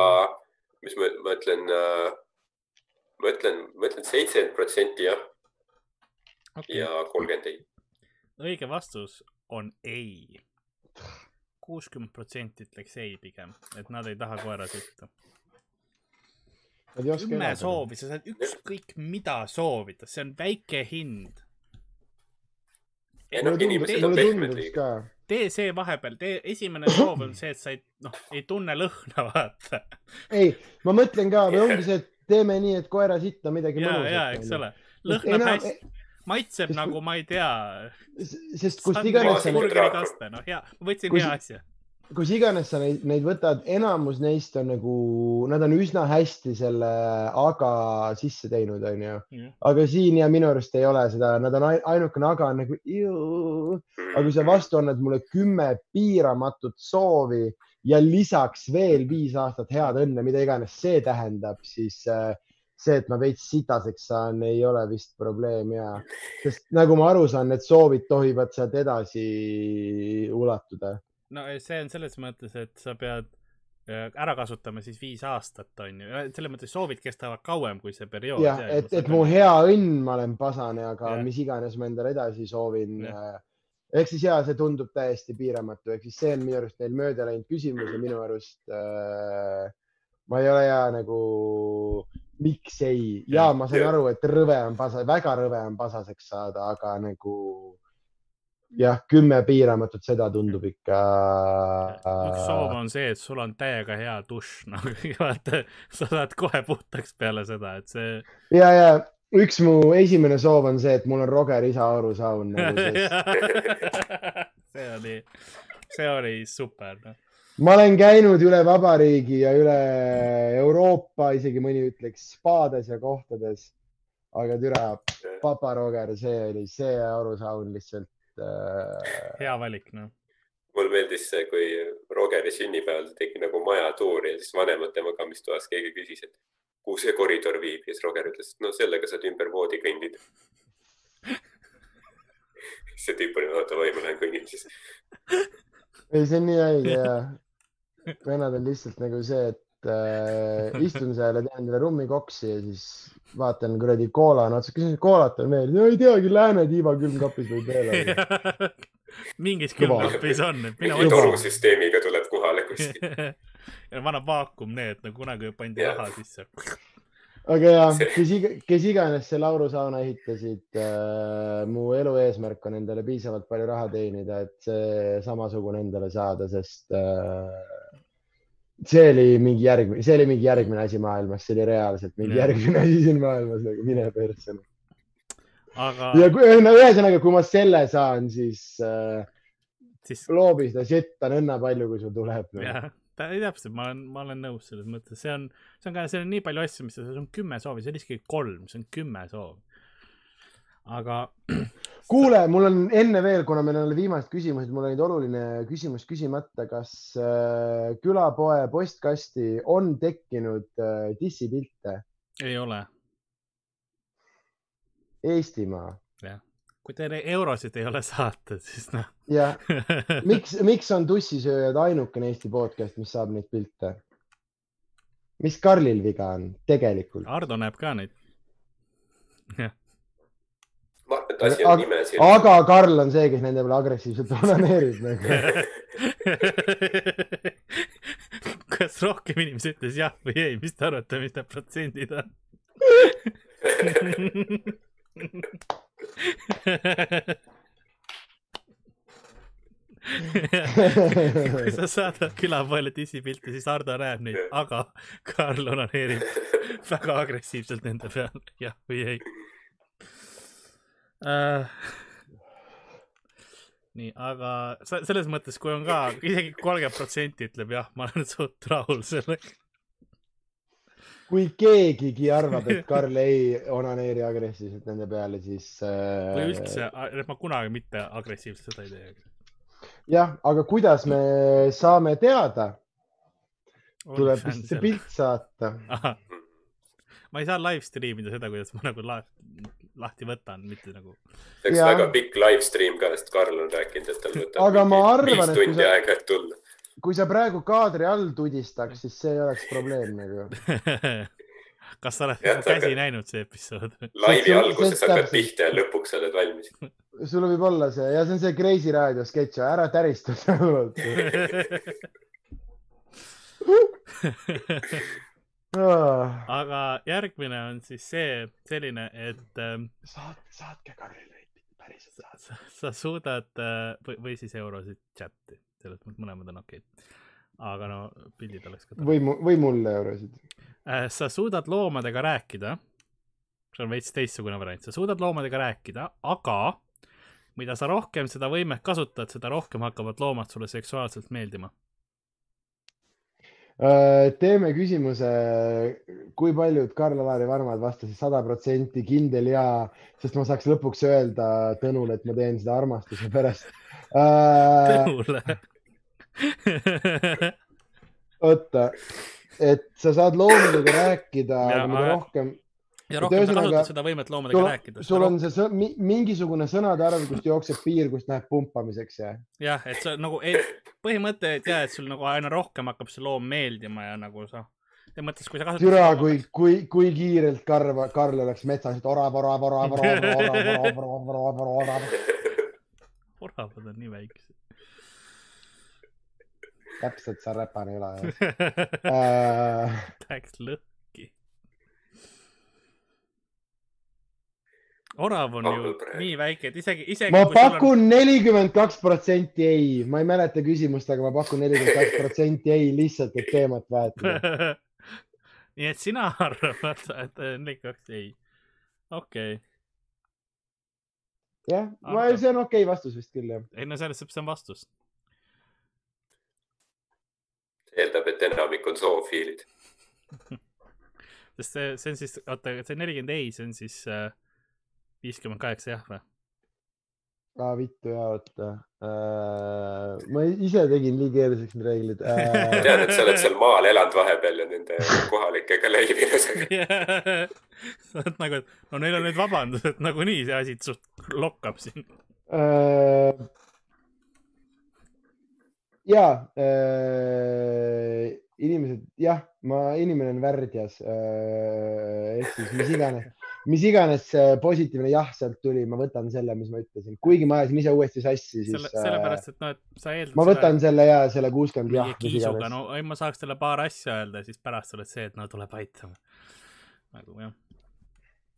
mis ma ma ütlen, ma ütlen, ma ütlen seitsekümmend protsenti jah ja kolmkümmend ei. õige vastus on ei. kuuskümmend protsenti ütleks ei pigem, et nad ei taha koera oska kümme soovi, sa saad ükskõik mida soovida, see on väike hind. ei mulle tundus, ka. Tee see vahepeal, tee, esimene soov on see, et sa ei, noh, ei tunne lõhna, [laughs] vaata. ei, ma mõtlen ka, või [laughs] ongi see, et teeme nii, et koera sitta midagi ja, mõnusat. ja, eks ole. lõhnab enam- hästi, maitseb sest nagu, ma ei tea. sest kust iganes sa, burgerikaste, noh, hea, ma võtsin Kus- hea asja. Kus iganes sa neid, neid võtad, enamus neist on nagu, nad on üsna hästi selle aga sisse teinud, onju. aga siin ja minu arust ei ole seda, nad on ai- ainukene aga on nagu, aga kui sa vastu annad mulle kümme piiramatut soovi ja lisaks veel viis aastat head õnne, mida iganes see tähendab, siis äh, see, et ma veits sitaseks saan, ei ole vist probleem ja, sest nagu ma aru saan, need soovid tohivad sealt edasi ulatuda. No see on selles mõttes, et sa pead äh, ära kasutama siis viis aastat, on ju, selles mõttes soovid kestavad kauem kui see periood. jah, et, et mu hea õnn, ma olen pasane, aga Jah. mis iganes ma endale edasi soovin Jah.. ehk siis ja see tundub täiesti piiramatu, ehk siis see on minu arust neil mööda läinud küsimus ja minu arust äh, ma ei ole ja nagu, miks ei, ja Jah. ma saan Jah. aru, et rõve on pasa, väga rõve on pasaseks saada, aga nagu jah, kümme piiramatut, seda tundub ikka. üks soov on see, et sul on täiega hea dušš, noh, vaata, sa saad kohe puhtaks peale seda, et see. ja, ja üks mu esimene soov on see, et mul on Roger Isaoru saun nagu, [laughs] see oli, see oli super, noh. ma olen käinud üle vabariigi ja üle Euroopa, isegi mõni ütleks spaades ja kohtades. aga türa, papa Roger, see oli see arusaun lihtsalt äh,. hea valik, noh. mulle meeldis see, kui Rogeri sünnipäeval tegi nagu majatuuri ja siis vanemate magamistoas keegi küsis, et kuhu see koridor viib ja siis Roger ütles, et no sellega saad ümber voodi kõndida. [laughs] see tüüp oli, oota, oi, ma lähen kõnnin siis. ei, see on nii haige ja vennad on lihtsalt nagu see, et äh, istun seal ja teen endale rummikoksi ja siis vaatan kuradi koola on otsas, kas koolat on veel? ei teagi, Lääne tiiva külmkapis võib veel olla. [laughs] mingis külmkapis on, et mina mingi torusüsteemiga tuleb kohale kuskil. [laughs] ja vana vaakumneet, no kunagi pandi raha sisse. aga ja, kes iga, kes iganes see Lauru sauna ehitasid äh,, mu elu eesmärk on endale piisavalt palju raha teenida, et see samasugune endale saada, sest äh, see oli mingi järgmine, see oli mingi järgmine asi maailmas, see oli reaalselt mingi Jah. järgmine asi siin maailmas, nagu mine persse. aga ja kui, no ühesõnaga, kui ma selle saan, siis äh, siis loobi seda sitta nõnna palju, kui sul tuleb no.. jah, täpselt, ma olen, ma olen nõus selles mõttes, see on, see on ka, seal on nii palju asju, mis, see on kümme soovi, see on isegi kolm, see on kümme soovi. aga [clears throat] kuule, mul on enne veel, kuna meil on viimased küsimused, mul oli oluline küsimus küsimata, kas äh, külapoe postkasti on tekkinud äh, dissipilte ei ole, Eestimaa kui teil eurosid ei ole saata, siis noh. ja [laughs] miks, miks on tussisööjad ainukene Eesti podcast, mis saab neid pilte? mis Karlil viga on tegelikult? Ardo näeb ka neid. jah, et asi on aga, nimes. aga Karl on see, kes nende peale agressiivselt onaneerib nagu. [laughs] kas rohkem inimesi ütles jah või ei, mis te arvate, mis need protsendid on? [laughs] kui sa saadad külapoele dissipilti, siis Hardo näeb neid, aga Karl onaneerib väga agressiivselt nende peal, jah või ei uh,. nii, aga selles mõttes, kui on ka isegi kolmkümmend protsenti ütleb jah, ma olen suht rahul sellega. kui keegigi arvab, et Karl [laughs] ei onaneeri agressiivselt nende peale, siis äh, või üldse, et ma kunagi mitte agressiivselt seda ei tee. jah, aga kuidas me saame teada, tuleb vist see pilt saata. Ma ei saa live stream ida seda, kuidas ma nagu la lahti võtan, mitte nagu. see oleks väga pikk live stream ka, sest Karl on rääkinud, et tal võtab Aga ma mingi arvan, viis tundi sa- aega, et tulla. kui sa praegu kaadri all tudistaks, siis see ei oleks probleem nagu. [laughs] kas sa oled mu käsi aga- näinud see episood? laivi alguses hakkad täpselt. pihta ja lõpuks oled valmis. [laughs] sul võib olla see ja see on see Kreisi raadio sketš, ära tärista seal. Aga järgmine on siis see, selline, et ähm, saat-, saatke Karlile päriselt saatke. sa, sa suudad äh, või, või siis eurosid chati, selles mõttes mõlemad on okeid. aga no pildid oleks ka või, või mulle eurosid. Äh, sa suudad loomadega rääkida. see on veits teistsugune variant, sa suudad loomadega rääkida, aga mida sa rohkem seda võimet kasutad, seda rohkem hakkavad loomad sulle seksuaalselt meeldima. Äh, teeme küsimuse, kui paljud Karl-Alari Varmad vastasid sada protsenti kindel jaa, sest ma saaks lõpuks öelda Tõnule, et ma teen seda armastuse pärast. Tõnule. oota, et sa saad loomadega rääkida, Ja, aga mida rohkem, ja rohkem sa kasutad seda võimet loomadega sul, rääkida. sul on see sõ- mi, mingisugune sõnade arv, kust jookseb piir, kust läheb pumpamiseks ja jah, et sa nagu põhimõte, et jah, et sul nagu aina rohkem hakkab see loom meeldima ja nagu sa, selles mõttes, kui sa kasutad. türa, kui, kui, kui kiirelt Karl, Karl oleks metsas, et orav, orav, orav, orav, orav, orav, orav, orav, orav, orav. oravad on nii väiksed. täpselt, sa räpane ei ole äh,. Läheks lõhki. Orav on ju nii väike, et isegi, isegi ma pakun nelikümmend kaks protsenti ei, ma ei mäleta küsimust, aga ma pakun nelikümmend kaks protsenti ei, lihtsalt, et teemat vahetada. [laughs] nii et sina arvad, et nelikümmend kaks ei. okei okay., jah, ma, see on okei okay vastus vist küll jah. ei no selles suhtes on vastus. eeldab, et enamik on zoofiilid. [laughs] sest see, see on siis, oota, see nelikümmend ei, see on siis äh, viiskümmend kaheksa jah või? aa, vittu ja oota äh,. ma ise tegin nii keeruliseks need reeglid ma äh. [laughs] tean, et sa oled seal maal elanud vahepeal ja nende kohalikega sa oled nagu, et no neil on nüüd vabandus, et nagunii see asi suht lokkab siin. Äh, ja äh, inimesed, jah, ma, inimene on värdjas äh,, ehk siis mis iganes, mis iganes see positiivne jah sealt tuli, ma võtan selle, mis ma ütlesin, kuigi ma ajasin ise uuesti sassi, siis selle, äh, sellepärast, et noh, et sa eeldad. ma võtan selle ja selle kuuskümmend jah kiisuga, no ei, ma saaks talle paar asja öelda siis pärast oled see, et no tuleb aitama. nagu jah.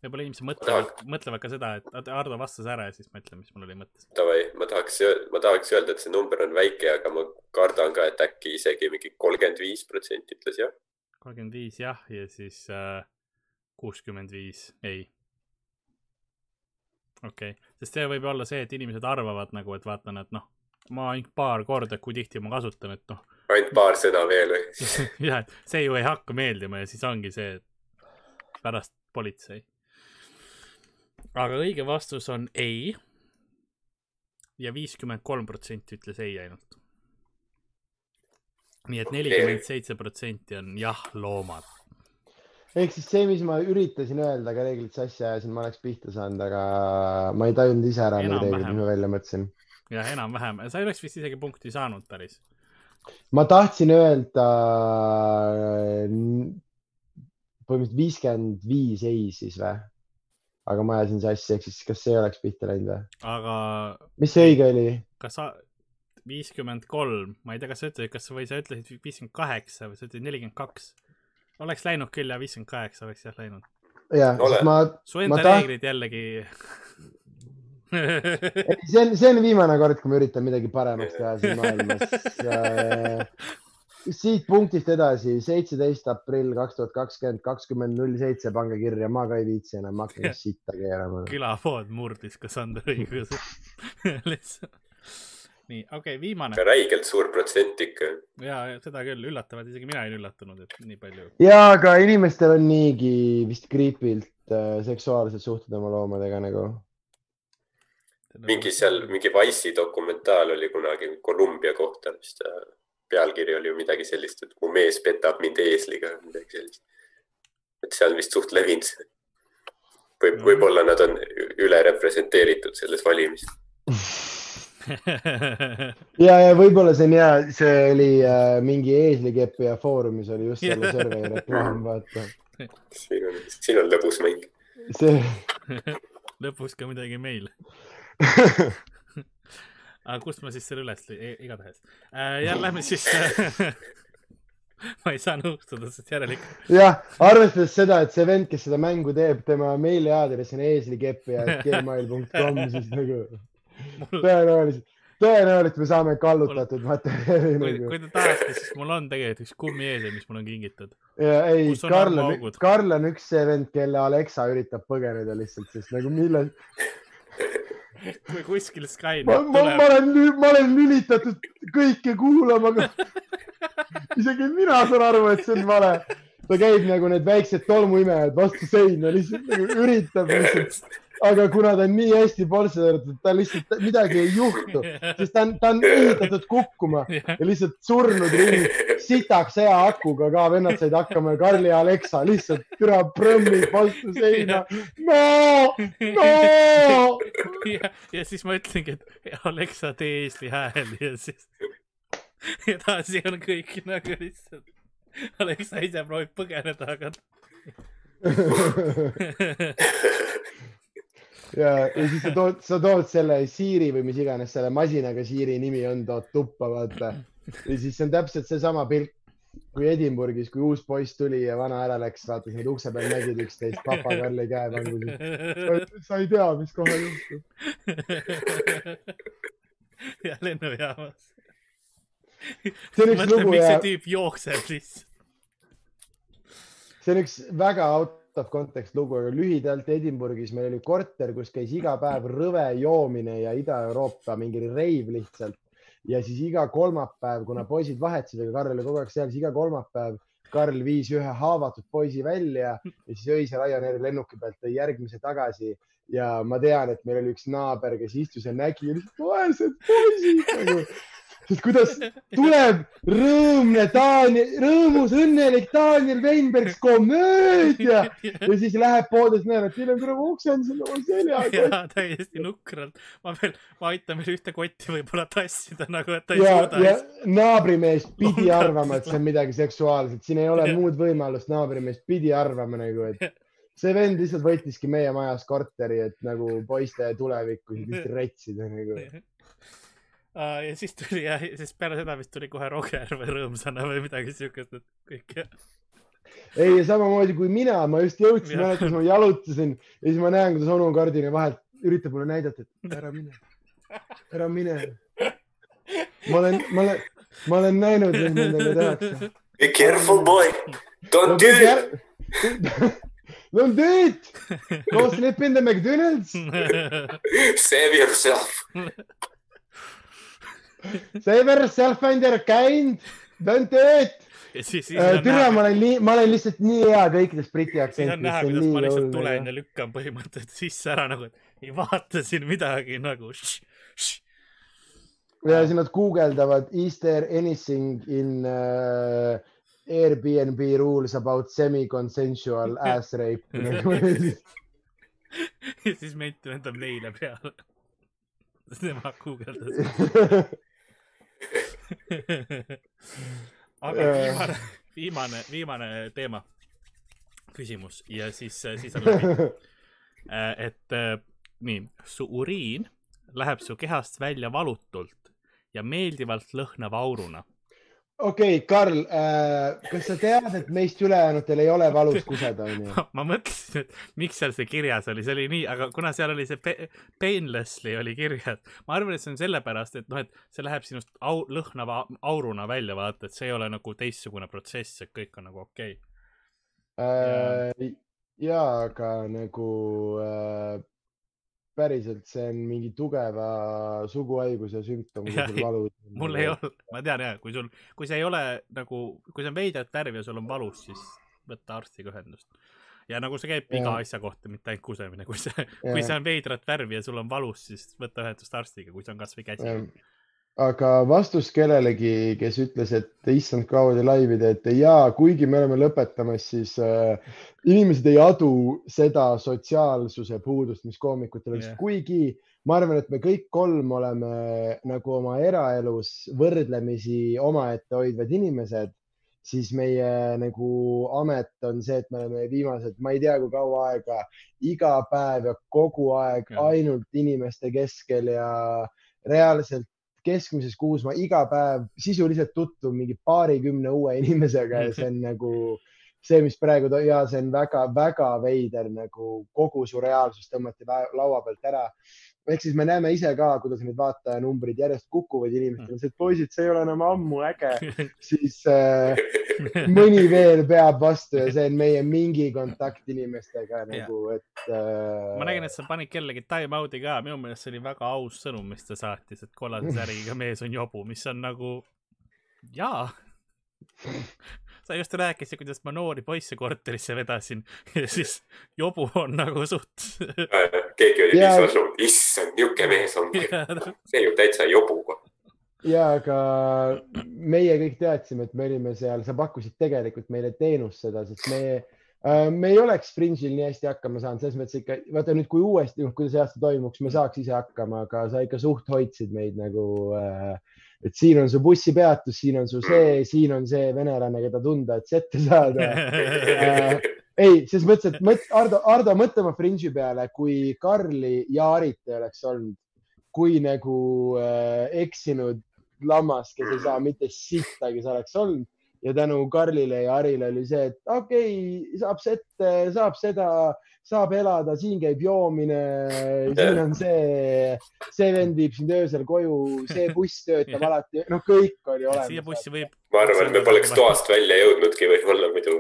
võib-olla inimesed mõtlevad, mõtlevad ka seda, et Ardo vastas ära ja siis ma ütlen, mis mul oli mõttes. davai, ma tahaks, ma tahaks öelda, et see number on väike, aga ma kardan ka, et äkki isegi mingi kolmkümmend viis protsenti ütles jah. kolmkümmend viis jah ja siis äh, kuuskümmend viis ei. okei okay., sest see võib olla see, et inimesed arvavad nagu, et vaatan, et noh, ma ainult paar korda, kui tihti ma kasutan, et noh, ainult paar sõna veel või? jah, et see ju ei hakka meeldima ja siis ongi see, et pärast politsei. aga õige vastus on ei. ja viiskümmend kolm protsenti ütles ei ainult. nii et nelikümmend seitse protsenti on jah, loomad. Ehk siis see, mis ma üritasin öelda, aga reeglid sassi ajasin, ma oleks pihta saanud, aga ma ei tajunud ise ära neid reegleid, mis ma välja mõtlesin. jah, enam-vähem, sa ei oleks vist isegi punkti saanud päris. ma tahtsin öelda n- põhimõtteliselt viiskümmend viis ei siis või? aga ma ajasin sassi, ehk siis kas see oleks pihta läinud või? aga mis see õige oli? kas sa, viiskümmend kolm, ma ei tea, kas sa ütlesid, kas või sa ütlesid viiskümmend kaheksa või sa ütlesid nelikümmend kaks. Oleks läinud küll ja viiskümmend kaheksa oleks jah läinud. jah, Ole. sest ma, su enda Ma taht- reeglid jällegi. see on, see on viimane kord, kui ma üritan midagi paremaks teha siin [laughs] maailmas. siit punktist edasi, seitseteist aprill kaks tuhat kakskümmend, kakskümmend null seitse, pange kirja, ma ka ei viitsi enam, ma hakkan [laughs] sitta keerama. külapood murdis Cassandra õiguse. [laughs] lihtsalt. nii, okei okay,, viimane räigelt suur protsent ikka. ja ja seda küll üllatavalt, isegi mina olin üllatunud, et nii palju. ja, aga inimestel on niigi vist creepy'lt äh, seksuaalsed suhted oma loomadega nagu. mingi seal, mingi Wise'i dokumentaal oli kunagi Kolumbia kohta vist. pealkiri oli ju midagi sellist, et mu mees petab mind eesliga, midagi sellist. et see on vist suht levinud. võib, võib-olla nad on üle representeeritud selles valimis. [laughs] [laughs] ja, ja võib-olla see on hea, see oli äh, mingi eeslikeppi ja Foorumis oli just selle [laughs] serveri reklaam, vaata. siin on, siin on lõbus mäng. see, [laughs] lõpuks ka midagi meil. aga kust ma siis selle üles lõin, igatahes äh,. ja lähme siis ma ei saa nõustuda, sest järelikult jah, arvestades seda, et see vend, kes seda mängu teeb, tema meiliaadress on eeslikeppi.gmail.com, siis nagu mul, tõenäoliselt, tõenäoliselt me saame kallutatud materjali kui, nagu. kui te tahate, siis mul on tegelikult üks kummieesel, mis mul on kingitud. ei Karl on Karl on üks see vend, kelle Alexa üritab põgeneda lihtsalt, sest nagu millal, [laughs] kui kuskil Skynet ma, ma tuleb, olen, ma olen lülitatud kõike kuulama, aga [laughs] isegi mina saan aru, et see on vale. ta käib nagu need väiksed tolmuimejad vastu seina, lihtsalt nagu üritab lihtsalt, aga kuna ta on nii hästi polsteratud, ta lihtsalt midagi ei juhtu, sest ta on, ta on ehitatud kukkuma [laughs] ja lihtsalt surnud ring, sitaks hea akuga ka, vennad said hakkama ja Karli ja Alexa lihtsalt türa prõmmib vastu seina. no, no. [laughs] ja, siis ma ütlengi, et Alexa, tee eesli hääl ja siis [laughs] edasi on kõik nagu lihtsalt. Alexa ise proovib põgeneda, aga ja, ja siis sa tood, sa tood selle Siiri või mis iganes selle masinaga Siiri nimi on, tood tuppa, vaata. ja siis see on täpselt seesama pilt, kui Edinburghis, kui uus poiss tuli ja vana ära läks, vaata, siis nad ukse peal nägid üksteist, papa Karli käe vangusid. sa ei tea, mis kohe juhtub. ja lennujaamas. see on üks lugu miks ja see tüüp jookseb lihtsalt. see on üks väga out of context lugu, aga lühidalt Edinburghis meil oli korter, kus käis iga päev rõve joomine ja Ida-Euroopa mingi reiv lihtsalt. ja siis iga kolmapäev, kuna poisid vahetasid, aga Karl oli kogu aeg seal, siis iga kolmapäev Karl viis ühe haavatud poisi välja ja siis öisel Ryanairi lennuki pealt tõi järgmise tagasi ja ma tean, et meil oli üks naaber, kes istus ja nägi vaesed poisid nagu, sest kuidas tuleb rõõmne Daniel, rõõmus õnnelik Daniel Weinbergs komöödia ja siis läheb poodi, siis näeb, et teil on kurat oksendused oma seljaga. ja täiesti nukralt. ma veel, ma aitan veel ühte kotti võib-olla tassida nagu, et ta ei ja, suuda ja. naabrimees pidi arvama, et see on midagi seksuaalset, siin ei ole Jah. muud võimalust, naabrimees pidi arvama nagu, et see vend lihtsalt võttiski meie majas korteri, et nagu poiste tulevikku lihtsalt [laughs] retsida nagu. Ja siis tuli ja siis peale seda vist tuli kohe Roger või Rõõmsana või midagi siukest, et kõik ei, ja samamoodi kui mina, ma just jõudsin, mäletan, ma jalutasin ja siis ma näen, kuidas onu kardini vahelt üritab mulle näidata, et ära mine, ära mine. ma olen, ma olen, ma olen näinud, mis nendega tehakse. Be careful boy, don't do it, Don't do it! Go sleep in the McDonald's! save yourself. Save yourself and your kind! Don't do it! Äh, türa, ma olen nii, ma olen lihtsalt nii hea kõikides briti siis on aktsentides, näha, kuidas ma lihtsalt tulen ja lükkan põhimõtteliselt sisse ära nagu, et ei vaata siin midagi nagu. ja siis nad guugeldavad is there anything in uh, Airbnb rules about semi-consensual [laughs] ass rape [laughs] nagu ja siis ment lendab neile peale. tema guugeldas. [laughs] aga viimane, viimane, viimane teema, küsimus ja siis, siis on läbi. et äh, nii, su uriin läheb su kehast välja valutult ja meeldivalt lõhnava auruna. Okei okay,, Karl äh,, kas sa tead, et meist ülejäänutel ei ole valus kuseda, onju? [laughs] ma mõtlesin, et miks seal see kirjas oli, see oli nii, aga kuna seal oli see painlessly oli kirjas, ma arvan, et see on sellepärast, et noh, et see läheb sinust au, lõhnava auruna välja, vaata, et see ei ole nagu teistsugune protsess, et kõik on nagu okei okay.. Äh, ja, aga nagu äh, päriselt see on mingi tugeva suguhaiguse sümptom, kui sul valus on. mul ei ole, ma tean jah, kui sul, kui see ei ole nagu, kui see on veidrat värvi ja sul on valus, siis võta arstiga ühendust. ja nagu see käib iga Jaa. asja kohta, mitte ainult kusemine, kui see, kui see on veidrat värvi ja sul on valus, siis võta ühendust arstiga, kui see on kasvõi käsi. Aga vastus kellelegi, kes ütles, et issand kaua te laivi teete ja kuigi me oleme lõpetamas, siis äh, inimesed ei adu seda sotsiaalsuse puudust, mis koomikutel Jah. yeah., kuigi ma arvan, et me kõik kolm oleme nagu oma eraelus võrdlemisi omaette hoidvad inimesed, siis meie nagu amet on see, et me oleme viimased, ma ei tea, kui kaua aega, iga päev ja kogu aeg Jah. ainult inimeste keskel ja reaalselt keskmises kuus ma iga päev sisuliselt tutvun mingi paarikümne uue inimesega ja see on nagu see, mis praegu to- ja see on väga-väga veider nagu kogu su reaalsus tõmmati laua pealt ära. ehk siis me näeme ise ka, kuidas need vaatajanumbrid järjest kukuvad inimestel, et poisid, see ei ole enam ammu äge, [laughs] siis äh, mõni veel peab vastu ja see on meie mingi kontakt inimestega nagu, et äh,. ma nägin, et sa panid kellegi time out'i ka, minu meelest see oli väga aus sõnum, mis ta saatis, et kollase säriga mees on jobu, mis on nagu, jaa. [laughs] sa just rääkisid, kuidas ma noori poisse korterisse vedasin ja siis jobu on nagu suht. keegi oli Jaa. piisavalt suur, issand, niisugune mees ongi, see ju täitsa jobu. ja aga meie kõik teadsime, et me olime seal, sa pakkusid tegelikult meile teenust seda, sest me äh,, me ei oleks Fringe'il nii hästi hakkama saanud, selles mõttes ikka, vaata nüüd, kui uuesti, kui see aasta toimuks, me saaks ise hakkama, aga sa ikka suht hoidsid meid nagu äh,, et siin on su bussipeatus, siin on su see, siin on see venelane, keda tunda, et sette saada. [laughs] Äh,. ei, selles mõttes, et mõt, Ardo, Ardo, mõtle oma Fringe'i peale, kui Karli ja Arit ei oleks olnud, kui nagu äh, eksinud lammas, kes ei saa mitte sittagi, sa oleks olnud ja tänu Karlile ja Arile oli see, et okei okay,, saab sette, saab seda, saab elada, siin käib joomine, siin on see, see vend viib sind öösel koju, see buss töötab alati, noh, kõik oli olemas. siia bussi võib, ma arvan, et me poleks toast välja jõudnudki võib-olla muidu.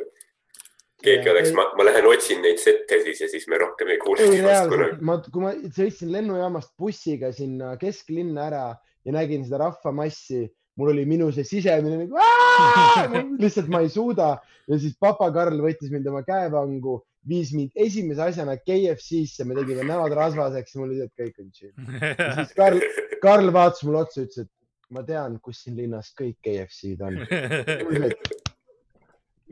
keegi oleks ma, ma lähen otsin neid sette siis ja siis me rohkem ei kuule ei, reaalselt ma, kui ma sõitsin lennujaamast bussiga sinna kesklinna ära ja nägin seda rahvamassi, mul oli minu see sisemine nagu "Aa!" [laughs] lihtsalt ma ei suuda ja siis papa Karl võttis mind oma käevangu, viis mind esimese asjana KFC-sse, me tegime näod rasvaseks ja mul oli see, et kõik on chill. siis Karl, Karl vaatas mulle otsa, ütles, et ma tean, kus siin linnas kõik KFC-d on. [laughs]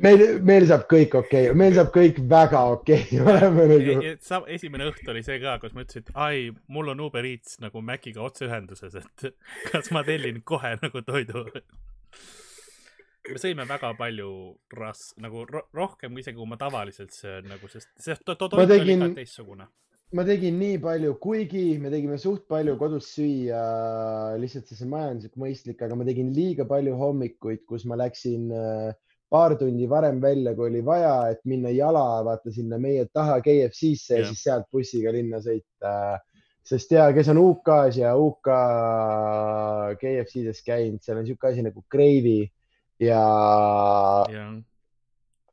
meil, meil saab kõik okei okay., meil saab kõik väga okei okay., me oleme nagu. esimene õhtu oli see ka, kus ma ütlesin, et ai, mul on Uber Eats nagu Maciga otseühenduses, et [laughs] kas ma tellin kohe nagu toidu. me sõime väga palju ras-, nagu ro rohkem kui isegi, kui ma tavaliselt söön nagu, sest see to to toit tegin- oli ka teistsugune. ma tegin nii palju, kuigi me tegime suht palju kodus süüa, lihtsalt see, see majanduslik mõistlik, aga ma tegin liiga palju hommikuid, kus ma läksin äh, paar tundi varem välja, kui oli vaja, et minna jala, vaata sinna meie taha KFC-sse ja Jah. siis sealt bussiga linna sõita. sest ja, kes on UK-s ja UK KFC-des käinud, seal on niisugune asi nagu gravy ja jah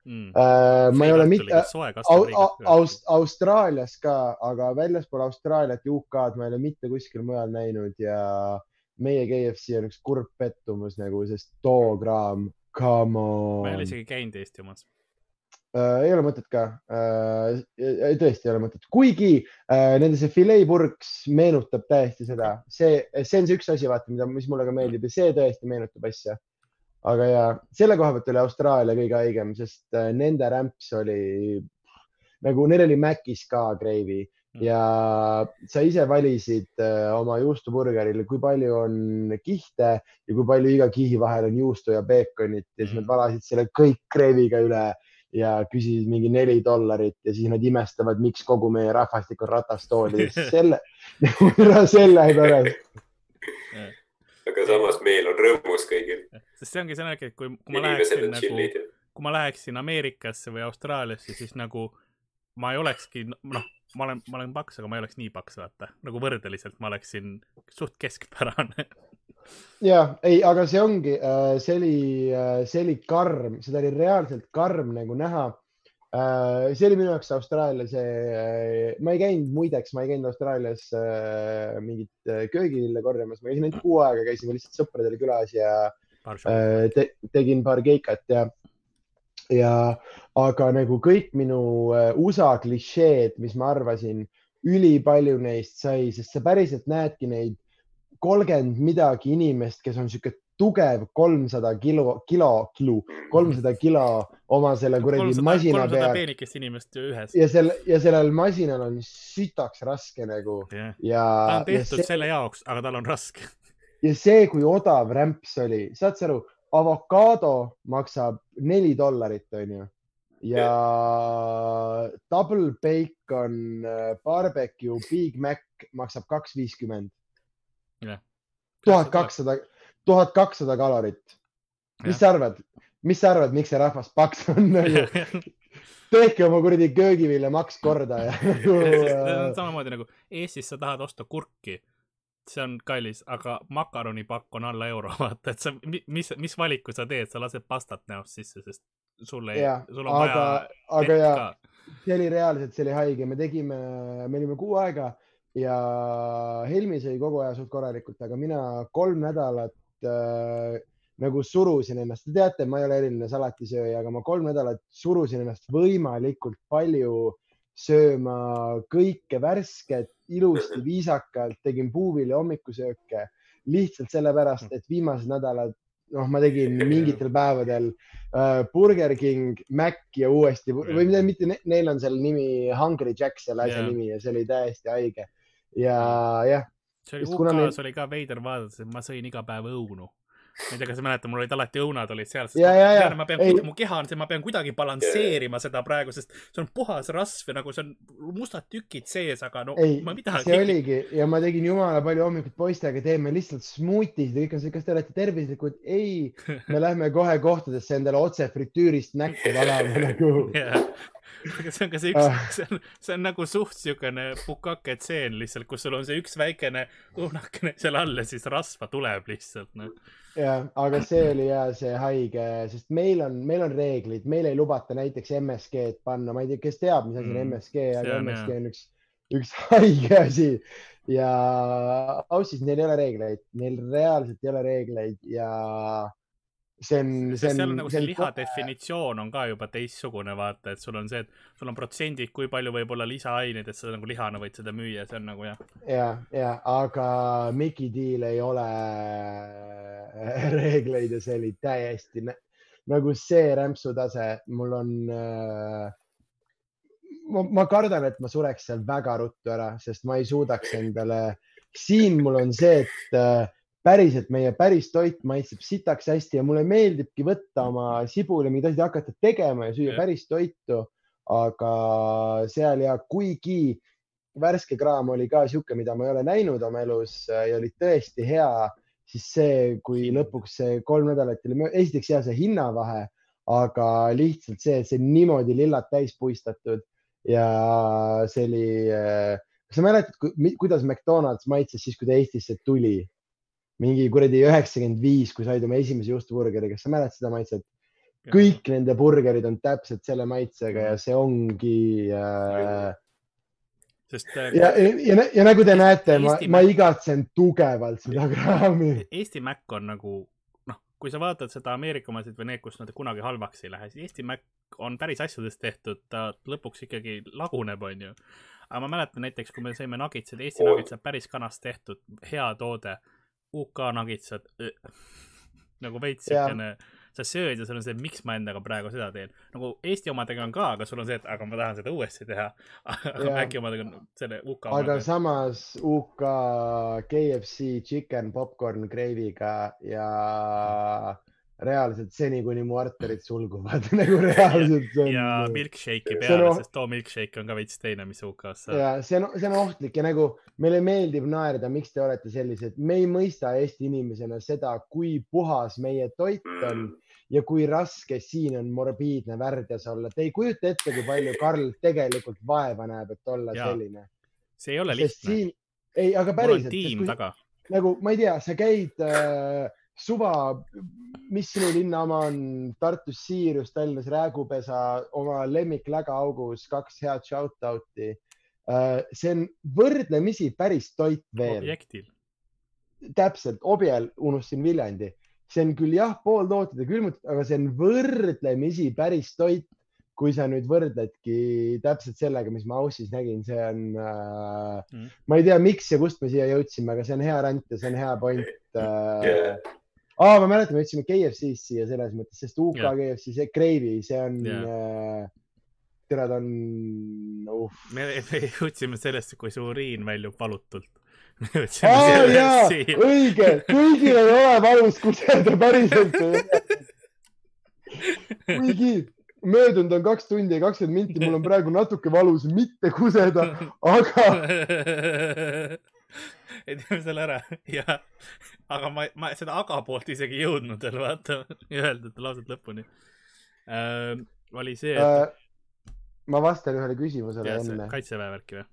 mm.. äh, ma ei ole mitte, Aust-, Austraalias ka, aga väljaspool Austraaliat ja UK-d ma ei ole mitte kuskil mujal näinud ja meie KFC on üks kurb pettumus nagu, sest too kraam, come ma ei ole on. isegi käinud Eesti omas. Äh, ei ole mõtet ka äh,. tõesti ei ole mõtet, kuigi äh, nende see fileepurks meenutab täiesti seda, see, see on see üks asi, vaata, mida, mis mulle ka meeldib ja see tõesti meenutab asja. aga ja selle koha pealt oli Austraalia kõige haigem, sest äh, nende rämps oli nagu, neil oli Macis ka gravy Mm. Ja sa ise valisid äh, oma juustuburgeril, kui palju on kihte ja kui palju iga kihi vahel on juustu ja peekonit ja siis nad Mm. valasid selle kõik gravyy'ga üle ja küsisid mingi neli dollarit ja siis nad imestavad, miks kogu meie rahvastik on ratastoolides [laughs] selle [laughs] sellepärast. aga samas meil on rõõmus kõigil. sest see ongi see, et kui, kui ma läheksin nagu, kui ma läheksin Ameerikasse või Austraaliasse, siis nagu ma ei olekski, noh, ma olen, ma olen paks, aga ma ei oleks nii paks, vaata, nagu võrdeliselt ma oleksin suht keskpärane. Ja ei, aga see ongi, äh, see oli, äh, see oli karm, seda oli reaalselt karm nagu näha. Äh, see oli minu jaoks Austraalia see, ma ei käinud, muideks, ma ei käinud Austraalias mingit köögilille korjamas, ma käisin ainult kuu aega, käisin lihtsalt sõpradel külas ja te, tegin paar keikat ja, ja aga nagu kõik minu USA klišeed, mis ma arvasin, ülipalju neist sai, sest sa päriselt näedki neid kolmkümmend midagi inimest, kes on sihuke tugev kolmsada kilo, kilo, kilo, kolmsada kilo oma selle kuradi masina peal. peenikest inimest ühes. ja selle ja sellel masinal on sitaks raske nagu yeah.. ja. ta on tehtud see, selle jaoks, aga tal on raske. ja see, kui odav rämps oli, saad sa aru, avokaado maksab neli dollarit, onju. Ja yeah. double bacon äh, barbecue Big Mac maksab kaks viiskümmend. Tuhat kakssada, tuhat kakssada kalorit. mis sa arvad, mis sa arvad, miks see rahvas paks on? [laughs] Tehke oma kuradi köögiviljamaks korda ja [laughs] nagu samamoodi nagu Eestis sa tahad osta kurki, see on kallis, aga makaronipakk on alla euro, [laughs] vaata, et sa, mis, mis valiku sa teed, sa lased pastat näost sisse, sest sul ei, sul on aga, vaja. aga ja, see oli reaalselt, see oli haige, me tegime, me olime kuu aega ja Helmi sõi kogu aja suht korralikult, aga mina kolm nädalat äh, nagu surusin ennast, te teate, ma ei ole eriline salatisööja, aga ma kolm nädalat surusin ennast võimalikult palju sööma kõike värsket, ilusti, [laughs] viisakalt, tegin puuvilja hommikusööke lihtsalt sellepärast, et viimased nädalad, noh, ma tegin mingitel päevadel uh, Burger King, Mac ja uuesti või mitte, mitte neil on seal nimi Hungry Jack, selle asja yeah. nimi ja see oli täiesti haige ja jah. see oli UK-s meil... oli ka veider vaadata, et ma sõin iga päev õunu ma ei tea, kas sa mäletad, mul olid alati õunad olid seal, sest ja, ja, ja. ma pean, ei. mu keha on see, ma pean kuidagi balansseerima seda praegu, sest see on puhas rasv ja nagu see on mustad tükid sees, aga no ei, ma midagi. see oligi ja ma tegin jumala palju hommikut poistega, teeme lihtsalt smuutisid ja kõik on see, kas te olete tervislikud? ei, me lähme kohe kohtadesse endale otse fritüürist näkku [laughs] valama nagu yeah aga see on ka see üks ah., see on, see on nagu suht siukene pukake tseen lihtsalt, kus sul on see üks väikene õunakene seal all ja siis rasva tuleb lihtsalt noh. jah, aga see oli ja see haige, sest meil on, meil on reeglid, meil ei lubata näiteks MSG-d panna, ma ei tea, kes teab, mis asi on mm, MSG, aga on, MSG on üks, üks [laughs] haige asi ja ausalt, neil ei ole reegleid, neil reaalselt ei ole reegleid ja see on, see on. seal on nagu see liha definitsioon on ka juba teistsugune, vaata, et sul on see, et sul on protsendid, kui palju võib olla lisaaineid, et sa nagu lihana võid seda müüa, see on nagu jah. ja, ja, aga Mickey Deal ei ole [laughs] reegleid ja see oli täiesti nagu see rämpsu tase, mul on äh, ma, ma kardan, et ma sureks seal väga ruttu ära, sest ma ei suudaks endale, siin mul on see, et äh, päriselt meie päris toit maitseb sitaks hästi ja mulle meeldibki võtta oma sibul ja mingeid asju hakata tegema ja süüa päris toitu. aga seal ja kuigi värske kraam oli ka sihuke, mida ma ei ole näinud oma elus ja oli tõesti hea, siis see, kui lõpuks see kolm nädalat oli, esiteks hea see hinnavahe, aga lihtsalt see, see niimoodi lillad täis puistatud ja see oli, kas sa mäletad, kuidas McDonalds maitses siis, kui ta Eestisse tuli? Mingi kuradi üheksakümmend viis, kui said oma esimese juustuburgeri, kas sa mäletad seda maitset? kõik nende burgerid on täpselt selle maitsega ja see ongi äh.... sest äh,. ja, ja, ja, ja nagu te näete, ma, ma igatsen tugevalt seda kraami. Eesti Mac on nagu noh, kui sa vaatad seda Ameerika omasid või need, kus nad kunagi halvaks ei lähe, siis Eesti Mac on päris asjadest tehtud, ta lõpuks ikkagi laguneb, onju. aga ma mäletan näiteks, kui me sõime nagitsid, Eesti nagitsid päris kanast tehtud, hea toode UK nagitsad nagu veits siukene, sa sööd ja sul on see, miks ma endaga praegu seda teen. nagu Eesti omadega on ka, aga sul on see, et aga ma tahan seda uuesti teha. [laughs] aga Maci omadega on selle UK. aga omadega. samas UK KFC chicken popcorn gravy'ga ja reaalselt seni, kuni mu arterid [laughs] sulguvad [laughs] nagu reaalselt ja milkshake'i peale on-, sest too milkshake on ka veits teine, mis UK-s saab. ja see on, see on ohtlik ja nagu meile meeldib naerda, miks te olete sellised, me ei mõista Eesti inimesena seda, kui puhas meie toit on ja kui raske siin on morbiidne värdjas olla. Te ei kujuta ette, kui palju Karl tegelikult vaeva näeb, et olla Jaa, selline. see ei ole lihtne. siin, ei, aga mul on päriselt, tiim taga. nagu ma ei tea, sa käid äh, suva, mis sinu linnaoma on Tartus Siirius, Tallinnas Räägupesa, oma lemmiklägaaugus, kaks head shout out'i äh,. see on võrdlemisi päris toit veel, objektil. täpselt, Objel unustasin Viljandi, see on küll jah, pooltooted ja külmutatud, aga see on võrdlemisi päris toit. kui sa nüüd võrdledki täpselt sellega, mis ma Aussis nägin, see on äh, Mm. ma ei tea, miks ja kust me siia jõudsime, aga see on hea rant ja see on hea point äh, Jaa. aa, ma mäletan, me jõudsime KFC-st siia selles mõttes, sest UK Jah. KFC, see Gravy, see on Jah. äh,, tere, ta on uh.. me, me jõudsime sellest, kui su uriin väljub valutult. aa jaa, õige, kõigil ei ole valus kuseda päriselt. kuigi möödunud on kaks tundi ja kakskümmend minti, mul on praegu natuke valus mitte kuseda, aga [laughs] [laughs] ei teeme selle ära [laughs] ja, aga ma, ma seda aga poolt isegi ei jõudnud veel vaata, [laughs] öelda lauset lõpuni äh,. oli see, et äh, ma vastan ühele küsimusele see enne. kaitseväe värki või?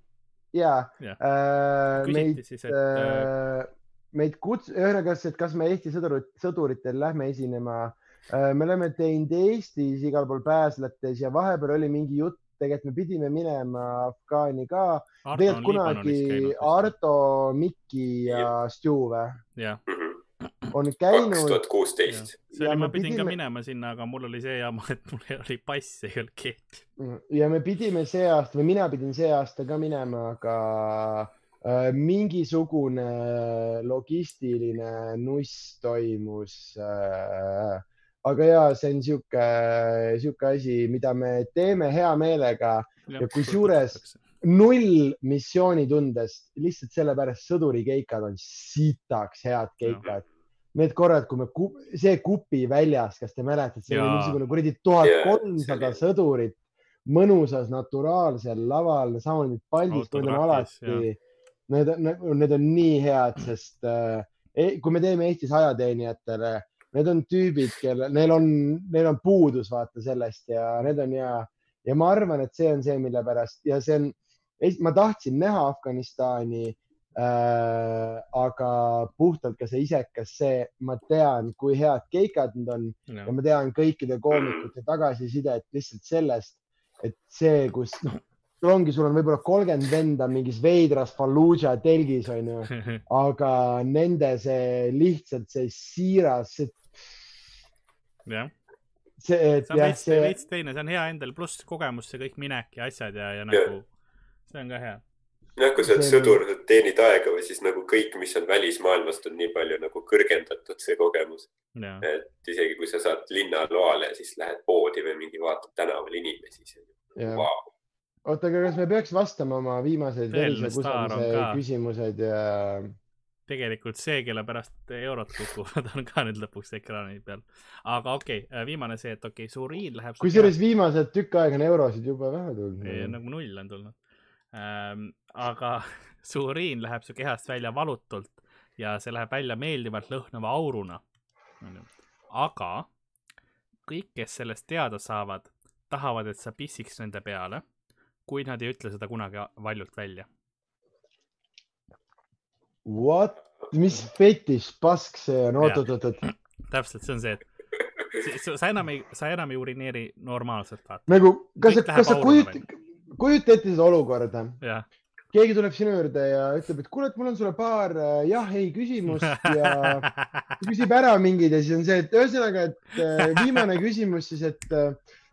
ja Jah. äh, meid siis, et äh, meid kuts-, ühesõnaga, et kas me Eesti sõdurit, sõduritel lähme esinema äh,. me oleme teinud Eestis igal pool pääslates ja vahepeal oli mingi jutt, tegelikult me pidime minema Afgaani ka. Tegelikult kunagi. Ardo, Mikki ja Stu või, jah, [clears throat] on kaks käinud tuhat kuusteist. see Ja oli, ma pidin ka pidime- minema sinna, aga mul oli see jama, et mul oli pass, ei olnud keeti. ja me pidime see aasta või mina pidin see aasta ka minema, aga äh, mingisugune logistiline nuss toimus äh,. Aga ja see on sihuke, sihuke asi, mida me teeme hea meelega. Ja kusjuures- null missioonitundest lihtsalt sellepärast sõdurikeikad on sitaks head keikad. Need korrad, kui me, see kupi väljas, kas te mäletate, see oli mingisugune kuradi tuhat kolmsada sõdurit mõnusas naturaalsel laval, samamoodi paldist, need on Autograafis, alati, need on, need on nii head, sest äh, kui me teeme Eestis ajateenijatele, need on tüübid, kelle, neil on, neil on puudus vaata sellest ja need on ja, ja ma arvan, et see on see, mille pärast ja see on, ma tahtsin näha Afganistani äh,, aga puhtalt ka see isekas see, ma tean, kui head keikad need on ja ma tean kõikide koomikute tagasisidet lihtsalt sellest, et see, kus noh, sul ongi, sul on võib-olla kolmkümmend venda mingis veidras Fallujah telgis onju, [laughs] aga nende see lihtsalt see siiras, see, jah, see, et on jah, veits, see veits teine, see on hea endal, pluss kogemus, see kõik minek ja asjad ja, ja nagu see on ka hea. jah, kui sa oled See on- sõdur, teenid aega või siis nagu kõik, mis on välismaailmast, on nii palju nagu kõrgendatud see kogemus, et isegi kui sa saad linnaloale, siis lähed poodi või mingi vaatad tänaval inimesi, siis jah. vau. oota, aga kas me peaks vastama oma viimased Tõeline verise staar on kusamise ka. küsimused ja tegelikult see, kelle pärast eurot kukuvad, on ka nüüd lõpuks ekraani peal. aga okei okay,, viimane see, et okei okay,, su riid läheb. kusjuures viimased tükk aega on eurosid jube vähe tulnud. nagu null on tulnud ähm,. aga [laughs] su uriin läheb su kehast välja valutult ja see läheb välja meeldivalt lõhnava auruna. aga kõik, kes sellest teada saavad, tahavad, et sa pissiks nende peale, kuid nad ei ütle seda kunagi valjult välja. What, mis fetiš pask see on, oot, oot, oot, oot, täpselt, see on see, et sa, enam ei, sa enam ei urineeri normaalselt, vaata. nagu kas, kas sa kujutad, kujuta ette seda olukorda, keegi tuleb sinu juurde ja ütleb, et kuule, et mul on sulle paar äh, jah-ei küsimust ja [laughs] küsib ära mingid ja siis on see, et ühesõnaga, et äh, viimane küsimus siis, et äh,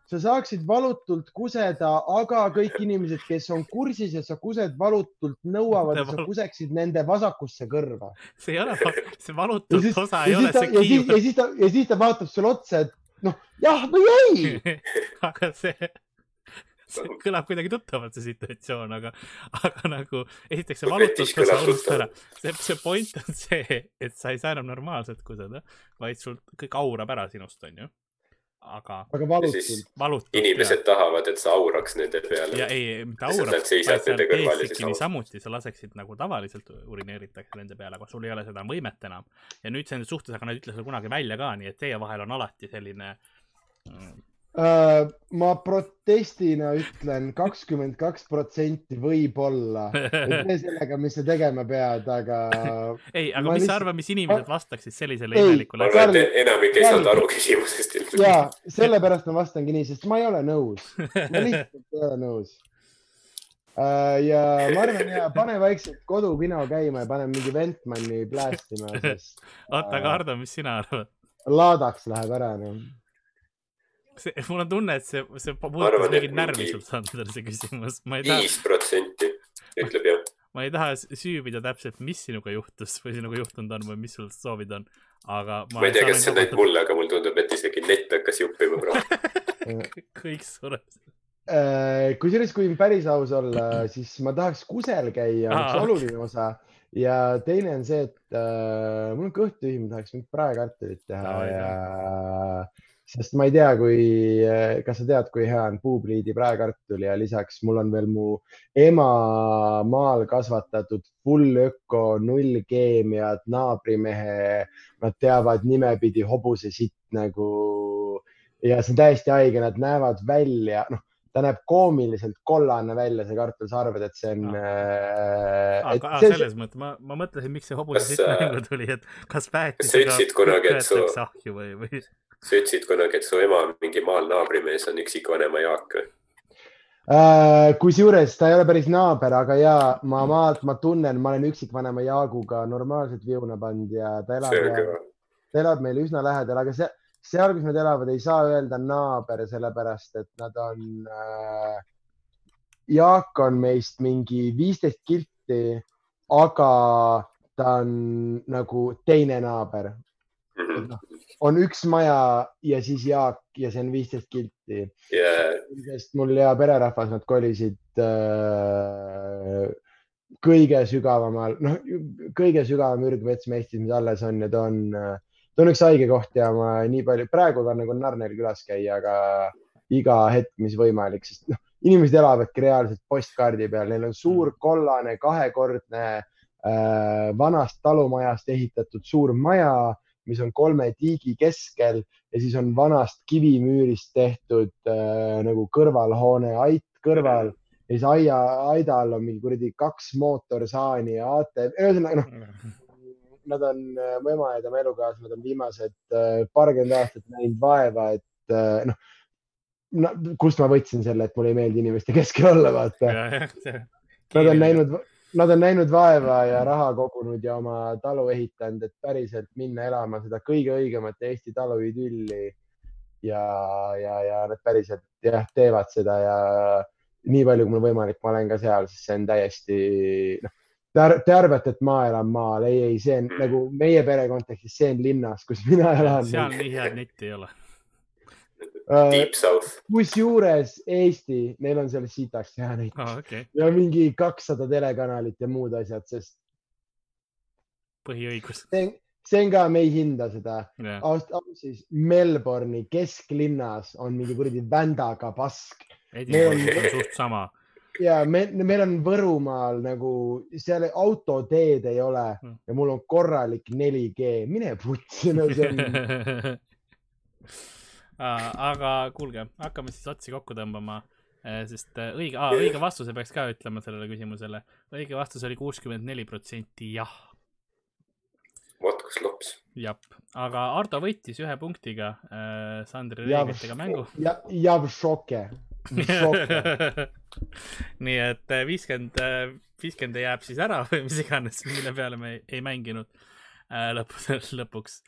sa saaksid valutult kuseda, aga kõik inimesed, kes on kursis, et sa kused valutult, nõuavad, et sa kuseksid nende vasakusse kõrva. see ei ole, see ja valutult siis, osa ja ei ole ta, see ja siis, kiiv ja, siis ta, ja siis ta vaatab sulle otsa, et noh, jah või ei. [laughs] aga see, see kõlab kuidagi tuttavalt, see situatsioon, aga, aga nagu esiteks see Mu valutus petis ka kõlab sa unustad ära. see, see point on see, et sa ei saa enam normaalselt kuseda, vaid sul kõik aurab ära sinust, onju. Aga aga Ja valutult valutab. inimesed tahavad, et sa auraks nende peale ja ei, mitte Ja seisad vaid sa ja teeksidki niisamuti, sa laseksid nagu tavaliselt urineeritakse nende peale, aga sul ei ole seda võimet enam. ja nüüd see on suhtes, aga nad ei ütle seda kunagi välja ka, nii et teie vahel on alati selline mm. Ma protestina ütlen [laughs] kakskümmend kaks protsenti võib-olla. tee [laughs] sellega, mis sa tegema pead, aga ei, aga Ma mis lihtsalt- sa arvad, mis inimesed vastaksid sellisele Ei, ma imelikule arvan, asjale? et enamik ei saanud aru küsimusest ilmselt. ja sellepärast ma vastangi nii, sest ma ei ole nõus, ma lihtsalt ei ole nõus. ja ma arvan ja pane vaikselt kodupino käima ja pane mingi Ventmani plästima, sest [laughs] oota, aga Hardo, mis sina arvad? laadaks läheb ära noh. see, mul on tunne, et see, see puudutas mingit närvi sul, Sander, see küsimus. ma ei taha, viis protsenti ütleb jah. ma ei taha süübida täpselt, mis sinuga juhtus või sinuga juhtunud on või mis sul soovid on, aga ma ei tea, kas see on ainult mulle, aga mulle tundub, et isegi net hakkas juppima praegu. [laughs] kõik suresid. Äh, kusjuures, kui päris aus olla, siis ma tahaks kusel käia, üks oluline osa ja teine on see, et äh, mul on kõht tühi, ma tahaks mingit praekartulit teha Davai, ja sest ma ei tea, kui, kas sa tead, kui hea on puupliidi praekartul ja lisaks mul on veel mu ema maal kasvatatud full öko, null keemiat, naabrimehe, nad teavad nimepidi hobuse sitt nagu ja see on täiesti haige, nad näevad välja, noh, ta näeb koomiliselt kollane välja, see kartul, sa arvad, et see on äh,. aga see, selles mõttes, ma, ma mõtlesin, miks see hobuse siit äh, mängu tuli, et kas päätis kas sa ütlesid kunagi, et su- ahju või, või sa ütlesid kunagi, et su ema mingi maal naabrimees on üksikvanema Jaak või? äh, kusjuures ta ei ole päris naaber, aga ja ma maalt, ma tunnen, ma olen üksikvanema Jaaguga normaalselt viuna pannud ja ta elab ta elab meil üsna lähedal, aga see, seal, kus nad elavad, ei saa öelda naaber, sellepärast et nad on äh,. Jaak on meist mingi viisteist kilti, aga ta on nagu teine naaber, Mhm. On üks maja ja siis Jaak ja see on viisteist kilti. ja sest mul hea pererahvas, nad kolisid äh, kõige sügavamal, noh, kõige sügavam ürgmets Eestis, mis alles on ja ta on, ta on üks haige koht ja ma nii palju, praegu on nagu narr neil külas käia, aga iga hetk, mis võimalik, sest noh, inimesed elavadki reaalselt postkaardi peal, neil on suur kollane kahekordne äh, vanast talumajast ehitatud suur maja, mis on kolme tiigi keskel ja siis on vanast kivimüürist tehtud äh, nagu kõrvalhoone ait kõrval ja siis aia, aida all on mingi kuradi kaks mootorsaani ja ATV, ühesõnaga noh, nad on, mu ema ja tema elukaaslased on viimased äh, paarkümmend aastat näinud vaeva, et äh, noh no,, kust ma võtsin selle, et mulle ei meeldi inimeste keskel olla, vaata. Nad on näinud, nad on näinud vaeva ja raha kogunud ja oma talu ehitanud, et päriselt minna elama seda kõige õigemat Eesti taluidülli. ja, ja, ja nad päriselt jah, teevad seda ja nii palju, kui mul võimalik, ma olen ka seal, sest see on täiesti noh, te ar- te arvate, et ma elan maal, ei, ei, see on nagu meie pere kontekstis, see on linnas, kus mina elan. seal nii head netti ei ole. Deep South. kusjuures Eesti, neil on seal sitaks hea neid aa, okei, ja mingi kakssada telekanalit ja muud asjad, sest põhiõigus. see, on ka, me ei hinda seda. ausalt siis Melbourne'i kesklinnas on mingi kuradi vändaga pask Edinburgh'is on suht sama. ja me, meil on Võrumaal nagu seal autoteed ei ole Hmm. ja mul on korralik 4G, mine putsi, no see on, [laughs] aga kuulge, hakkame siis otsi kokku tõmbama, sest äh, õige, õige vastuse peaks ka ütlema sellele küsimusele. õige vastus oli kuuskümmend neli protsenti jah, vot kus lops. jah, aga Ardo võitis ühe punktiga äh, Sandri ja reeglitega mängu. ja, ja šoke, [laughs] nii et äh, viiskümmend, viiskümmend jääb siis ära või mis iganes, mille peale me ei, ei mänginud äh, lõppude [laughs] lõpuks.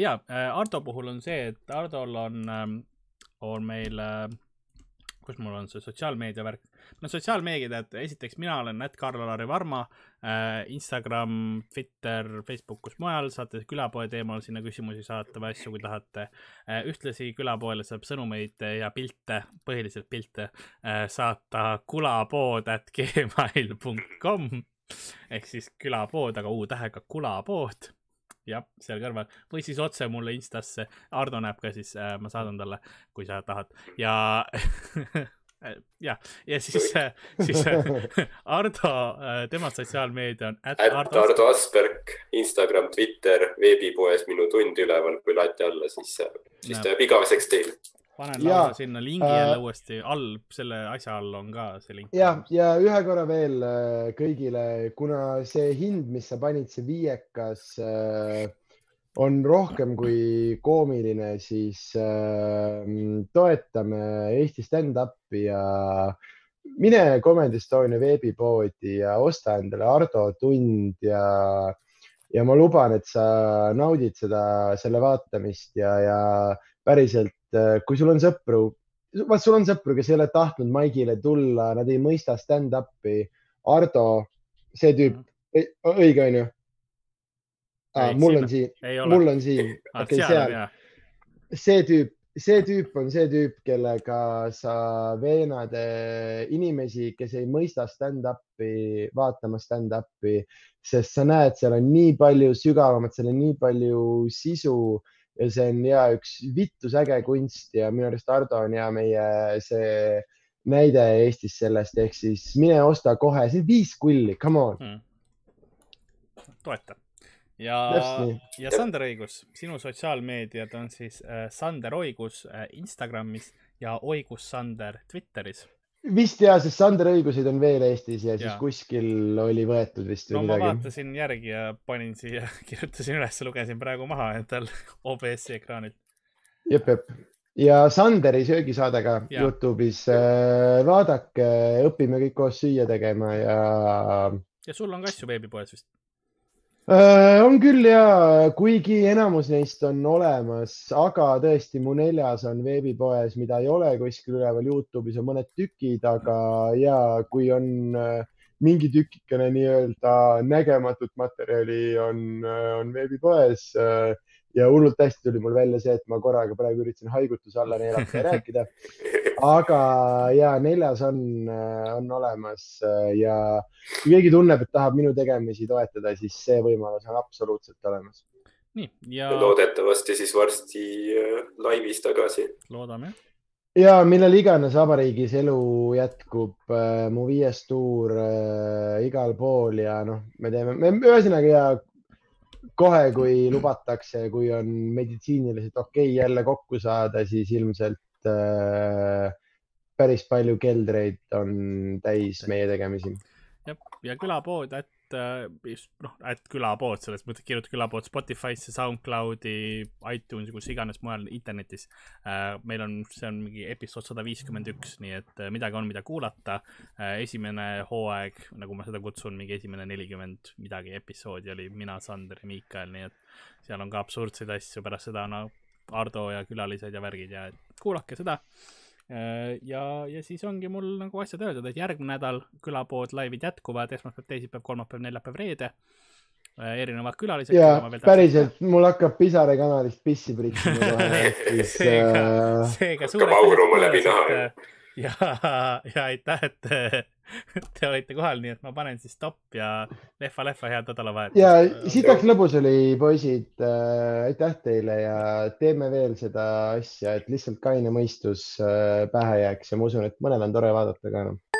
ja äh, Ardo puhul on see, et Ardol on, on meil, kus mul on see sotsiaalmeedia värk. no sotsiaalmeediad, esiteks mina olen Ätt Karl-Alari Varma äh,, Instagram, Twitter, Facebook, kus mujal, saate külapoe teemal sinna küsimusi saata või asju, kui tahate äh,. ühtlasi külapoele saab sõnumeid ja pilte, põhiliselt pilte äh, saata kulapood at gmail.com ehk siis külapood, aga U-tähega kulapood. Jah, seal kõrval. Või siis otse mulle Instasse, Ardo näeb ka siis äh,, ma saadan talle, kui sa tahad. Ja [laughs] jah, ja siis, [laughs] siis [laughs] Ardo, äh, tema sotsiaalmeedia on at Ardo, Ardo Asperg, Instagram, Twitter, veebipoes minu tund üleval, kui lati alla, siis, siis ta jääb igaveseks teile panen lausa sinna lingi äh, jälle uuesti all, selle asja all on ka see link. ja, ja ühe korra veel äh, kõigile, kuna see hind, mis sa panid, see viiekas äh, on rohkem kui koomiline, siis äh, toetame Eesti stand-up'i ja mine Comedy Estonia veebipoodi ja osta endale Ardo tund ja, ja ma luban, et sa naudid seda, selle vaatamist ja, ja päriselt kui sul on sõpru, vaat sul on sõpru, kes ei ole tahtnud Maigile tulla, nad ei mõista stand-up'i. Ardo, see tüüp, õige onju? mul on siin, mul on siin, okei seal. see tüüp, see tüüp on see tüüp, kellega sa veenad inimesi, kes ei mõista stand-up'i, vaatama stand-up'i, sest sa näed, seal on nii palju sügavamat, seal on nii palju sisu ja see on ja üks vittus äge kunst ja minu arust Ardo on ja meie see näide Eestis sellest, ehk siis mine osta kohe, see viis kulli, come on. Hmm.. toeta. Ja, ja Sander Õigus, sinu sotsiaalmeediad on siis äh, Sander Oigus äh, Instagramis ja Oigus Sander Twitteris vist ja, sest Sander õiguseid on veel Eestis ja, ja siis kuskil oli võetud vist no, midagi. ma vaatasin järgi ja panin siia, [laughs] kirjutasin üles, lugesin praegu maha endal [laughs] OBS-i ekraanilt. jep, jep ja Sanderi söögisaade ka. Youtube'is äh,. vaadake, õpime kõik koos süüa tegema ja. ja sul on ka asju veebipoes vist? Äh, on küll ja, kuigi enamus neist on olemas, aga tõesti mu neljas on veebipoes, mida ei ole kuskil üleval. Youtube'is on mõned tükid, aga ja kui on äh, mingi tükikene nii-öelda nägematut materjali on, äh, on veebipoes ja hullult hästi tuli mul välja see, et ma korraga praegu üritasin haigutuse alla neelata ja rääkida. aga ja neljas on, on olemas ja kui keegi tunneb, et tahab minu tegemisi toetada, siis see võimalus on absoluutselt olemas. nii ja. loodetavasti siis varsti äh, laivis tagasi. loodame ja millal iganes vabariigis elu jätkub äh,, mu viies tuur äh, igal pool ja noh, me teeme, me ühesõnaga ja kohe, kui lubatakse, kui on meditsiiniliselt okei okay jälle kokku saada, siis ilmselt äh, päris palju keldreid on täis meie tegemisi. jah, ja külapood, et Äh, noh, et külapood selles mõttes, kirjuta külapood Spotify'sse, SoundCloudi, iTunes'i, kus iganes mujal internetis. Äh, meil on, see on mingi episood sada viiskümmend üks, nii et äh, midagi on, mida kuulata. esimene hooaeg, nagu ma seda kutsun, mingi esimene nelikümmend midagi episoodi oli mina, Sander ja Miikael, nii et seal on ka absurdseid asju, pärast seda no Ardo ja külalised ja värgid ja kuulake seda ja, ja siis ongi mul nagu asjad öeldud, et järgmine nädal külapood laivid jätkuvad, esmaspäev, teisipäev, kolmapäev, neljapäev, reede. Äh, erinevad külalised. ja päriselt, mul hakkab Pisare kanalist pissi priksima kohe. [laughs] seega, äh, seega suure. hakkab auruma läbi naha [laughs] ja, ja aitäh, et te olite kohal, nii et ma panen siis stopp ja lehva-lehva, head nädalavahetust. ja sitaks lõbus oli, poisid äh,. aitäh teile ja teeme veel seda asja, et lihtsalt kaine mõistus äh, pähe jääks ja ma usun, et mõnel on tore vaadata ka noh